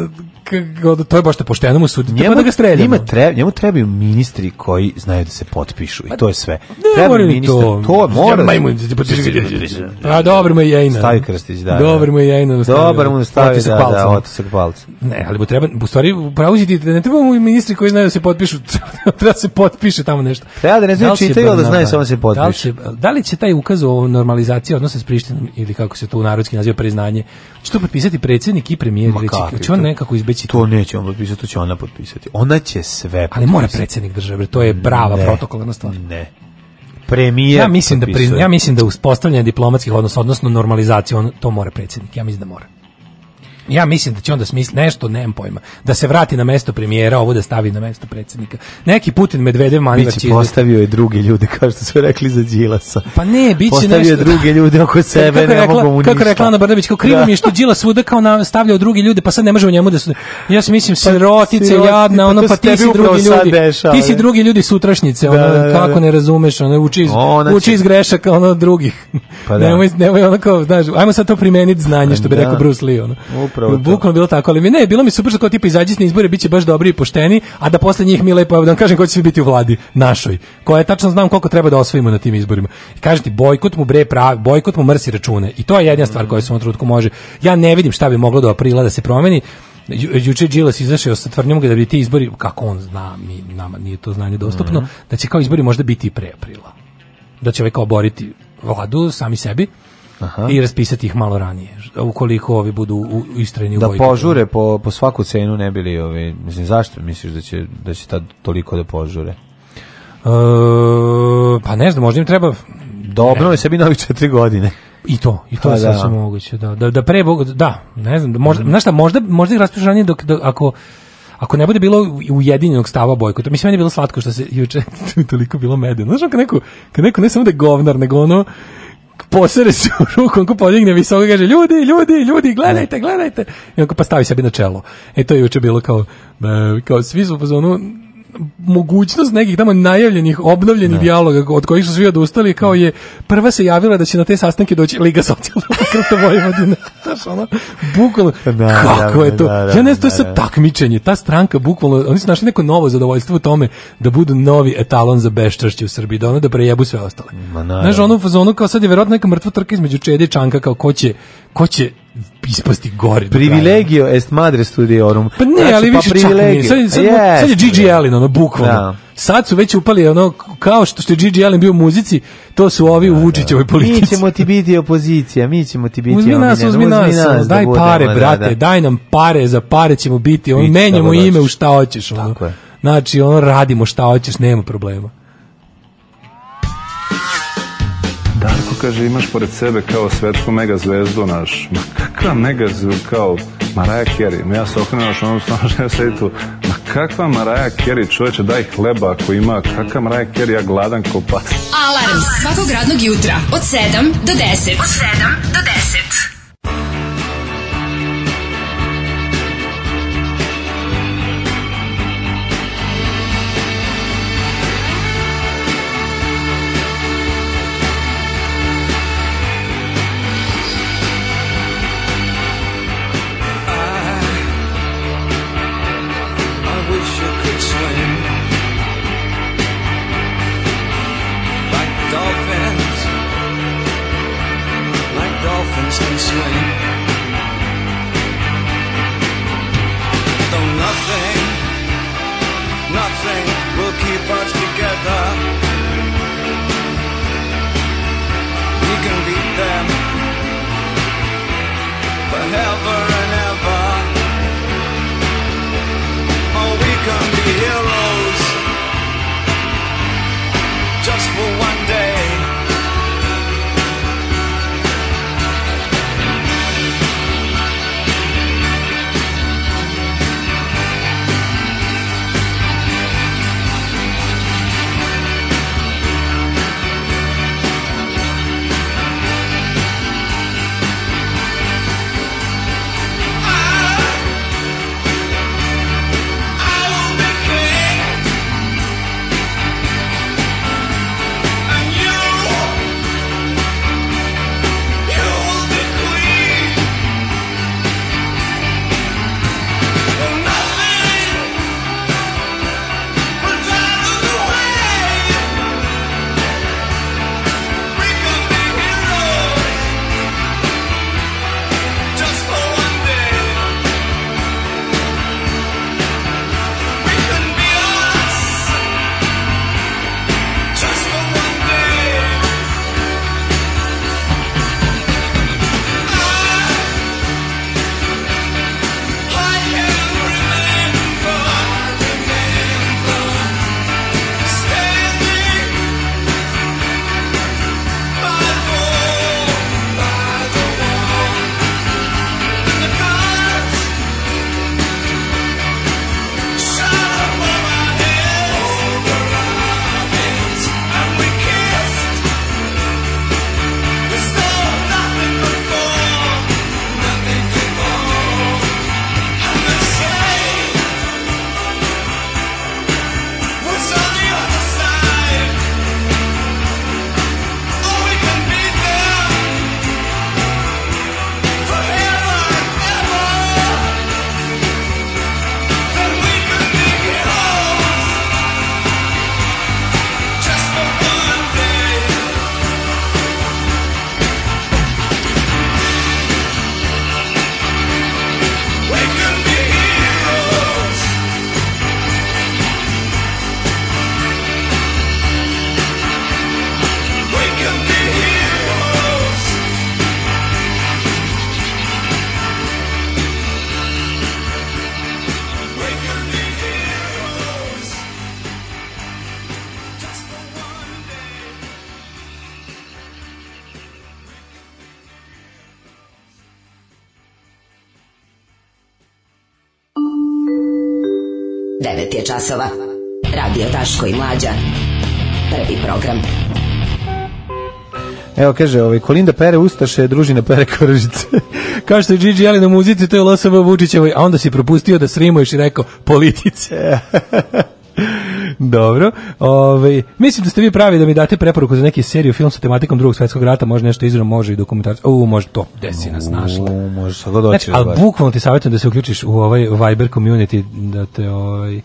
to je baš te da pošteno mu sudi. njemu, da ga streljamo. Njima treba, njemu trebaju ministri koji znaju da se potpišu i pa to je sve. Ne mora ministar, to, to mora. Ja, da... A dobro mu je jajna. Stavi krstić, da, da. Dobro mu je jajna. Dobro mu stavi, da, da, se palca. Ne, ali mu treba, u stvari, pravuziti, da ne treba mu ministri koji znaju da se potpišu, treba da se potpiše tamo nešto. Treba da ne znaju da čitaju, ali da znaju samo se potpiše. Da li će taj ukaz o normalizaciji odnose s Prištinom ili kako se to u narodski naziva priznanje, će to potpisati predsednik i premijer, će on nekako izbeći neće to neće on potpisati, to će ona potpisati. Ona će sve. Ali mora predsednik države, to je prava protokolarna stvar. Ne. Premijer. Ja mislim da potpisuje. da ja mislim da uspostavljanje diplomatskih odnosa, odnosno normalizacija, on to mora predsednik. Ja mislim da mora. Ja mislim da će onda smisli nešto, nemam pojma. Da se vrati na mesto premijera, ovo da stavi na mesto predsednika. Neki Putin Medvedev manivac će postavio i druge ljude, kao što su rekli za Đilasa. Pa ne, biće postavio nešto. Postavio druge ljude oko sebe, kako ne rekla, mogu mu ništa. Kako rekla Ana Brnabić, kao krivo da. mi je što Đilas svuda kao na, stavljao druge ljude, pa sad ne možemo njemu da su... Ja pa pa pa se mislim, sirotice, pa, jadna, ono, pa ti si drugi ljudi. Dešava, ti si drugi ljudi sutrašnjice, da, ono, da, da, da, kako ne razumeš, ono, uči iz, Ona uči će... iz grešaka, ono, drugih. Pa da. nemoj, nemoj, ono, kao, znaš, ajmo sad to primeniti znanje, što bi da. rekao Bruce Lee, ono upravo to. Bukvalno bilo tako, ali mi ne, bilo mi super što kao tipa izađi na izbore, biće baš dobri i pošteni, a da posle njih mi lepo, evo da kažem ko će biti u vladi našoj, koja tačno znam koliko treba da osvojimo na tim izborima. I kaže ti, bojkot mu bre pravi, bojkot mu mrsi račune. I to je jedna stvar koja se u ovom trenutku može. Ja ne vidim šta bi moglo do aprila da se promeni. juče Đilas izašao sa tvrdnjom da bi ti izbori, kako on zna, mi, nama nije to znanje dostupno, mm -hmm. da će kao izbori možda biti i pre aprila. Da će ovaj kao boriti vladu sami sebi Aha. i raspisati ih malo ranije, ukoliko ovi budu u, istrajni da u Da požure po, po svaku cenu ne bili ovi, mislim, zašto misliš da će, da će tad toliko da požure? E, pa ne znam, možda im treba... Dobro da je sebi novih četiri godine. I to, i to pa je sve da. sasvim moguće, da. Da, da pre, da, ne znam, da možda, znaš šta, možda, možda ih raspišu ranije dok, dok, ako, ako ne bude bilo ujedinjenog stava bojkota, mislim meni je bilo slatko što se juče toliko bilo medeno. Znaš, kad neko, kad neko ne samo da je govnar, nego ono posere se u ruku, on podigne visoko, kaže, ljudi, ljudi, ljudi, gledajte, gledajte. I on ko pa stavi sebi na čelo. E to je juče bilo kao, e, kao svi su u mogućnost nekih tamo najavljenih, obnovljenih ne. Da. dijaloga od kojih su svi odustali, kao da. je prva se javila da će na te sastanke doći Liga socijaldemokrata Vojvodine. Znaš, ono, bukvalno, da, da kako da, je to? Da, ja ne znam, to je sad takmičenje. Ta stranka, bukvalno, oni su našli neko novo zadovoljstvo u tome da budu novi etalon za beščašće u Srbiji, da ono da prejebu sve ostale. Ma, Znaš, ono u fazonu kao sad je verovatno neka mrtva trka između Čede i Čanka, kao ko će ko će ispasti gore. Privilegio est madre studiorum. Pa ne, znači, ali pa više pa privilegio. čak nije. Sad, sad, yes, sad je Gigi Allen, ono, bukvalno. Da. Sad su već upali, ono, kao što, što je Gigi Allen bio u muzici, to su ovi da, u da, da. Vučićevoj politici. Mi ćemo ti biti opozicija, mi ćemo ti biti uzmi nas, uzmi nas, uzmi nas, da daj da pare, brate, da, daj nam pare, za pare ćemo biti, on, menjamo ime u šta hoćeš. Ono. Tako je. Znači, ono, radimo šta hoćeš, nema problema. Darko kaže, imaš pored sebe kao svetsku mega zvezdu, naš, ma kakva mega zvezdu, kao Maraja Kerry, ja se okrenem naš onom stvarno ja sedi tu, ma kakva Maraja Kerry, čoveče, daj hleba ako ima, kakva Maraja Kerry, ja gladan ko pas. Alarm svakog radnog jutra od 7 do 10. Od 7 do 10. časova. Radio Taško i Mlađa. Prvi program. Evo kaže, ovaj Kolinda pere ustaše, družina pere koržice. Kao što je Gigi Allen na muzici, to je Losova Vučićevoj, a onda si propustio da srimuješ i rekao politice. Dobro. Ovaj, mislim da ste vi pravi da mi date preporuku za neki seriju film sa tematikom drugog svetskog rata, može nešto izravno, može i dokumentarac. U, može to, gde si nas našla. U, može, sad doći. Znači, ali bukvalno ti savjetujem da se uključiš u ovaj Viber community, da te ovaj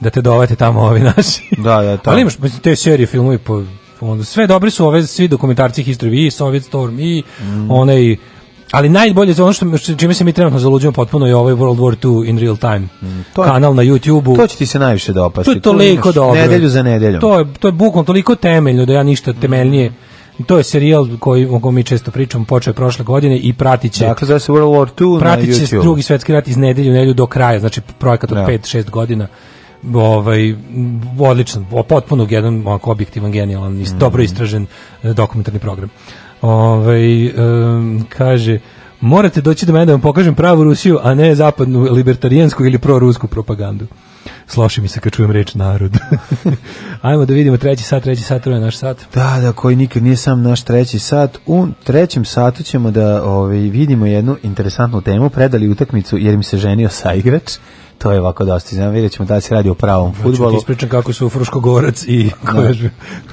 da te dovete tamo ovi naši. Da, da, tako. Ali imaš te serije filmovi po po onda sve dobri su ove svi dokumentarci history i Soviet Storm i mm. onaj ali najbolje za ono što čime se mi trenutno zaluđujemo potpuno je ovaj World War 2 in real time. Mm, to kanal je, na YouTubeu. To će ti se najviše dopasti. Da to je toliko to dobro. Nedelju za nedeljom. To je to je bukvalno toliko temeljno da ja ništa temeljnije mm. to je serijal koji o kojem mi često pričam, počeo je prošle godine i pratiće. Dakle, zove World War 2 na YouTube. Pratiće drugi svetski rat iz nedelju u nedelju do kraja, znači projekat od 5-6 da. godina ovaj odličan, potpuno jedan onako objektivan, genijalan, mm dobro istražen e, dokumentarni program. Ovaj um, kaže Morate doći do mene da vam pokažem pravu Rusiju, a ne zapadnu libertarijansku ili prorusku propagandu sloši mi se kad čujem reč narod. Ajmo da vidimo treći sat, treći sat, to naš sat. Da, da, koji nikad nije sam naš treći sat. U trećem satu ćemo da ovaj, vidimo jednu interesantnu temu, predali utakmicu jer mi se ženio sa igrač to je ovako dosta znam vidjet ćemo da se radi o pravom znači, futbolu ti ispričam kako su u Fruškogorac i da. koje,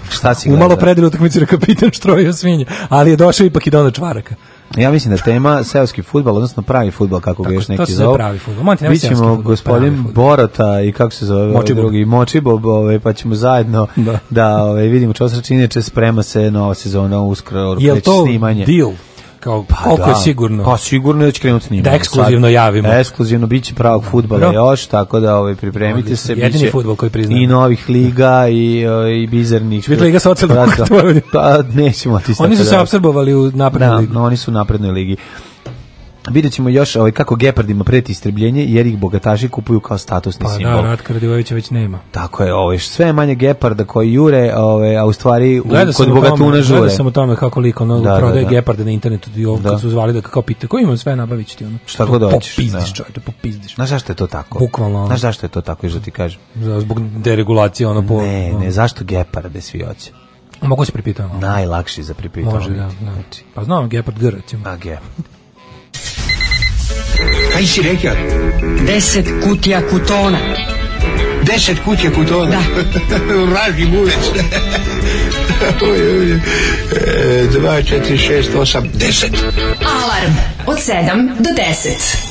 šta si umalo predali utakmicu na kapitan štrojio svinje ali je došao ipak i Dona Čvaraka Ja mislim da tema seoski futbal, odnosno pravi futbal, kako ga još neki zove. To se pravi futbol. Monti, Mi ćemo gospodin Borota i kako se zove ovaj Močibol. drugi Močibob, ove, ovaj, pa ćemo zajedno da, da ove, ovaj, vidimo se čini, Inače, sprema se nova sezona uskoro. Je to snimanje. deal? kao pa koliko da. je sigurno. Pa sigurno da će krenuti snimanje. Da ekskluzivno Sad, javimo. Da ekskluzivno biće pravog fudbala još, tako da ovaj pripremite Odlično. se Jedini fudbal koji priznajem. I novih liga i i bizarnih. Bit liga socijalnog Pa, da. pa nećemo ti Oni su da se apsorbovali u naprednu da, ligu. No, oni su u naprednoj ligi. Vidjet ćemo još ovaj, kako gepardima preti istrebljenje, jer ih bogataši kupuju kao statusni pa, da, simbol. Pa da, Ratka Radivojevića već nema. Tako je, ovaj, sve manje geparda koji jure, ovaj, a u stvari u, kod bogatuna žure. Gledao sam o tome kako lik ono da, da prodaje da, da. geparde na internetu i ovo kad da. su zvali da kako pita, ko imam sve nabavit ću ti ono. Šta god hoćeš. Popizdiš čovječe, popizdiš. Znaš zašto je to tako? Bukvalno. Znaš zašto je to tako, još ti kažem? Zbog deregulacije ono po... Ne, ne, zašto geparde svi hoće? Mogu se pripitati. Najlakši za pripitati. Može, da, da. Znači. Pa znam, Gepard G, recimo. A, Gepard. Kaj si rekao? Deset kutija kutona. Deset kutija kutona? Da. Vraži gulec. Dva, četiri, šest, osam, deset. Alarm od sedam do deset.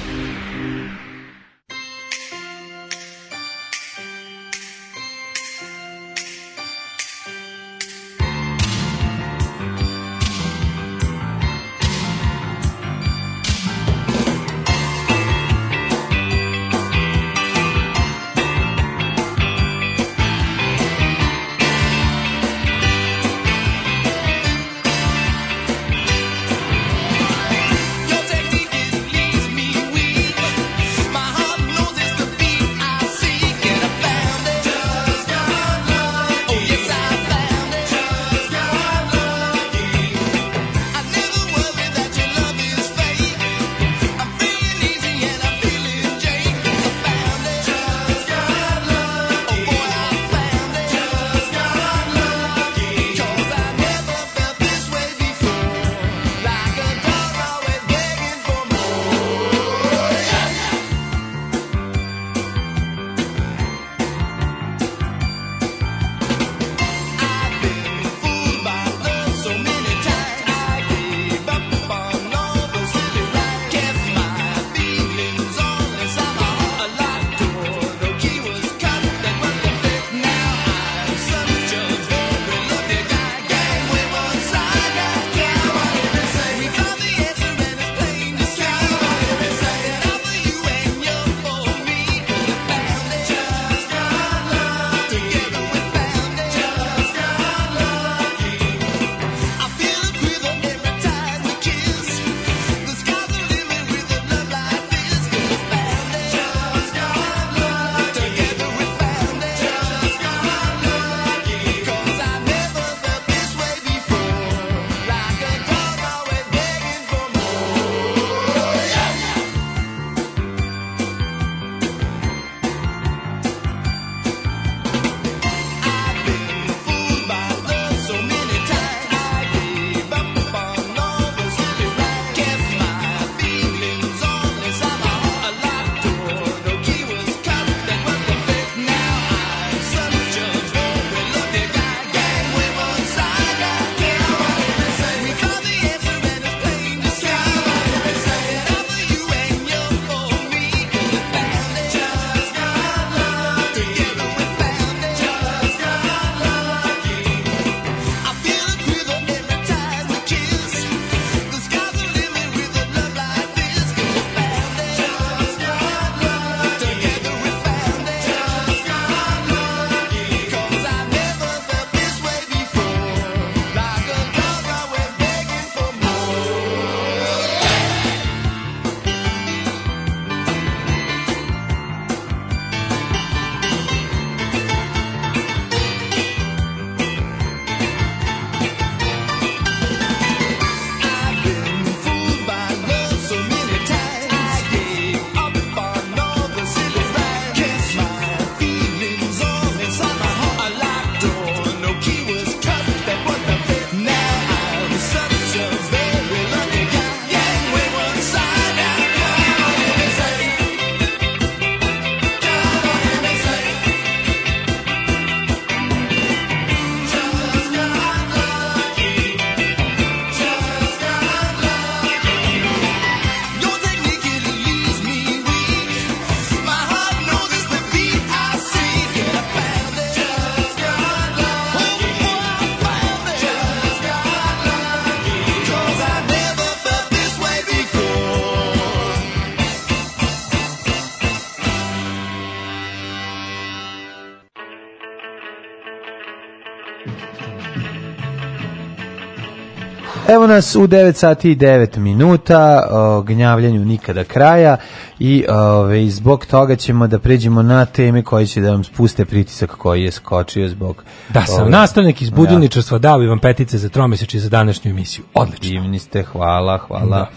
Slušamo nas u 9 sati i 9 minuta, o gnjavljanju nikada kraja i ove, zbog toga ćemo da pređemo na teme koje će da vam spuste pritisak koji je skočio zbog... Da sam ove, nastavnik iz budilničarstva, ja. Da. dao i vam petice za tromeseć za današnju emisiju. Odlično. Divni ste, hvala, hvala.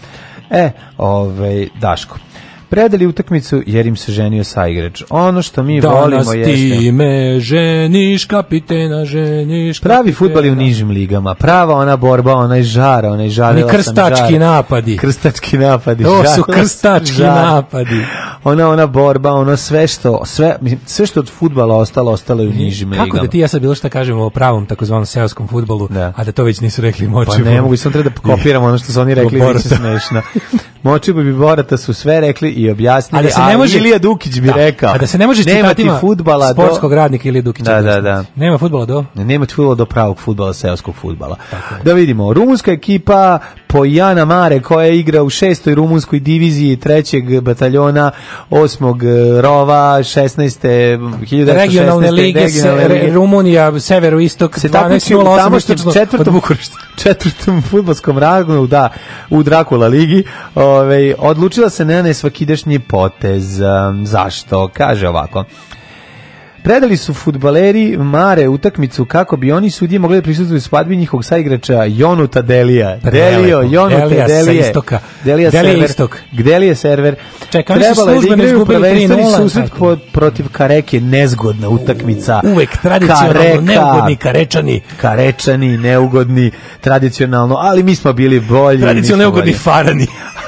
Da. E, ovaj Daško predali utakmicu jer im se ženio saigrač. Ono što mi Danas volimo jeste... Danas ti me ženiš, kapitena, ženiš, kapitena. Pravi futbal je u nižim ligama, prava ona borba, onaj žara, onaj žara. Oni krstački žara. napadi. Krstački napadi. To su krstački žara. napadi. Ona, ona borba, ono sve što, sve, sve što od futbala ostalo, ostalo je u nižim Kako da ligama. Kako da ti ja sad bilo šta kažem o pravom takozvanom seoskom futbalu, da. a da to već nisu rekli moći. Pa ne mogu, sam treba da kopiramo ono što su oni rekli, bit će smešno. bi Borata da su sve rekli i objasnili, ali da se ne može, Ilija Dukić bi da, rekao. A da se ne može čitati fudbala do... Sportskog radnika Ilija Dukića. Da, da, da. Nema fudbala do? Nema futbala do pravog fudbala, seoskog fudbala. Da vidimo, rumunska ekipa po Jana Mare koja igra u šestoj rumunskoj diviziji trećeg bataljona osmog e, rova 16. 1916. regionalne lige se, re, Rumunija severoistok se takmiči u tamo što četvrtom četvrtom fudbalskom rangu da u Drakula ligi ovaj odlučila se na nesvakidašnji potez zašto kaže ovako Predali su futbaleri Mare utakmicu kako bi oni sudije mogli da prisutuju spadbi njihovog saigrača Jonuta Delija. Delio, Jonuta Delija. Delija sa istoka. Delija, server. istok. Gdje je server? Čekaj, Trebalo je da igraju susret po, protiv Kareke, nezgodna utakmica. Uvek tradicionalno Kareka, neugodni Karečani. Karečani, neugodni, tradicionalno, ali mi smo bili bolji. Tradicionalno neugodni Farani.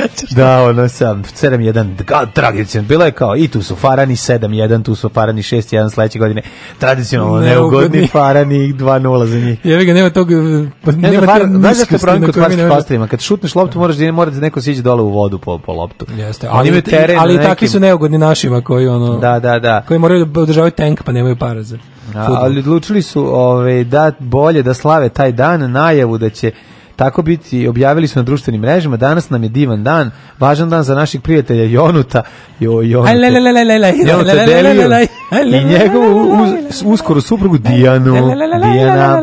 da, ono sam, 7-1, tradicionalno, bilo je kao, i tu su Farani 7-1, tu su Farani 6-1 sledeće godine, tradicionalno neugodni, neugodni Farani 2-0 za njih. Jevi ga, nema tog, e, pa nema far, te niskosti. problem kod farskih kad šutneš loptu, moraš da moraš da neko siđe dole u vodu po, po loptu. Jeste, ali, ali, teren, ali nekim... takvi su neugodni našima koji, ono, da, da, da. koji moraju da održavaju tank pa nemaju para za. A, ali odlučili su ove, da bolje da slave taj dan najavu da će tako biti, objavili su na društvenim mrežama, danas nam je divan dan, važan dan za naših prijatelja Jonuta, jo, Jonuta, Jonuta Deliju i njegovu uz, uskoru suprugu Dijanu, Dijana,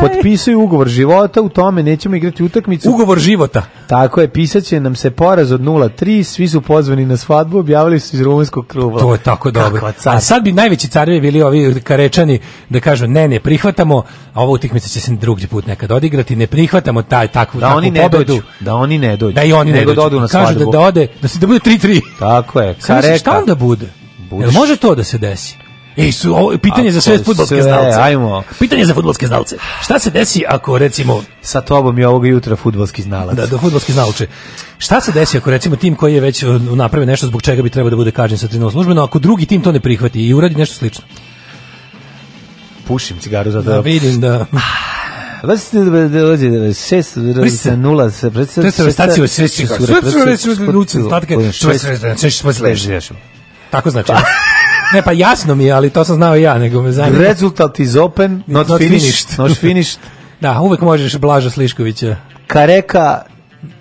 potpisuju ugovor života, u tome nećemo igrati utakmicu. Ugovor života. Tako je, pisaće nam se poraz od 0-3, svi su pozvani na svadbu, objavili su iz rumunskog kluba. To je tako dobro. A sad bi najveći carevi bili ovi karečani da kažu ne, ne prihvatamo, ovo utakmica će se drugi put nekad odigrati, ne prihvatamo taj takvu da takvu oni ne pobedu, dođu, da oni ne dođu. Da i oni nego ne da dođu. na svađu da, da ode, da se da bude 3-3. Tako je. Kareka. Šta onda bude? Budeš... može to da se desi? Ej, su, ovo, pitanje ako za sve fudbalske znalce. Ajmo. Pitanje za fudbalske znalce. Šta se desi ako recimo sa tobom je ovog jutra fudbalski znalac? Da, da fudbalski znalče. Šta se desi ako recimo tim koji je već uh, napravio nešto zbog čega bi trebao da bude kažnjen sa 13 službeno, ako drugi tim to ne prihvati i uradi nešto slično? Pušim cigaru za da. Da vidim da. Ah, Vas da dođe šest se predstavlja. To je staciju sreći. Znači, Tako znači. Pa. Ne, pa jasno mi je, ali to sam znao ja, nego me zanima. Rezultat is open, not, not finished. finished. Not finished. da, uvek možeš Blaža Sliškovića. Kareka,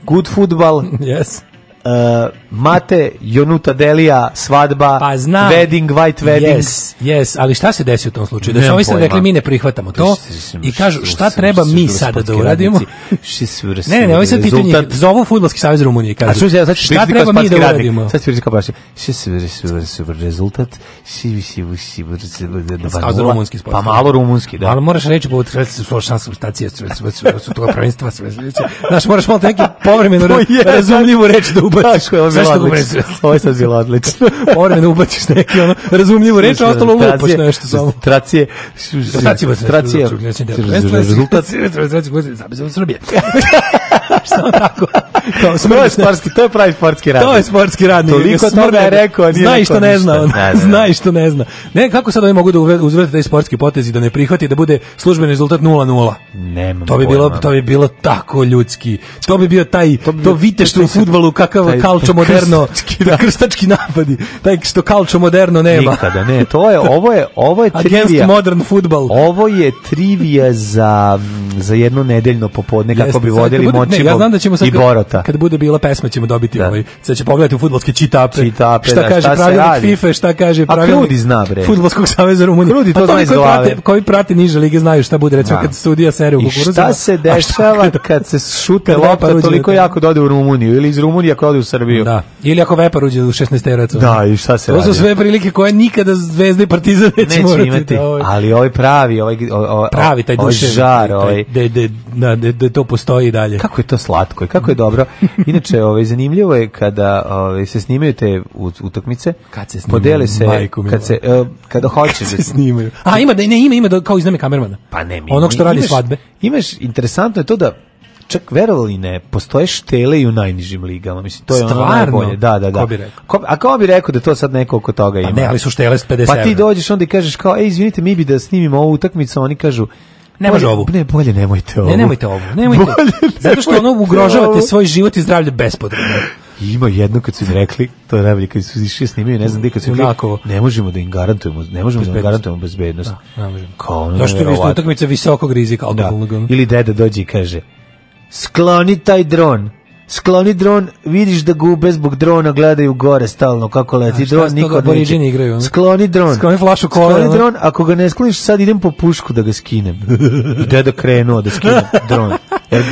good football. Yes uh, Mate, Jonuta Delija, svadba, pa znam, wedding, white wedding. Yes, yes, ali šta se desi u tom slučaju? Da su ovi sad rekli, mi ne prihvatamo to i kažu šta treba mi sada da uradimo? Ne, ne, ne, ovi sad pitu njih, zovu Futbolski savjez Rumunije i kažu, šta treba mi da uradimo? Sad ću reći kao baš, rezultat, pa malo rumunski, da. Ali moraš reći, bo su prvenstva, znaš, moraš malo neki povremeno razumljivu reći da ubaciš. Tako je, ovo je bilo odlično. Ovo je sad bilo odlično. Moram ubaciš neki ono razumljivu reč, a ostalo lupaš nešto samo. Tracije. Tracije. Tracije. Rezultat. Srbije. što tako. To, to, je sportski, to je pravi sportski radnik. To je sportski radnik. Toliko toga je rekao, nije Znaj što ne zna. Da, da, da. Znaj što ne zna. Ne, kako sad oni mogu da uzvrte taj sportski potez i da ne prihvati da bude službeni rezultat 0-0? Nemam to bi bilo to bi bilo tako ljudski. To bi bio taj to, bi to vite što u fudbalu kakav kalčo moderno, da. krstački napadi, taj što kalčo moderno nema. Nikada ne, to je ovo je ovo je trivia. Against modern football. Ovo je trivija za za jedno nedeljno popodne kako Jeste, bi vodili moć ne, ja znam da ćemo sad, i Kad bude bila pesma ćemo dobiti da. ovaj, sad će pogledati u futbolske cheat čitape da, šta da, kaže šta pravilnik FIFA, šta kaže pravilnik... A Krudi zna, bre. Futbolskog saveza Rumunije. Krudi pa to pa zna iz glave. Prate, koji prate niže lige znaju šta bude, recimo, da. kad studija sere u kukuruzu. I šta se dešava šta, kad se šute lopta toliko jako da u Rumuniju, ili iz Rumunije ako ode u Srbiju. Da, ili ako Vepar uđe u 16 teraca. Da, i šta se radi. To su sve prilike koje nikada Zvezda i Partizan neće, neće imati. Da, ovaj- Ali ovaj pravi, ovaj, ovaj, pravi, taj ovaj duše, žar, ovaj, da, da, da, da to postoji dalje. Kako to slatko i kako je dobro. Inače, ovaj, zanimljivo je kada ovaj, se snimaju te utakmice, kad se snimaju, podele se, kad se, uh, kada hoće da kad se da snimaju. A, ima, da ne, ima, ima, kao izname kamermana. Pa ne, mi, Onog što radi imaš, svadbe. Imaš, interesantno je to da čak verovali ne, postoje štele i u najnižim ligama. Mislim, to je Stvarno? ono najbolje. Da, da, da. Ko bi rekao? a kao bi rekao da to sad neko oko toga pa ima? Pa ne, ali su štele s 50 Pa ti dođeš onda i kažeš kao, ej, izvinite, mi bi da snimimo ovu utakmicu, oni kažu, Ne može ovu. Ne, bolje nemojte ovo. Ne, nemojte ovo. Nemojte. Bolje Zato što ono ugrožavate ovu. svoj život i zdravlje bespotrebno. Ima jedno kad su im rekli, to je najbolje, kad su išli snimaju, ne znam gde, kad su rekli, ne možemo da im garantujemo, ne možemo bezbednost. da im garantujemo bezbednost. Da, ne možemo. Kao ono da što isto utakmica visokog rizika da. alkoholnog. Da. Ili deda dođe i kaže, skloni taj dron skloni dron, vidiš da gube zbog drona, gledaju gore stalno kako leti A, dron, niko ne igraju. Skloni dron. Skloni flašu kola. Skloni dron, ako ga ne skloniš, sad idem po pušku da ga skinem. I deda krenuo da skinem dron. Jer,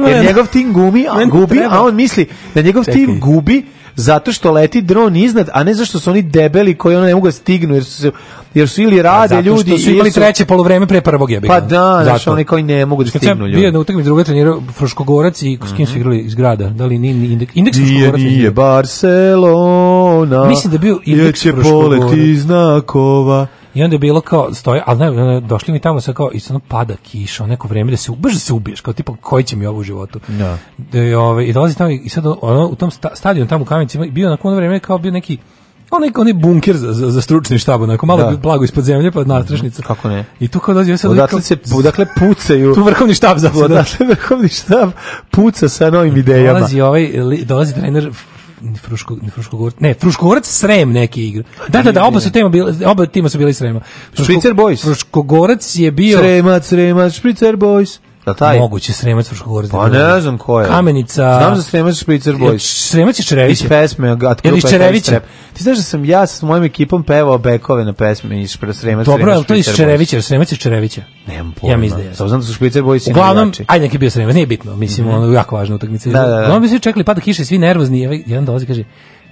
ga, jer njegov tim gumi, a, gubi, a on misli da njegov tim gubi, zato što leti dron iznad, a ne zašto su oni debeli koji ono ne mogu da stignu jer su se jer su ili rade ljudi što su imali su... treće poluvreme pre prvog jebiga. Pa da, znači oni koji ne mogu da stignu ljudi. Bio je na utakmici druga trenirao Fruškogorac i s kim su mhm. igrali iz grada. Da li ni indeks, indeks Fruškogorac? Nije, nije Barcelona. Mislim da je bio indeks Fruškogorac. Poleti znakova. I onda je bilo kao stoje, al ne, došli mi tamo sa kao i samo pada kiša, neko vreme da se baš da se ubiješ, kao tipa koji će mi ovo u životu. Da. No. Da I ovaj i dolazi tamo i sad ono, u tom sta, stadionu tamo u Kamenici bio na ono vreme kao bio neki onaj onaj bunker za, za, za stručni štab, onako malo da. blago ispod zemlje, pa nastrašnica. Mhm. Kako ne? I tu kao dođe sad... Odatle, se, odatle pucaju... Tu vrhovni štab zapravo. Da. Odatle vrhovni štab puca sa novim idejama. Dolazi, ovaj, dolazi trener Fruško, ne Fruškogorac, ne, Fruškogorac Srem neki igra. Pa da, da, da, oba su tema bili, oba tima su bili Srema. Fruško, Špricer Boys. Fruškogorac je bio Sremac, Sremac, Špricer Boys. Da taj. Moguće Sremac Fruškog gore. Pa da, da, ne da. znam ko je. Kamenica. Znam za Sremac Špicer Boys. Sremac i Čerević. Iz pesme Gat Ili Čerević. Ti znaš da sam ja sa mojim ekipom pevao bekove na pesme iz Sremac Sremac. Dobro, ali to je iz Čerevića, Sremac je Čerevića. Nemam pojma. Ja mislim da je. znam da su Špicer Boys i Uglavnom, ajde neki bio Sremac, nije bitno. Mislim mm -hmm. ono jako važna utakmica. Da, da, da. No, mi svi čekali pada kiše, svi nervozni, ovaj jedan dolazi kaže: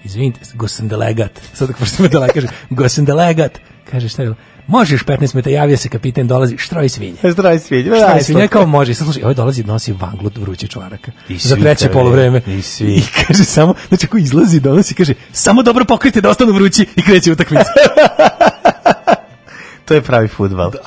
"Izvinite, gosen delegat." Sad kako se delegat kaže: "Gosen delegat." Kaže šta je? možeš 15 metara, javio se kapiten, dolazi, štroj svinje. Štroj e, svinje, da, štroj da, svinje, kao može. Sad slušaj, ovaj dolazi, nosi vanglu vruće čvaraka. I za treće polovreme. I svi. I kaže samo, znači ako izlazi, dolazi, kaže, samo dobro pokrite da ostanu vrući i kreće utakmica. to je pravi futbal. Da.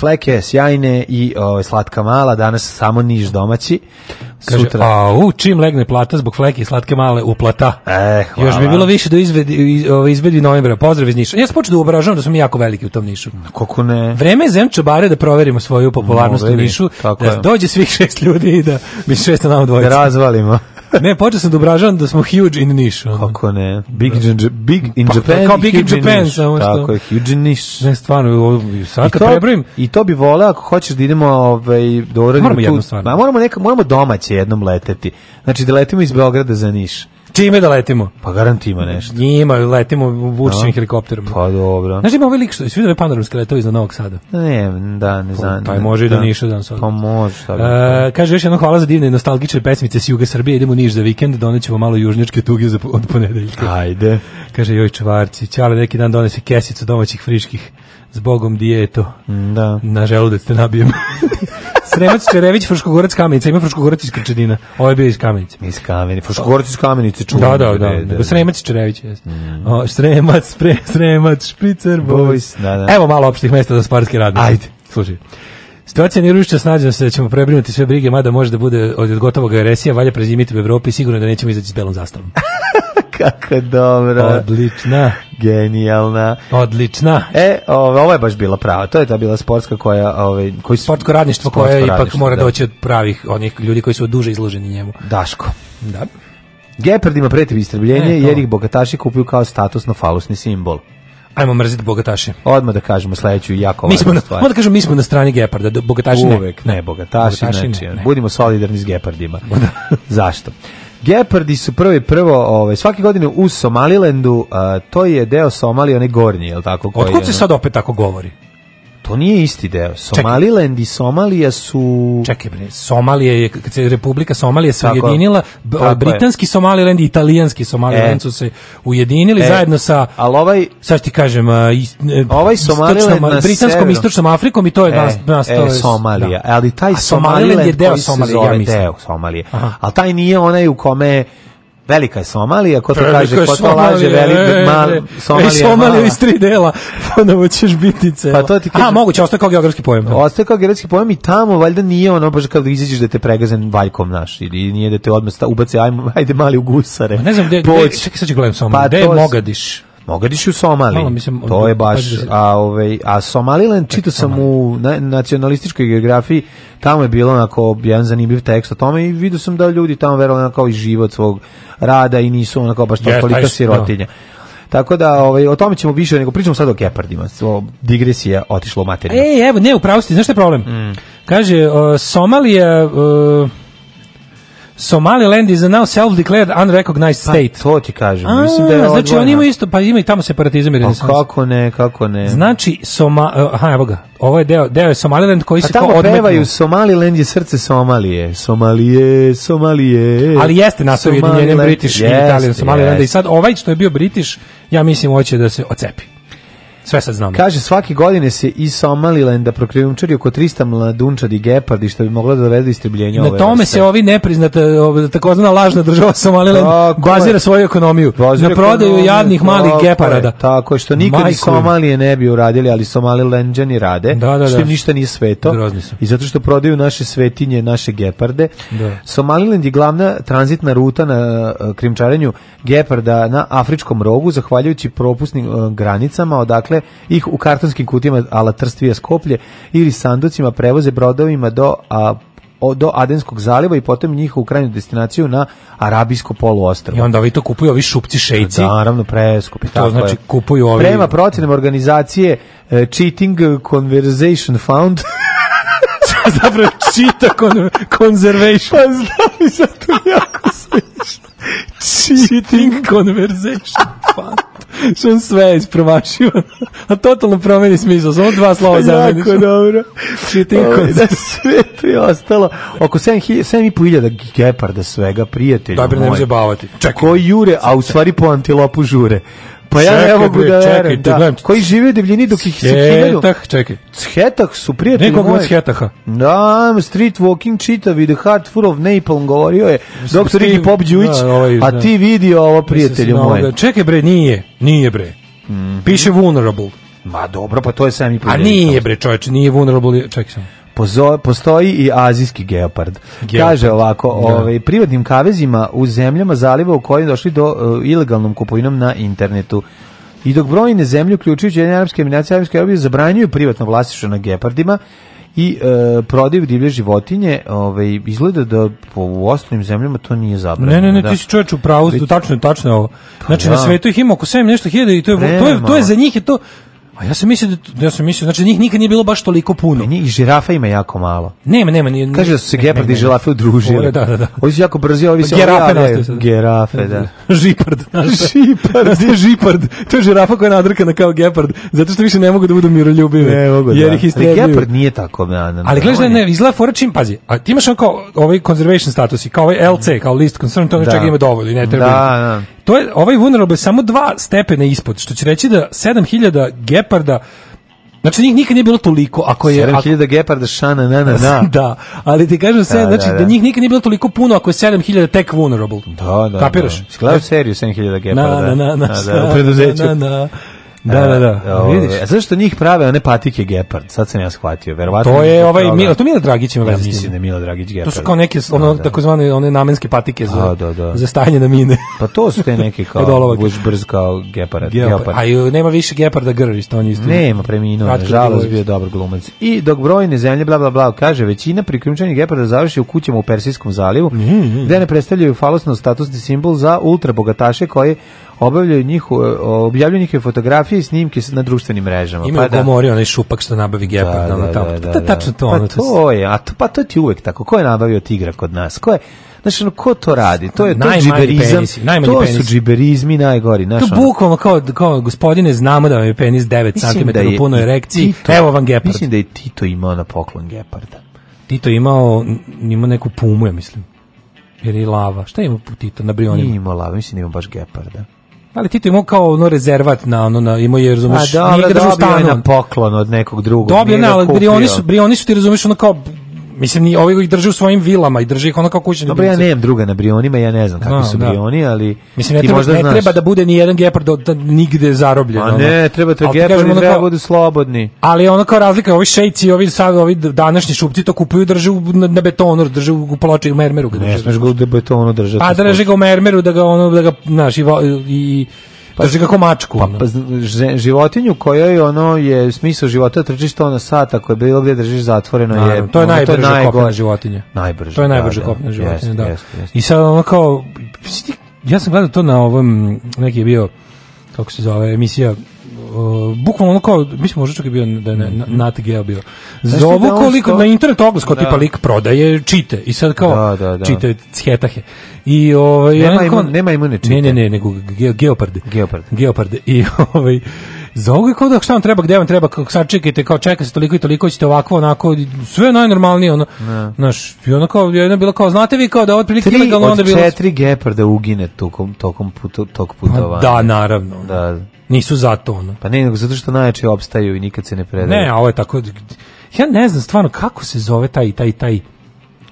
Fleke sjajne i o, ovaj, slatka mala, danas samo niš domaći. Kaže, sutra. A, u, čim legne plata zbog fleke i slatke male u plata. E, hvala. Još bi bilo više do da izvedi, iz, ovaj, izvedi novembra. Pozdrav iz Niša. Ja se počeo da uobražavam da smo mi jako veliki u tom Nišu. Kako ne? Vreme je zem da proverimo svoju popularnost Mogu, u Nišu. da je. dođe svih šest ljudi i da mi šest na nam dvojica. Da razvalimo. ne, počeo sam da obražavam da smo huge in Niš. Ono. Kako ne? Big, da. in, big in pa, Japan. Kao Big in Japan. Niš. Samo što. Tako je, huge in Niš. Ne, stvarno, sad kad prebrim. I to bi voleo ako hoćeš da idemo ovaj, da uradimo moramo tu. Jednu stvar. moramo, moramo domaće jednom leteti. Znači da letimo iz Beograda za Niš. Čime da letimo? Pa garanti ima nešto. Ima, letimo Vučićim no. Da. helikopterom. Pa dobro. Znaš, ima ovaj lik što, svi ove panoramske letovi iznad Novog Sada. Ne, da, ne pa znam. Pa, Taj može i do da. Niša dan sada. Pa može, šta bi. E, kaže, još jedno hvala za divne nostalgične pesmice s Juga Srbije, idemo Niš za vikend, donećemo malo južnjačke tuge za, od ponedeljka. Ajde. Kaže, joj čvarci, čale neki dan donese kesicu domaćih friških zbogom Bogom dijeto. Da. Na želudac te nabijem. Sremac Čerević, Fruškogorac Kamenica, ima Fruškogorac iz Krčedina. Ovo je bio iz Kamenice. Iz Kamenice, Fruškogorac iz Kamenice, čuvam. Da, da, da, da, Sremac Čerević, jes. Mm. O, Sremac, pre, Sremac, Špicer, Boys. Da, da. Evo malo opštih mesta za sparski radnik. Ajde. Slušaj. Situacija nije ružična, snađam se da ćemo prebrinuti sve brige, mada može da bude od gotovog agresija, valja prezimiti u Evropi, sigurno da nećemo izaći s belom zastavom. Kako dobro. Odlična. Genijalna. Odlična. E, ove, ovo je baš bila prava. To je ta bila sportska koja... Ove, koji sportsko radništvo sportsko koje radništvo, ipak mora da. doći od pravih onih ljudi koji su duže izloženi njemu. Daško. Da. Gepardima preti istrebljenje e, jer ih bogataši kupuju kao statusno falusni simbol. Ajmo mrziti bogataše. Odmah da kažemo sledeću jako mi stvar. na, stvar. da kažemo mi smo na strani geparda, bogataši Uvek, ne. ne, bogataši, bogataši ne, znači, ne. Budimo solidarni s gepardima. Zašto? Gepardi su prvi prvo, ovaj svake godine u Somalilendu, a, to je deo Somalije, onaj gornji, je l' tako? Otkud se sad opet tako govori? To nije isti deo. Somaliland i Somalija su... Čekaj bre, Somalija je, kad se Republika Somalija se ujedinila, tako britanski je. Somaliland i italijanski Somaliland e. su se ujedinili e. zajedno sa... Ali ovaj... Sad ti kažem, ist, e, ovaj Somaliland Britanskom severu. istočnom Afrikom i to je e, nas, nas e, to je... Somalija. Da. Ali taj Somaliland, Somaliland je deo Somalije, ja mislim. Deo Somalije. Aha. Ali taj nije onaj u kome Velika je Somalija, ko to kaže, ko to laže, velika, mal, Somalija. Ej, e, e, e, Somalija iz tri dela, ponovo ćeš biti celo. Pa to ti kažem. A, moguće, ostaje kao geografski pojam. Da. Ostaje kao geografski pojam i tamo, valjda nije ono, baš kad da izađeš da te pregazen valjkom naš, ili nije da te odmah ubace, ajde mali u gusare. Ma pa ne znam, gde, gde, čekaj sad ću gledam Somaliju, pa gde je Mogadiš? Mogadišu u Malo, mislim, to je baš a ovaj a Somaliland čitao sam u na, nacionalističkoj geografiji, tamo je bilo onako jedan zanimljiv tekst o tome i video sam da ljudi tamo verovatno kao i život svog rada i nisu onako baš yes, tolika sirotinja. No. Da. Tako da ovaj o tome ćemo više nego pričamo sad o gepardima. O digresija otišlo u materiju. Ej, evo, ne, upravo ste, znaš šta je problem? Mm. Kaže o, Somalija o, Somaliland is a now self-declared unrecognized pa, state. Pa, to ti kažem. A, Mislim da je znači oni imaju isto, pa imaju tamo separatizam i pa renesans. kako ne, kako ne. Znači, Soma, e, aha, evo ga, ovo je deo, deo je Somaliland koji pa se kao odmetno. tamo pevaju Somaliland je srce Somalije. Somalije, Somalije. Ali jeste nas ujedinjenje British yes, i Italijan Somaliland. Yes. I sad ovaj što je bio British, ja mislim, hoće da se ocepi. Sve sad znam. Kaže, svake godine se iz Somalilenda prokrijumčari oko 300 mladunčadi gepardi, što bi moglo da dovede do istribljenje ove Na tome vrste. se ovi nepriznata, takozvana lažna država Somaliland bazira svoju ekonomiju. Bazira na prodaju ekonomiju, jadnih malih geparada. tako, što nikad Majko. iz Somalije ne bi uradili, ali Somalilandžani rade, da, da, da. što im da. ništa nije sveto. I zato što prodaju naše svetinje, naše geparde. Da. Somaliland je glavna tranzitna ruta na eh, krimčarenju geparda na afričkom rogu, zahvaljujući propusnim eh, granicama, odakle dakle ih u kartonskim kutijama ala Trstvija Skoplje ili sanducima prevoze brodovima do a, do Adenskog zaliva i potom u krajnju destinaciju na Arabijsko poluostrvo. I onda ovi to kupuju, ovi šupci šejci. Da, naravno, preskupi. To znači je. kupuju ovi... Prema procenama organizacije uh, Cheating Conversation Fund... Zapravo čita kon conservation. Pa znam, zato jako smiješno. Cheating Conversation Fund što on sve ispromašio, a totalno promeni smisla, samo dva slova zameniš. Jako dobro. Shooting ovaj, Da sve to je ostalo. Oko 7.500 geparda svega, prijatelju Dobro, ne bavati. Čekaj. Ko jure, a u stvari po antilopu žure. Pa ja ne mogu da čekaj, da, Koji žive u divljini dok ih se hiljadu. Chetah, čekaj. Chetah su prijatelji Nekog od Chetaha. Da, street walking čitavi, the heart full of napalm, govorio je doktor Iggy Pop Đujić, da, ovaj, a da. ti vidio ovo prijatelju moje. Čekaj bre, nije, nije bre. Mhm. Piše vulnerable. Ma dobro, pa to je sami problem. A nije bre, čoveče, nije vulnerable, čekaj samo. Pozo, postoji i azijski geopard. geopard. Kaže ovako, da. ovaj, privatnim kavezima u zemljama zaliva u kojoj došli do uh, ilegalnom kupovinom na internetu. I dok brojne zemlje, uključujući jedne arapske eminacije, arapske arabije, zabranjuju privatno vlasništvo na gepardima, i e, prodaju divlje životinje, ovaj izgleda da po u ostalim zemljama to nije zabranjeno. Ne, ne, ne, da. ti si čovjek u pravu, Već... tačno, tačno ovo. Pa znači pa, da. na svetu ih ima oko 7 nešto hiljada i to je Prema. to je to je za njih je to A ja sam mislio da ja sam mislio znači njih nikad nije bilo baš toliko puno. Meni i žirafa ima jako malo. Nema, nema, nije. Kaže da su se gepardi i žirafe udružili. Da, da, da. Oni su jako brzi, ovi se girafe nastaju. Girafe, da. Žipard, žipard, je žipard. To je žirafa koja je na kao gepard, zato što više ne mogu da budu miroljubive. Ne mogu, jer da. ih isti Gepard nije tako, da, da. da. Ali gledaj, ne, izgleda fora čim pazi. A ti imaš kao ovaj conservation status i kao ovaj LC, kao list concern, to znači da. ima dovoljno i ne treba. Da, da to je ovaj vulnerable samo dva stepena ispod, što će reći da 7000 geparda Znači njih nikad nije bilo toliko, ako je 7000 geparda šana na na na. da, ali ti kažeš sve, da, znači da, da. da, njih nikad nije bilo toliko puno ako je 7000 tek vulnerable. Da, da. Kapiraš? Da. Skladao seriju 7000 geparda. Na na na na. Da, da, na, na, na, na, na, na, na, na, na Da, da, da. E, o, ovaj, vidiš. E, zašto njih prave one patike Gepard? Sad sam ja shvatio, verovatno. To je ovaj Mila, to Mila Dragić ima ja Mislim da Mila Dragić Gepard. To su kao neke da, ono da, takozvane one namenske patike za da, da. da. za stajanje na mine. pa to su te neke kao buš brz kao Gepard. Gepard. A ju nema više Geparda Grlić, to on isto. Nema preminuo, Žalost bio dobar glumac. I dok brojne zemlje bla bla bla kaže većina priključenih Geparda završi u kućama u Persijskom zalivu, mm, mm. gde ne predstavljaju falosno statusni simbol za ultra bogataše koji obavljaju njih e, objavljuju njihove fotografije fotografije i snimke na društvenim mrežama. Ima pa da. Gomori, onaj šupak što nabavi Gepard, da, da, tamo. Da, da, da, tačno to. Pa to je, a to, pa to ti uvek tako. Ko je nabavio tigra kod nas? Ko je, Znači, ono, ko to radi? To je to džiberizam, penisi, to penis. su džiberizmi najgori. Znaš, to bukvalno, kao, kao gospodine, znamo da vam je penis 9 cm da je, punoj erekciji, Tito, evo vam gepard. Mislim da je Tito imao na poklon geparda. Tito imao, imao neku pumu, ja mislim. Jer je lava. Šta ima Tito na brionima? Nije imao lava, mislim da ima baš geparda. Ali Tito imao kao ono rezervat na ono na imao je razumeš pa nije ga držao na poklon od nekog drugog. Dobio ne, ali brioni su brioni su ti razumeš ono kao Mislim, ni, ovi ih drže u svojim vilama i drže ih ono kao kućne Dobro, ja nemam druga na brionima, ja ne znam da, kakvi no, su da. brioni, ali Mislim, ne, treba, ne treba da bude ni jedan gepard od, da, nigde zarobljen. A ne, treba to gepardi da budu slobodni. Ali ono kao razlika, ovi šejci, ovi, sad, ovi današnji šupci to kupuju, drže u, na, betonu, drže u ploči u mermeru. Ne smeš ga u betonu držati. Pa drže ga u mermeru da ga, ono, da ga, znaš, i, i Pa, Drži kako mačku. Pa, pa, životinju kojoj ono je smisao života trčiš to na sata koje bilo gdje držiš zatvoreno Naravno, je. To je ono, najbrže kopna životinja. Najbrže. To je najbrže da, da, kopna životinja, da. Jest, jest. I sad ono kao ja sam gledao to na ovom neki je bio kako se zove emisija uh, bukvalno ono kao, mislim možda čak je bio da je mm -hmm. Nat Geo bio. Zovu da koliko, sto... na internet oglas kao da. tipa lik prodaje čite i sad kao da, da, da. čite cjetahe. I ovaj nema, ima, nema imune čite. Ne, ne, ne, nego geoparde. Geoparde. Geoparde. I ovaj Za ovoga kao da šta vam treba, gde vam treba, kao sad čekajte, kao čeka se toliko i toliko, ćete ovako, onako, sve najnormalnije, ono, ne. i ono kao, jedna bila kao, znate vi kao da ovo prilike ilegalno, onda bilo... Tri od četiri geparda ugine tokom, tokom puto, tog pa putovanja. Da, naravno. Da. Nisu zato, ono. Pa ne, nego zato što najjače opstaju i nikad se ne predaju. Ne, a ovo je tako, ja ne znam stvarno kako se zove taj, taj, taj,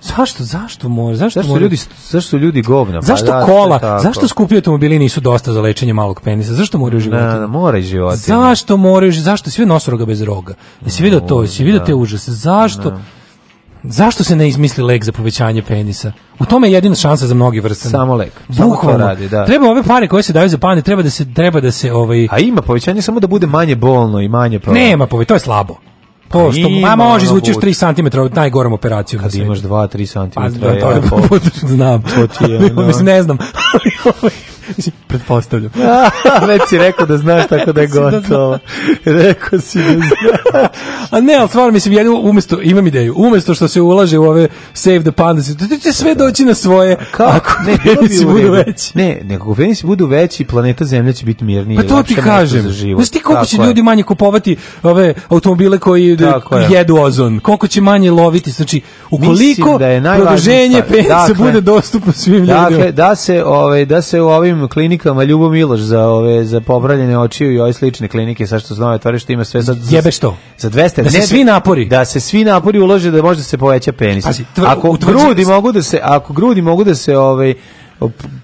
Zašto, zašto može? Zašto, zašto, mora? ljudi, zašto su ljudi govna? Pa zašto pa, kola? Da, tako. Zašto skupi automobili nisu dosta za lečenje malog penisa? Zašto moraju životinje? Da, ne, da, moraju životinje. Zašto moraju, zašto sve nosoroga bez roga? Jesi video to? Jesi vidio te užase? Zašto? Ne. Zašto se ne izmisli lek za povećanje penisa? U tome je jedina šansa za mnogi vrste. Samo lek. Samo radi, da. Treba ove pare koje se daju za pane, treba da se treba da se ovaj A ima povećanje samo da bude manje bolno i manje pa. Nema povećanje, to je slabo. To pa pa što, ma može izvučeš 3 cm od najgorom operacijom. Kad imaš 2-3 cm. Pa, da, to, je, znam. To ti je, Mislim, ne znam. Ovaj- Pretpostavljam. Već si rekao da znaš, tako da je da gotovo. Rekao si da znaš. A ne, ali stvarno, mislim, ja umesto, imam ideju, umesto što se ulaže u ove Save the Pandas, da to će sve da. doći na svoje, kako ne, penici budu veći. Ne, nekako penici budu veći, planeta Zemlja će biti mirnija. Pa to ti kažem. Znaš ti koliko će ljudi manje kupovati ove automobile koji jedu ozon? Koliko će manje loviti? Znači, ukoliko produženje penice dakle, bude dostupno svim ljudima. Dakle, da se, ovaj, da se u ovim ovim klinikama Ljubo Miloš za ove za popravljanje očiju i ove slične klinike sa što znao otvori što ima sve za, jebe što za 200 da se ne, svi napori da se svi napori ulože da može da se poveća penis Pazi, tvr, ako utvrđen... grudi mogu da se ako grudi mogu da se ovaj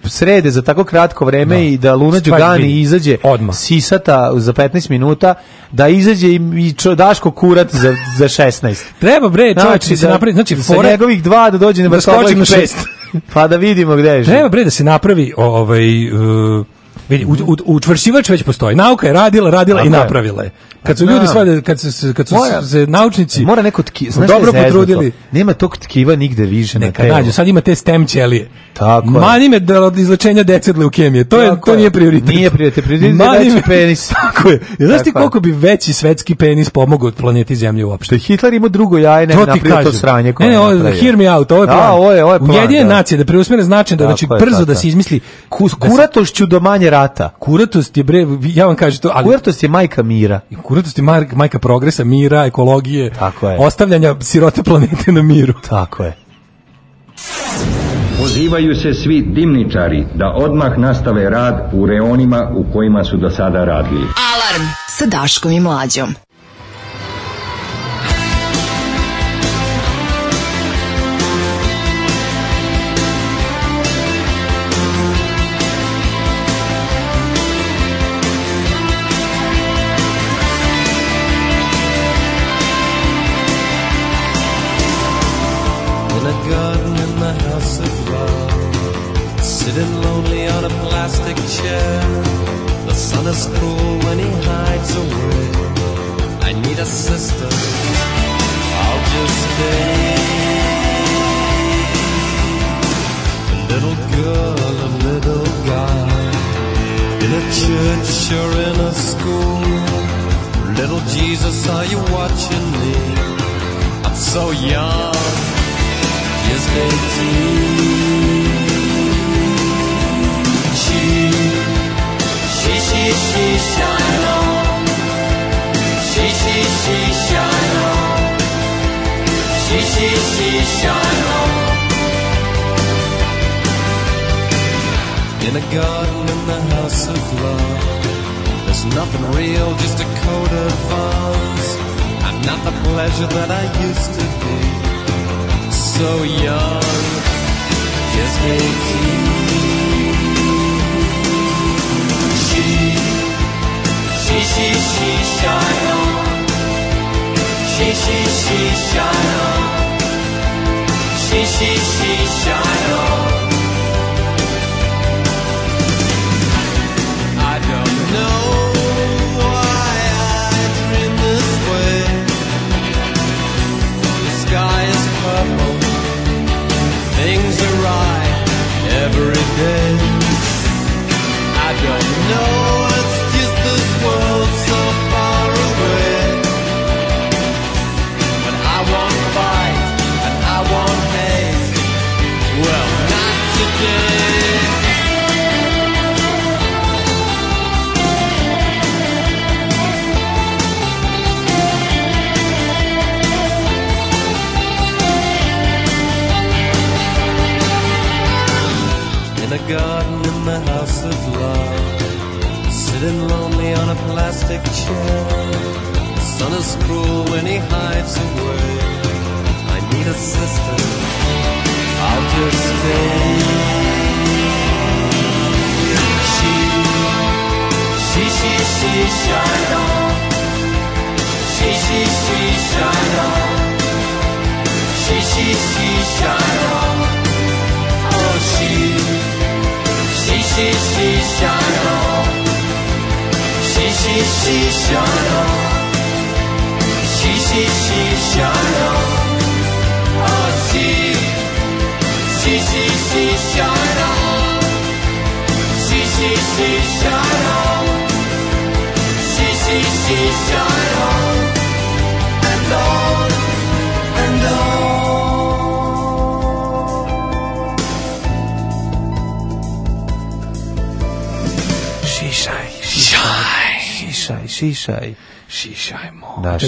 srede za tako kratko vreme no. Da. i da Luna Đugani izađe Odma. sisata za 15 minuta, da izađe i, i čo, Daško Kurat za, za 16. Treba bre, čovječ, znači, da, se napravi, znači, fore... Sa njegovih dva da dođe na da vrstoglavih 6. pa da vidimo gde je. Treba bre da se napravi ovaj uh, vidi, u, učvršivač već postoji. Nauka je radila, radila Tako i napravila je. Kad su pa ljudi da. svade, kad se kad su Moja, se naučnici mora neko tki, znaš dobro je potrudili. To. Nema tog tkiva nigde više Neka na nađu, sad ima te stem ćelije. Tako Mani je. me da od izlečenja dece od leukemije. To, je, to nije prioritet. Nije prioritet, prioritet je veći penis. Tako je. Znaš ti koliko bi veći svetski penis pomogao od planeti Zemlje uopšte? Hitler ima drugo jaje, ne napravio to sranje. Ne, ne, ovo, hear me out, ovo je da, plan. Da, ovo je, ovo je plan. Ujedine da. nacije da preusmere značaj da, znači, brzo da se izmisli. Kuratošću do manje rata. Kuratost je, bre, ja vam kažem to. ali Kuratost je majka mira mark, majka progresa, mira, ekologije, Tako je. ostavljanja sirote planete na miru. Tako je. Pozivaju se svi dimničari da odmah nastave rad u reonima u kojima su do sada radili. Alarm sa Daškom i Mlađom.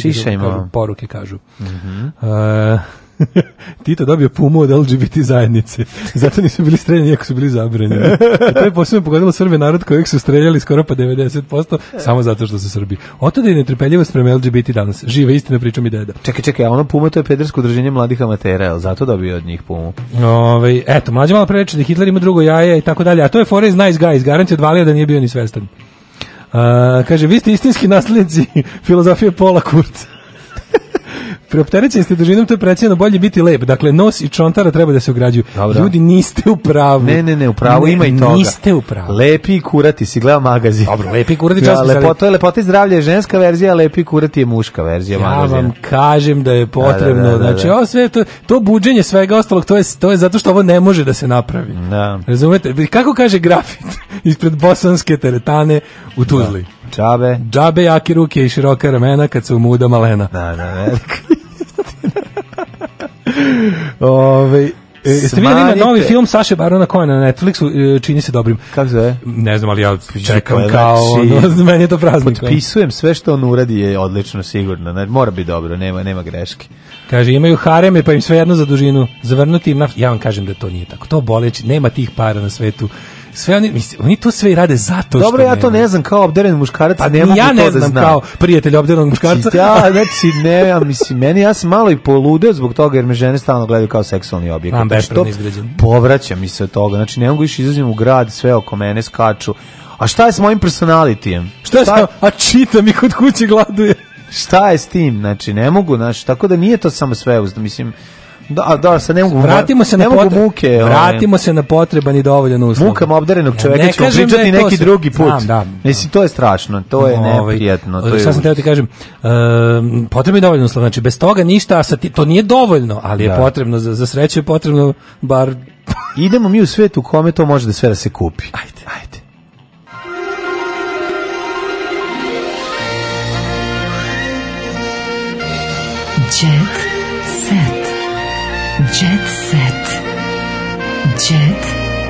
šišajmo. Poruke kažu. Mm -hmm. uh, Tito dobio pumu od LGBT zajednice. Zato nisu bili streljani, iako su bili zabranjeni. to je posebno pogodilo Srbe narod kojeg su streljali skoro pa 90%, samo zato što su Srbi. Oto je netrpeljivost prema LGBT danas. Živa istina, pričam i deda. Čekaj, čekaj, a ono puma to je pedersko udruženje mladih amatera, jel zato dobio od njih pumu? Ove, ovaj, eto, mlađa malo prereče da Hitler ima drugo jaje i tako dalje, a to je Forrest Nice Guys, garancija odvalija da nije bio ni svestan kaže, vi ste istinski naslednici filozofije Pola Kurca. Preopterećeni ste dužinom, to je precijeno bolje biti lep. Dakle, nos i čontara treba da se ograđuju. Dobro. Ljudi, niste u pravu. Ne, ne, ne, u pravu ima i toga. Niste u pravu. Lepi i kurati, si gledao magazin. Dobro, lepi kurati čas. Ja, lepo, to je lepota i zdravlje je ženska verzija, lepi kurati je muška verzija ja magazina. Ja vam kažem da je da, da, potrebno. Da, da, znači, da, znači, ovo sve, to, to buđenje svega ostalog, to je, to je zato što ovo ne može da se napravi. Da. Razumete? Kako kaže grafit ispred bosanske teretane u Tuzli? Džabe. Džabe jake ruke i široka ramena kad su muda malena. Da, da, velika. Da. Ove, E, jeste vidjeli ima novi film Saše Barona Kojena na Netflixu, e, čini se dobrim. Kako se zove? Ne znam, ali ja čekam kao, znači, meni je to praznik. Potpisujem sve što on uradi je odlično, sigurno. Ne, mora biti dobro, nema, nema greške. Kaže, imaju hareme, pa im sve jedno za dužinu. Zavrnuti im naft. Ja vam kažem da to nije tako. To boleći, nema tih para na svetu sve oni misli, oni to sve i rade zato Dobro, što ja to ne znam kao obderen muškarac, pa, ne mogu ja da ne to znam da znam. kao prijatelj obderenog znači, muškarca. ja, da, znači ne, ja mislim meni ja sam malo i poludeo zbog toga jer me žene stalno gledaju kao seksualni objekt. Ja znači, to povraća mi se od toga. Znači ne mogu više izlazim u grad, sve oko mene skaču. A šta je s mojim personalitijem? Šta, šta je? A čita mi kod kuće gladuje šta je s tim, znači ne mogu, znači, tako da nije to samo sve, mislim, Da, da, se ne mogu. Vratimo se na potrebe. muke. Ovaj. Vratimo se na potreban i dovoljan uslov. Mukama obdarenog čoveka ja, ne ćemo pričati da neki drugi put. Znam, da. Mislim to je strašno, to je ovaj, neprijatno, to ovaj, je. Sad sam teo ti kažem, um, ehm, potreban i dovoljan uslov, znači bez toga ništa, a sa ti, to nije dovoljno, ali je da. potrebno za za sreću je potrebno bar Idemo mi u svet u kome to može da sve da se kupi. Ajde, ajde. Jet set. Jet set. Jet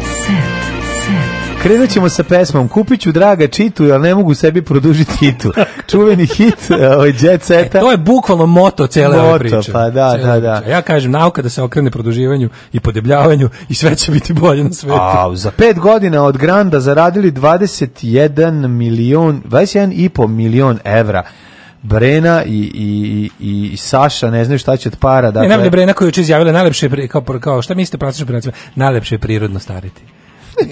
set. set. Krenut ćemo sa pesmom Kupiću draga Čitu, ali ne mogu sebi produžiti hitu. Čuveni hit e, ovaj Jet e, Seta. E, to je bukvalno moto cele moto, ove priče. pa da, da, da. Ja kažem, nauka da se okrene produživanju i podebljavanju i sve će biti bolje na svetu. A, za pet godina od Granda zaradili 21 milion, 21,5 milion evra Brena i, i, i, i Saša ne znaju šta će od para. Dakle... Ne, najbolje Brena koja je uče izjavila najlepše, kao, kao šta mislite praktično prenacima, najlepše je prirodno stariti.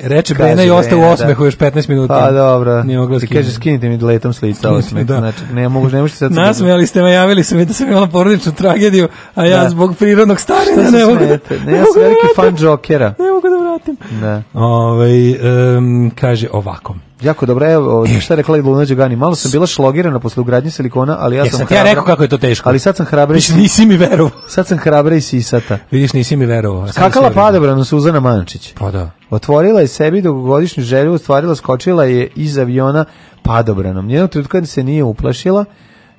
Reče Brena i ostao u da. osmehu još 15 minuta. Pa dobro. Nije skinuti. Kaže skinite mi letom s lica osmeh. Da. Znači, ne mogu, ne možete sad. Nasmejali ste me, javili su mi da sam imala porodičnu tragediju, a ja da. zbog prirodnog starenja ne mogu. Smijete? Ne, ne ja sam da veliki fan Jokera. Ne mogu da vratim. Da. Ove, ovaj, um, kaže ovakom. Jako dobro, evo, šta je rekla Luna Đugani? Malo sam bila šlogirana posle ugradnje silikona, ali ja, ja sam, sam hrabra. Ja rekao kako je to teško. Ali sad sam hrabra. Viš nisi mi verovao. Sad sam hrabra i sisata. Vidiš, nisi mi verovao. Skakala padobranom Suzana Mančić. Pa da. Otvorila je sebi dugogodišnju želju, ostvarila, skočila je iz aviona padobranom. Njenog trenutka se nije uplašila,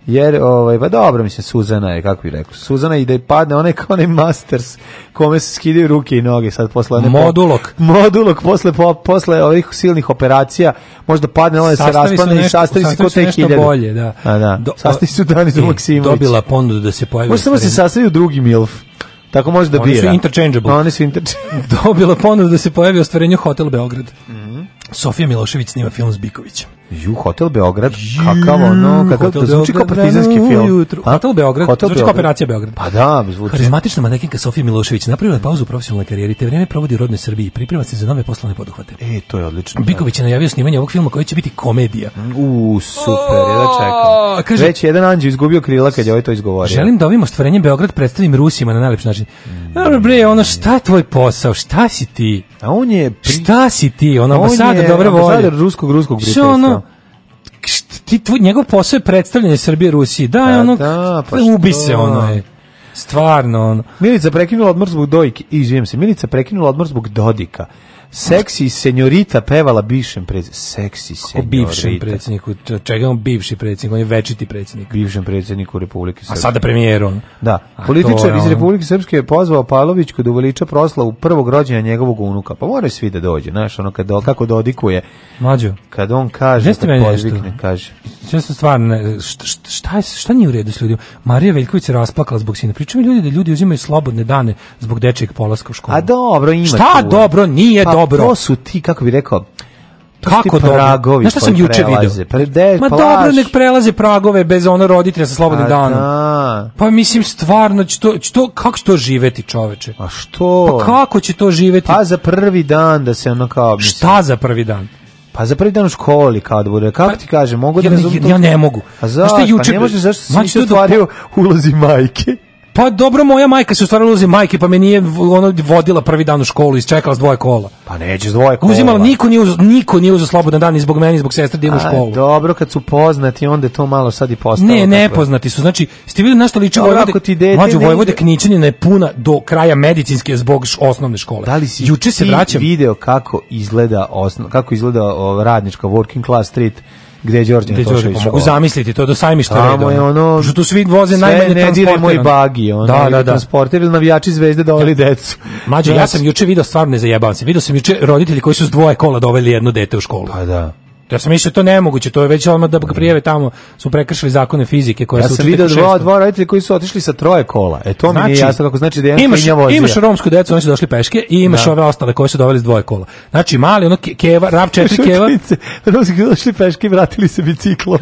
Jer, ovaj, pa dobro, mislim, Suzana je, kako bih rekao, Suzana i da je padne onaj kao onaj Masters kome se skidaju ruke i noge sad posle... One modulok. Po, modulok posle, po, posle ovih silnih operacija, možda padne ona se raspane i sastavi se ko te hiljade. bolje, da. A, da. Do, sastavi su Danicu e, Maksimović. Dobila ponudu da se pojavi. Možda samo da se sastavi u drugi MILF. Tako može da bira. Oni su interchangeable. No, oni su interchangeable. Dobila ponudu da se pojavi u ostvarenju Hotel Beograd. Mm -hmm. Sofija Milošević snima film s Bikovićem. Ju, Hotel Beograd, kakav ono, kakav, da zvuči kao partizanski film. Hotel Beograd, Hotel zvuči kao operacija Beograd. Pa da, zvuči. Karizmatična manekinka Sofija Milošević napravila pauzu u profesionalnoj karijeri, te vreme provodi u rodnoj Srbiji, priprema se za nove poslovne poduhvate. E, to je odlično. Da. Biković je najavio snimanje ovog filma koji će biti komedija. U, super, jedva čekam. Kaže, Već jedan anđeo izgubio krila kad je ovaj to izgovorio. Želim da ovim ostvarenjem Beograd predstavim Rusima na najlepši način. Dobro mm. bre, ono šta tvoj posao, šta si ti? A on je pri... šta si ti, on ambasador dobre volje. Ambasador ruskog ruskog prijateljstva ti tvoj, njegov posao je predstavljanje Srbije Rusiji. Da, ono, da, pa ubi se ono je. Stvarno ono. Milica prekinula odmor zbog Dojke. Izvijem se, Milica prekinula odmor zbog Dodika. Seksi senjorita pevala bivšem predsjedniku. Seksi senjorita. O bivšem predsjedniku, čega on bivši predsjednik, on je večiti predsjednik. Bivšem predsjedniku Republike Srpske. A sada premijer on. Da, A političar to, iz Republike Srpske je pozvao Pavlovićku da uveliča proslavu prvog rođenja njegovog unuka. Pa moraju svi da dođe, znaš, ono kad, kako dodikuje. Mlađo. Kad on kaže, Jeste kad da podvikne, kaže. Često stvarno, šta, šta, šta nije u redu s ljudima? Marija Veljković se rasplakala zbog sina. Pričaju ljudi da ljudi uzimaju slobodne dane zbog dečijeg polaska u školu. A dobro, ima Šta tu. dobro, nije pa, dobro dobro. To su ti, kako bi rekao, kako pragovi Znaš šta sam juče video? Pa Ma dobro, nek prelaze pragove bez ono roditelja sa slobodnim danom. Da. Pa mislim, stvarno, će to, kako će to živeti čoveče? A što? Pa kako će to živeti? Pa za prvi dan da se ono kao... Šta za prvi dan? Pa za prvi dan u školi kao da bude. Kako pa, ti kaže, mogu da ja, ja, ne mogu. A zašto? Pa ne možeš, zašto si stvario ulozi majke? Pa dobro, moja majka se u stvari ulozi majke, pa me nije ono vodila prvi dan u školu, isčekala s dvoje kola. Pa neće s dvoje kola. Uzimala, niko nije uzeo, niko nije uzeo slobodan dan i zbog meni, zbog sestre da u školu. dobro, kad su poznati, onda to malo sad i postalo. Ne, nepoznati su. Znači, ste videli na što liči Vojvode? Ti dete, mlađu Vojvode Knićanina je puna do kraja medicinske zbog osnovne škole. Da li si Juče se vraćam. video kako izgleda osno, kako izgleda radnička working class street gde je Đorđe Antošević. Mogu zamisliti to do sajmišta reda. Tamo je ono... Što tu svi voze najmanje ne dire moj bagi, ono, da, da, da. transporter ili navijači zvezde doveli da decu. Mađo, ja sam juče video stvarno ne zajebavam se. Video sam juče roditelji koji su s dvoje kola doveli jedno dete u školu. Pa da. Ja sam mislio to nemoguće, to je već odmah da ga prijave tamo, su prekršili zakone fizike koje ja su Ja sam vidio dva, dva roditelja koji su otišli sa troje kola. E to znači, mi nije znači, jasno kako znači da je imaš, vozija. Imaš romsku decu, oni su došli peške i imaš da. ove ostale koje su doveli s dvoje kola. Znači mali, ono keva, rav četiri keva. Romski došli peške i vratili se biciklom.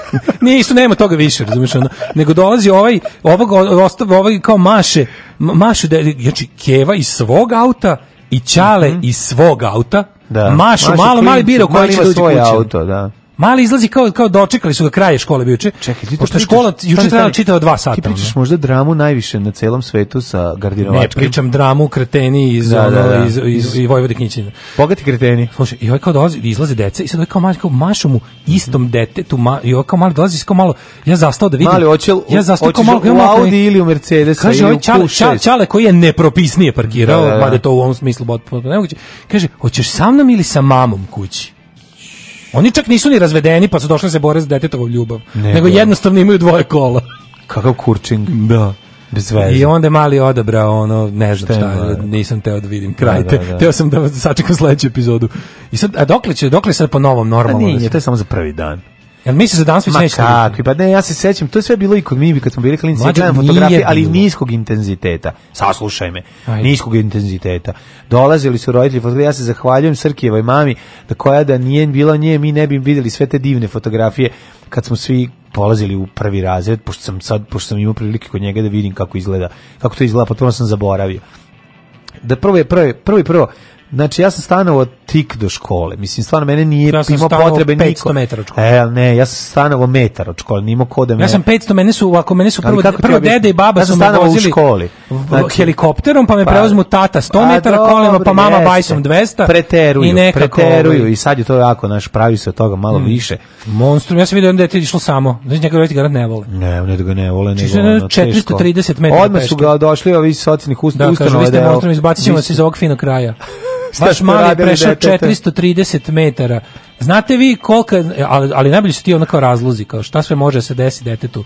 nije isto, nema toga više, razumiješ ono. Nego dolazi ovaj, ovog, ostav, ovaj kao maše, maše, znači keva iz svog auta i ćale mm -hmm. iz svog auta, da. mašu, malo, mali biro koji će da uđe auto, da. Mali izlazi kao kao dočekali su ga kraje škole bio juče. Čekaj, ti pošto škola juče trajala čitava 2 sata. Ti pričaš možda dramu najviše na celom svetu sa gardinovačkim. Ne, pričam dramu kreteni iz da, da, da. iz iz, iz Vojvodine knjižnice. Bogati kreteni. Slušaj, i ovaj kao dolazi, izlaze deca i sad ovaj kao mali kao mašu mu istom detetu, ma, i ovaj kao mali dolazi kao malo. Ja zastao da vidim. Mali očel, ja zastao kao malo, u Audi ili u Mercedesu kaže, ili ovaj u čale, čale, čale koji je nepropisnije parkirao, da, da, da. to u ovom smislu potpuno nemoguće. Kaže, hoćeš sa mnom ili sa mamom kući? Oni čak nisu ni razvedeni, pa su došli da se bore za detetovu ljubav. Ne, nego da. jednostavno imaju dvoje kola. Kakav kurčing. Da. Bez veze. I onda mali odabrao ono, ne znam šta, šta nisam teo da vidim da, kraj. Da, da, da. Teo sam da sačekam sledeću epizodu. I sad, a dokle će, dokle sad po novom pa normalno? A nije, to je samo za prvi dan. Jel misliš da danas već neće? Da kakvi, pa ne, ja se sećam, to je sve bilo i kod mi kad smo bili klinici, ja gledam fotografije, bilo. ali niskog intenziteta. Saslušaj me. Ajde. Niskog intenziteta. Dolazili su roditelji, fotografije, ja se zahvaljujem Srkijevoj mami, da koja da nije bila nje, mi ne bi videli sve te divne fotografije kad smo svi polazili u prvi razred, pošto sam sad, pošto sam imao prilike kod njega da vidim kako izgleda, kako to izgleda, potpuno sam zaboravio da prvo je prvo, prvo, prvo Znači ja sam stanovao tik do škole. Mislim stvarno mene nije ja imao potrebe 500 niko. metara od škole. E, ne, ja sam stanovao metar od škole, nimo kode da me. Ja sam 500, mene su ovako, mene su prvo prvo deda i baba ja su me vozili u školi. Znači, helikopterom pa me pa, preuzmu tata 100 pa metara kolima, pa mama jeste. bajsom 200. Preteruju, i nekako, ovaj- preteruju i sad je to jako naš pravi se od toga malo mm. više. Monstrum, ja sam video da je išlo samo. Znači njega roditelji garant ne vole. Ne, ne da ga ne vole, znači, nego 430 metara. Odmah su ga došli ovi socijalnih ustanova. Da, kažu, vi ste da monstrum, izbacićemo vas iz ovog finog kraja. Vaš mali je prešao 430 metara. Znate vi koliko, ali, ali najbolji su ti onako razlozi, kao šta sve može da se desiti detetu.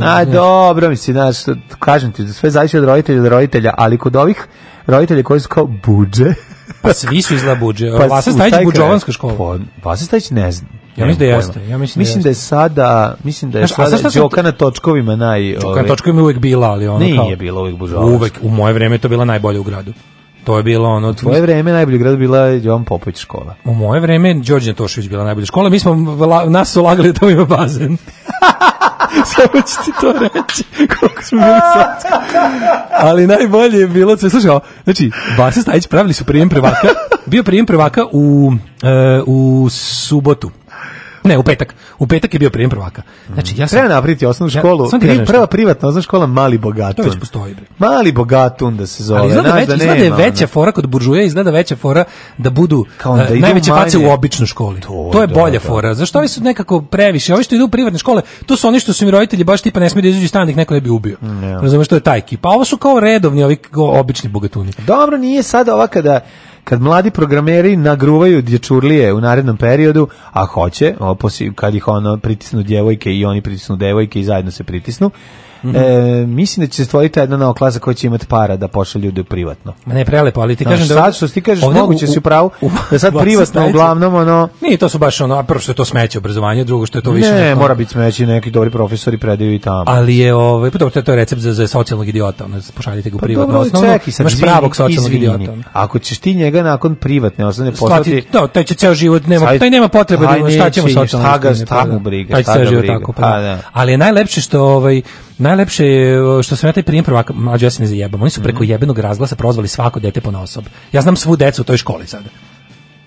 A dobro, mislim, znaš, kažem ti, sve zavisi od roditelja do roditelja, ali kod ovih roditelji koji su kao budže... pa svi su izgleda budže, Pa, Vasa Stajić budžovanska škola. Pa, Vasa Stajić ne znam. Ja mislim da jeste. Ja mislim, da mislim da, je sada, mislim da je Znaš, sada Đoka na točkovima naj... Đoka na ovaj, točkovima je uvek bila, ali ona kao... Nije bila uvek buđovanska. Uvek, u moje vreme je to bila najbolja u gradu. To je bilo ono... U tvoje vreme najbolji grad bila Jovan Popović škola. U moje vreme Đorđe Tošević bila najbolja škola. Mi smo, nas su lagali da tamo ima bazen. Samo ću ti to reći, koliko smo bili slatski. Ali najbolje je bilo, sve slušao, znači, Vasa Stajić pravili su prijem prvaka, bio prijem prvaka u, uh, u subotu. Ne, u petak. U petak je bio prijem prvaka. Znači, ja sam... Treba napraviti osnovnu školu. Ja, sam pri, prva privatna osnovna škola Mali Bogatun. To već postoji. Bre. Mali Bogatun da se zove. Ali izgleda, već, da izgleda je veća fora kod buržuje, izgleda veća fora da budu Kao da uh, najveće manje. face u običnu školi. To, to je da, bolja da. fora. Zašto ovi su nekako previše? Ovi što idu u privatne škole, to su oni što su im roditelji baš tipa ne smiju da izađu stan da neko ne bi ubio. Yeah. Razumeš, to je taj ekipa. ovo su kao redovni, ovi obični bogatuni. Dobro, nije sad ova kada Kad mladi programeri nagruvaju dječurlije u narednom periodu, a hoće, kad ih ono pritisnu djevojke i oni pritisnu devojke i zajedno se pritisnu, -hmm. e, mislim da će se stvoriti jedna nova klasa koja će imati para da pošalje ljude privatno. Ma ne prelepo, ali ti Znaš, kažem da sad što ti kažeš moguće se u pravu da sad privatno uglavnom ono. Ne, to su baš ono, a prvo što je to smeće obrazovanje, drugo što je to više. Ne, mora biti smeće, neki dobri profesori predaju i tamo. Ali je ovaj, pa to je recept za za socijalnog idiota, ono pošaljite ga u pa privatno pa, osnovno. Čekaj, sad, izvini, pravog socijalnog idiota. Ako ćeš ti njega nakon privatne osnovne poslati, to da, taj će ceo život nema, taj nema potrebe da šta ćemo socijalno. Šta ga, šta mu briga, šta briga. Pa da. Pa da. Ali najlepše što ovaj Najlepše je što sam ja taj prijem prvaka, mlađe ja se ne zajebam, oni su preko mhm. jebenog razglasa prozvali svako dete po osob. Ja znam svu decu u toj školi sada.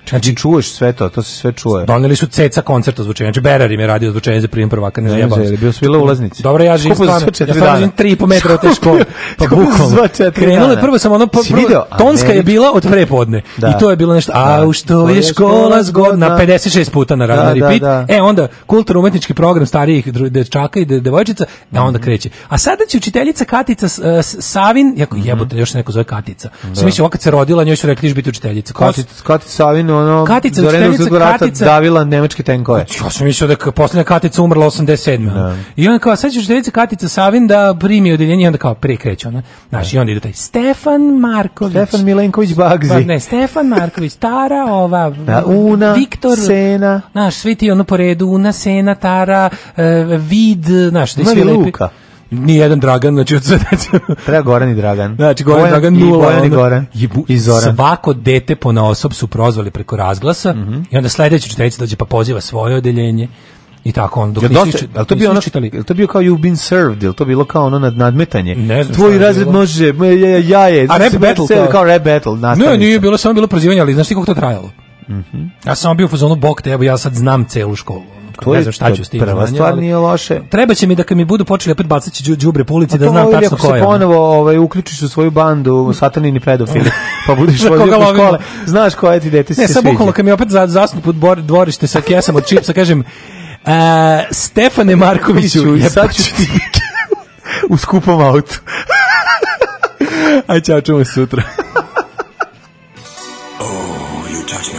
Znači, znači, čuješ sve to, to se sve čuje. Doneli su ceca koncert ozvučenja. Znači Berar im je radio ozvučenje za prijem prvaka, ne zajebam. Ne, bio su bila ulaznici. Dobro, ja živim stvarno. Ja stvarno živim 3,5 metra od te škole. Pa bukvalno. Krenule, prvo sam ono po, prvo, tonska je bila od prepodne. Da. I to je bilo nešto. A da. u što je škola zgodna 56 da. puta na na da, repeat. E onda kulturno umetnički program starijih dečaka i devojčica, da onda mhm. kreće. A sada će učiteljica Katica e, Savin, jako mhm. jebote, još se neko zove Katica. Sve mi se kad se rodila, njoj su rekli biti učiteljica. Katica Savin ono Katica Zorena davila nemačke tenkove. Pa, ja sam mislio da je poslednja Katica umrla 87. Da. I onda kao sećaš učiteljica Katica Savin da primi odeljenje i onda kao prekreće ona. Znaš, da. i onda ide taj Stefan Marković. Stefan Milenković Bagzi. Pa, ne, Stefan Marković, Tara, ova da, Una, Viktor, Sena. Naš svi ti ono po redu, Una, Sena, Tara, uh, Vid, naš, da svi lepi ni jedan Dragan, znači od sve Treba znači, Goran i Dragan. Znači Goran Bojan, Dragan nula. I Bojan ono, i Goran. I, I Zoran. Svako dete po naosob su prozvali preko razglasa mm -hmm. i onda sledeći čiteljica dođe pa poziva svoje odeljenje i tako on dok ja, dosta, ali to bio ono čitali. to bio kao you've been served ili to bilo kao ono nad nadmetanje ne znam tvoj razred može ja, ja je a znači rap battle kao, kao rap battle nastavnica. ne nije bilo samo bilo prozivanje ali znaš ti kako to trajalo Mhm. Mm ja sam bio u fazonu bok te, evo ja sad znam celu školu to ne znam šta ću s tim. Prva stvar nije loše. Treba će mi da kad mi budu počeli opet bacati đubre po ulici da znam ovaj, tačno ko je. Ako se ponovo ovaj uključiš u svoju bandu satanini pedofili, pa budeš da, vozio po škole, znaš ko je ti dete se. Ne, samo bukvalno kad mi opet za zasnup dvorište sa kesama od čipsa kažem Uh, Stefane Markoviću, ja sad ću ti u skupom autu. Aj, čao, čujemo sutra. oh, you touch me.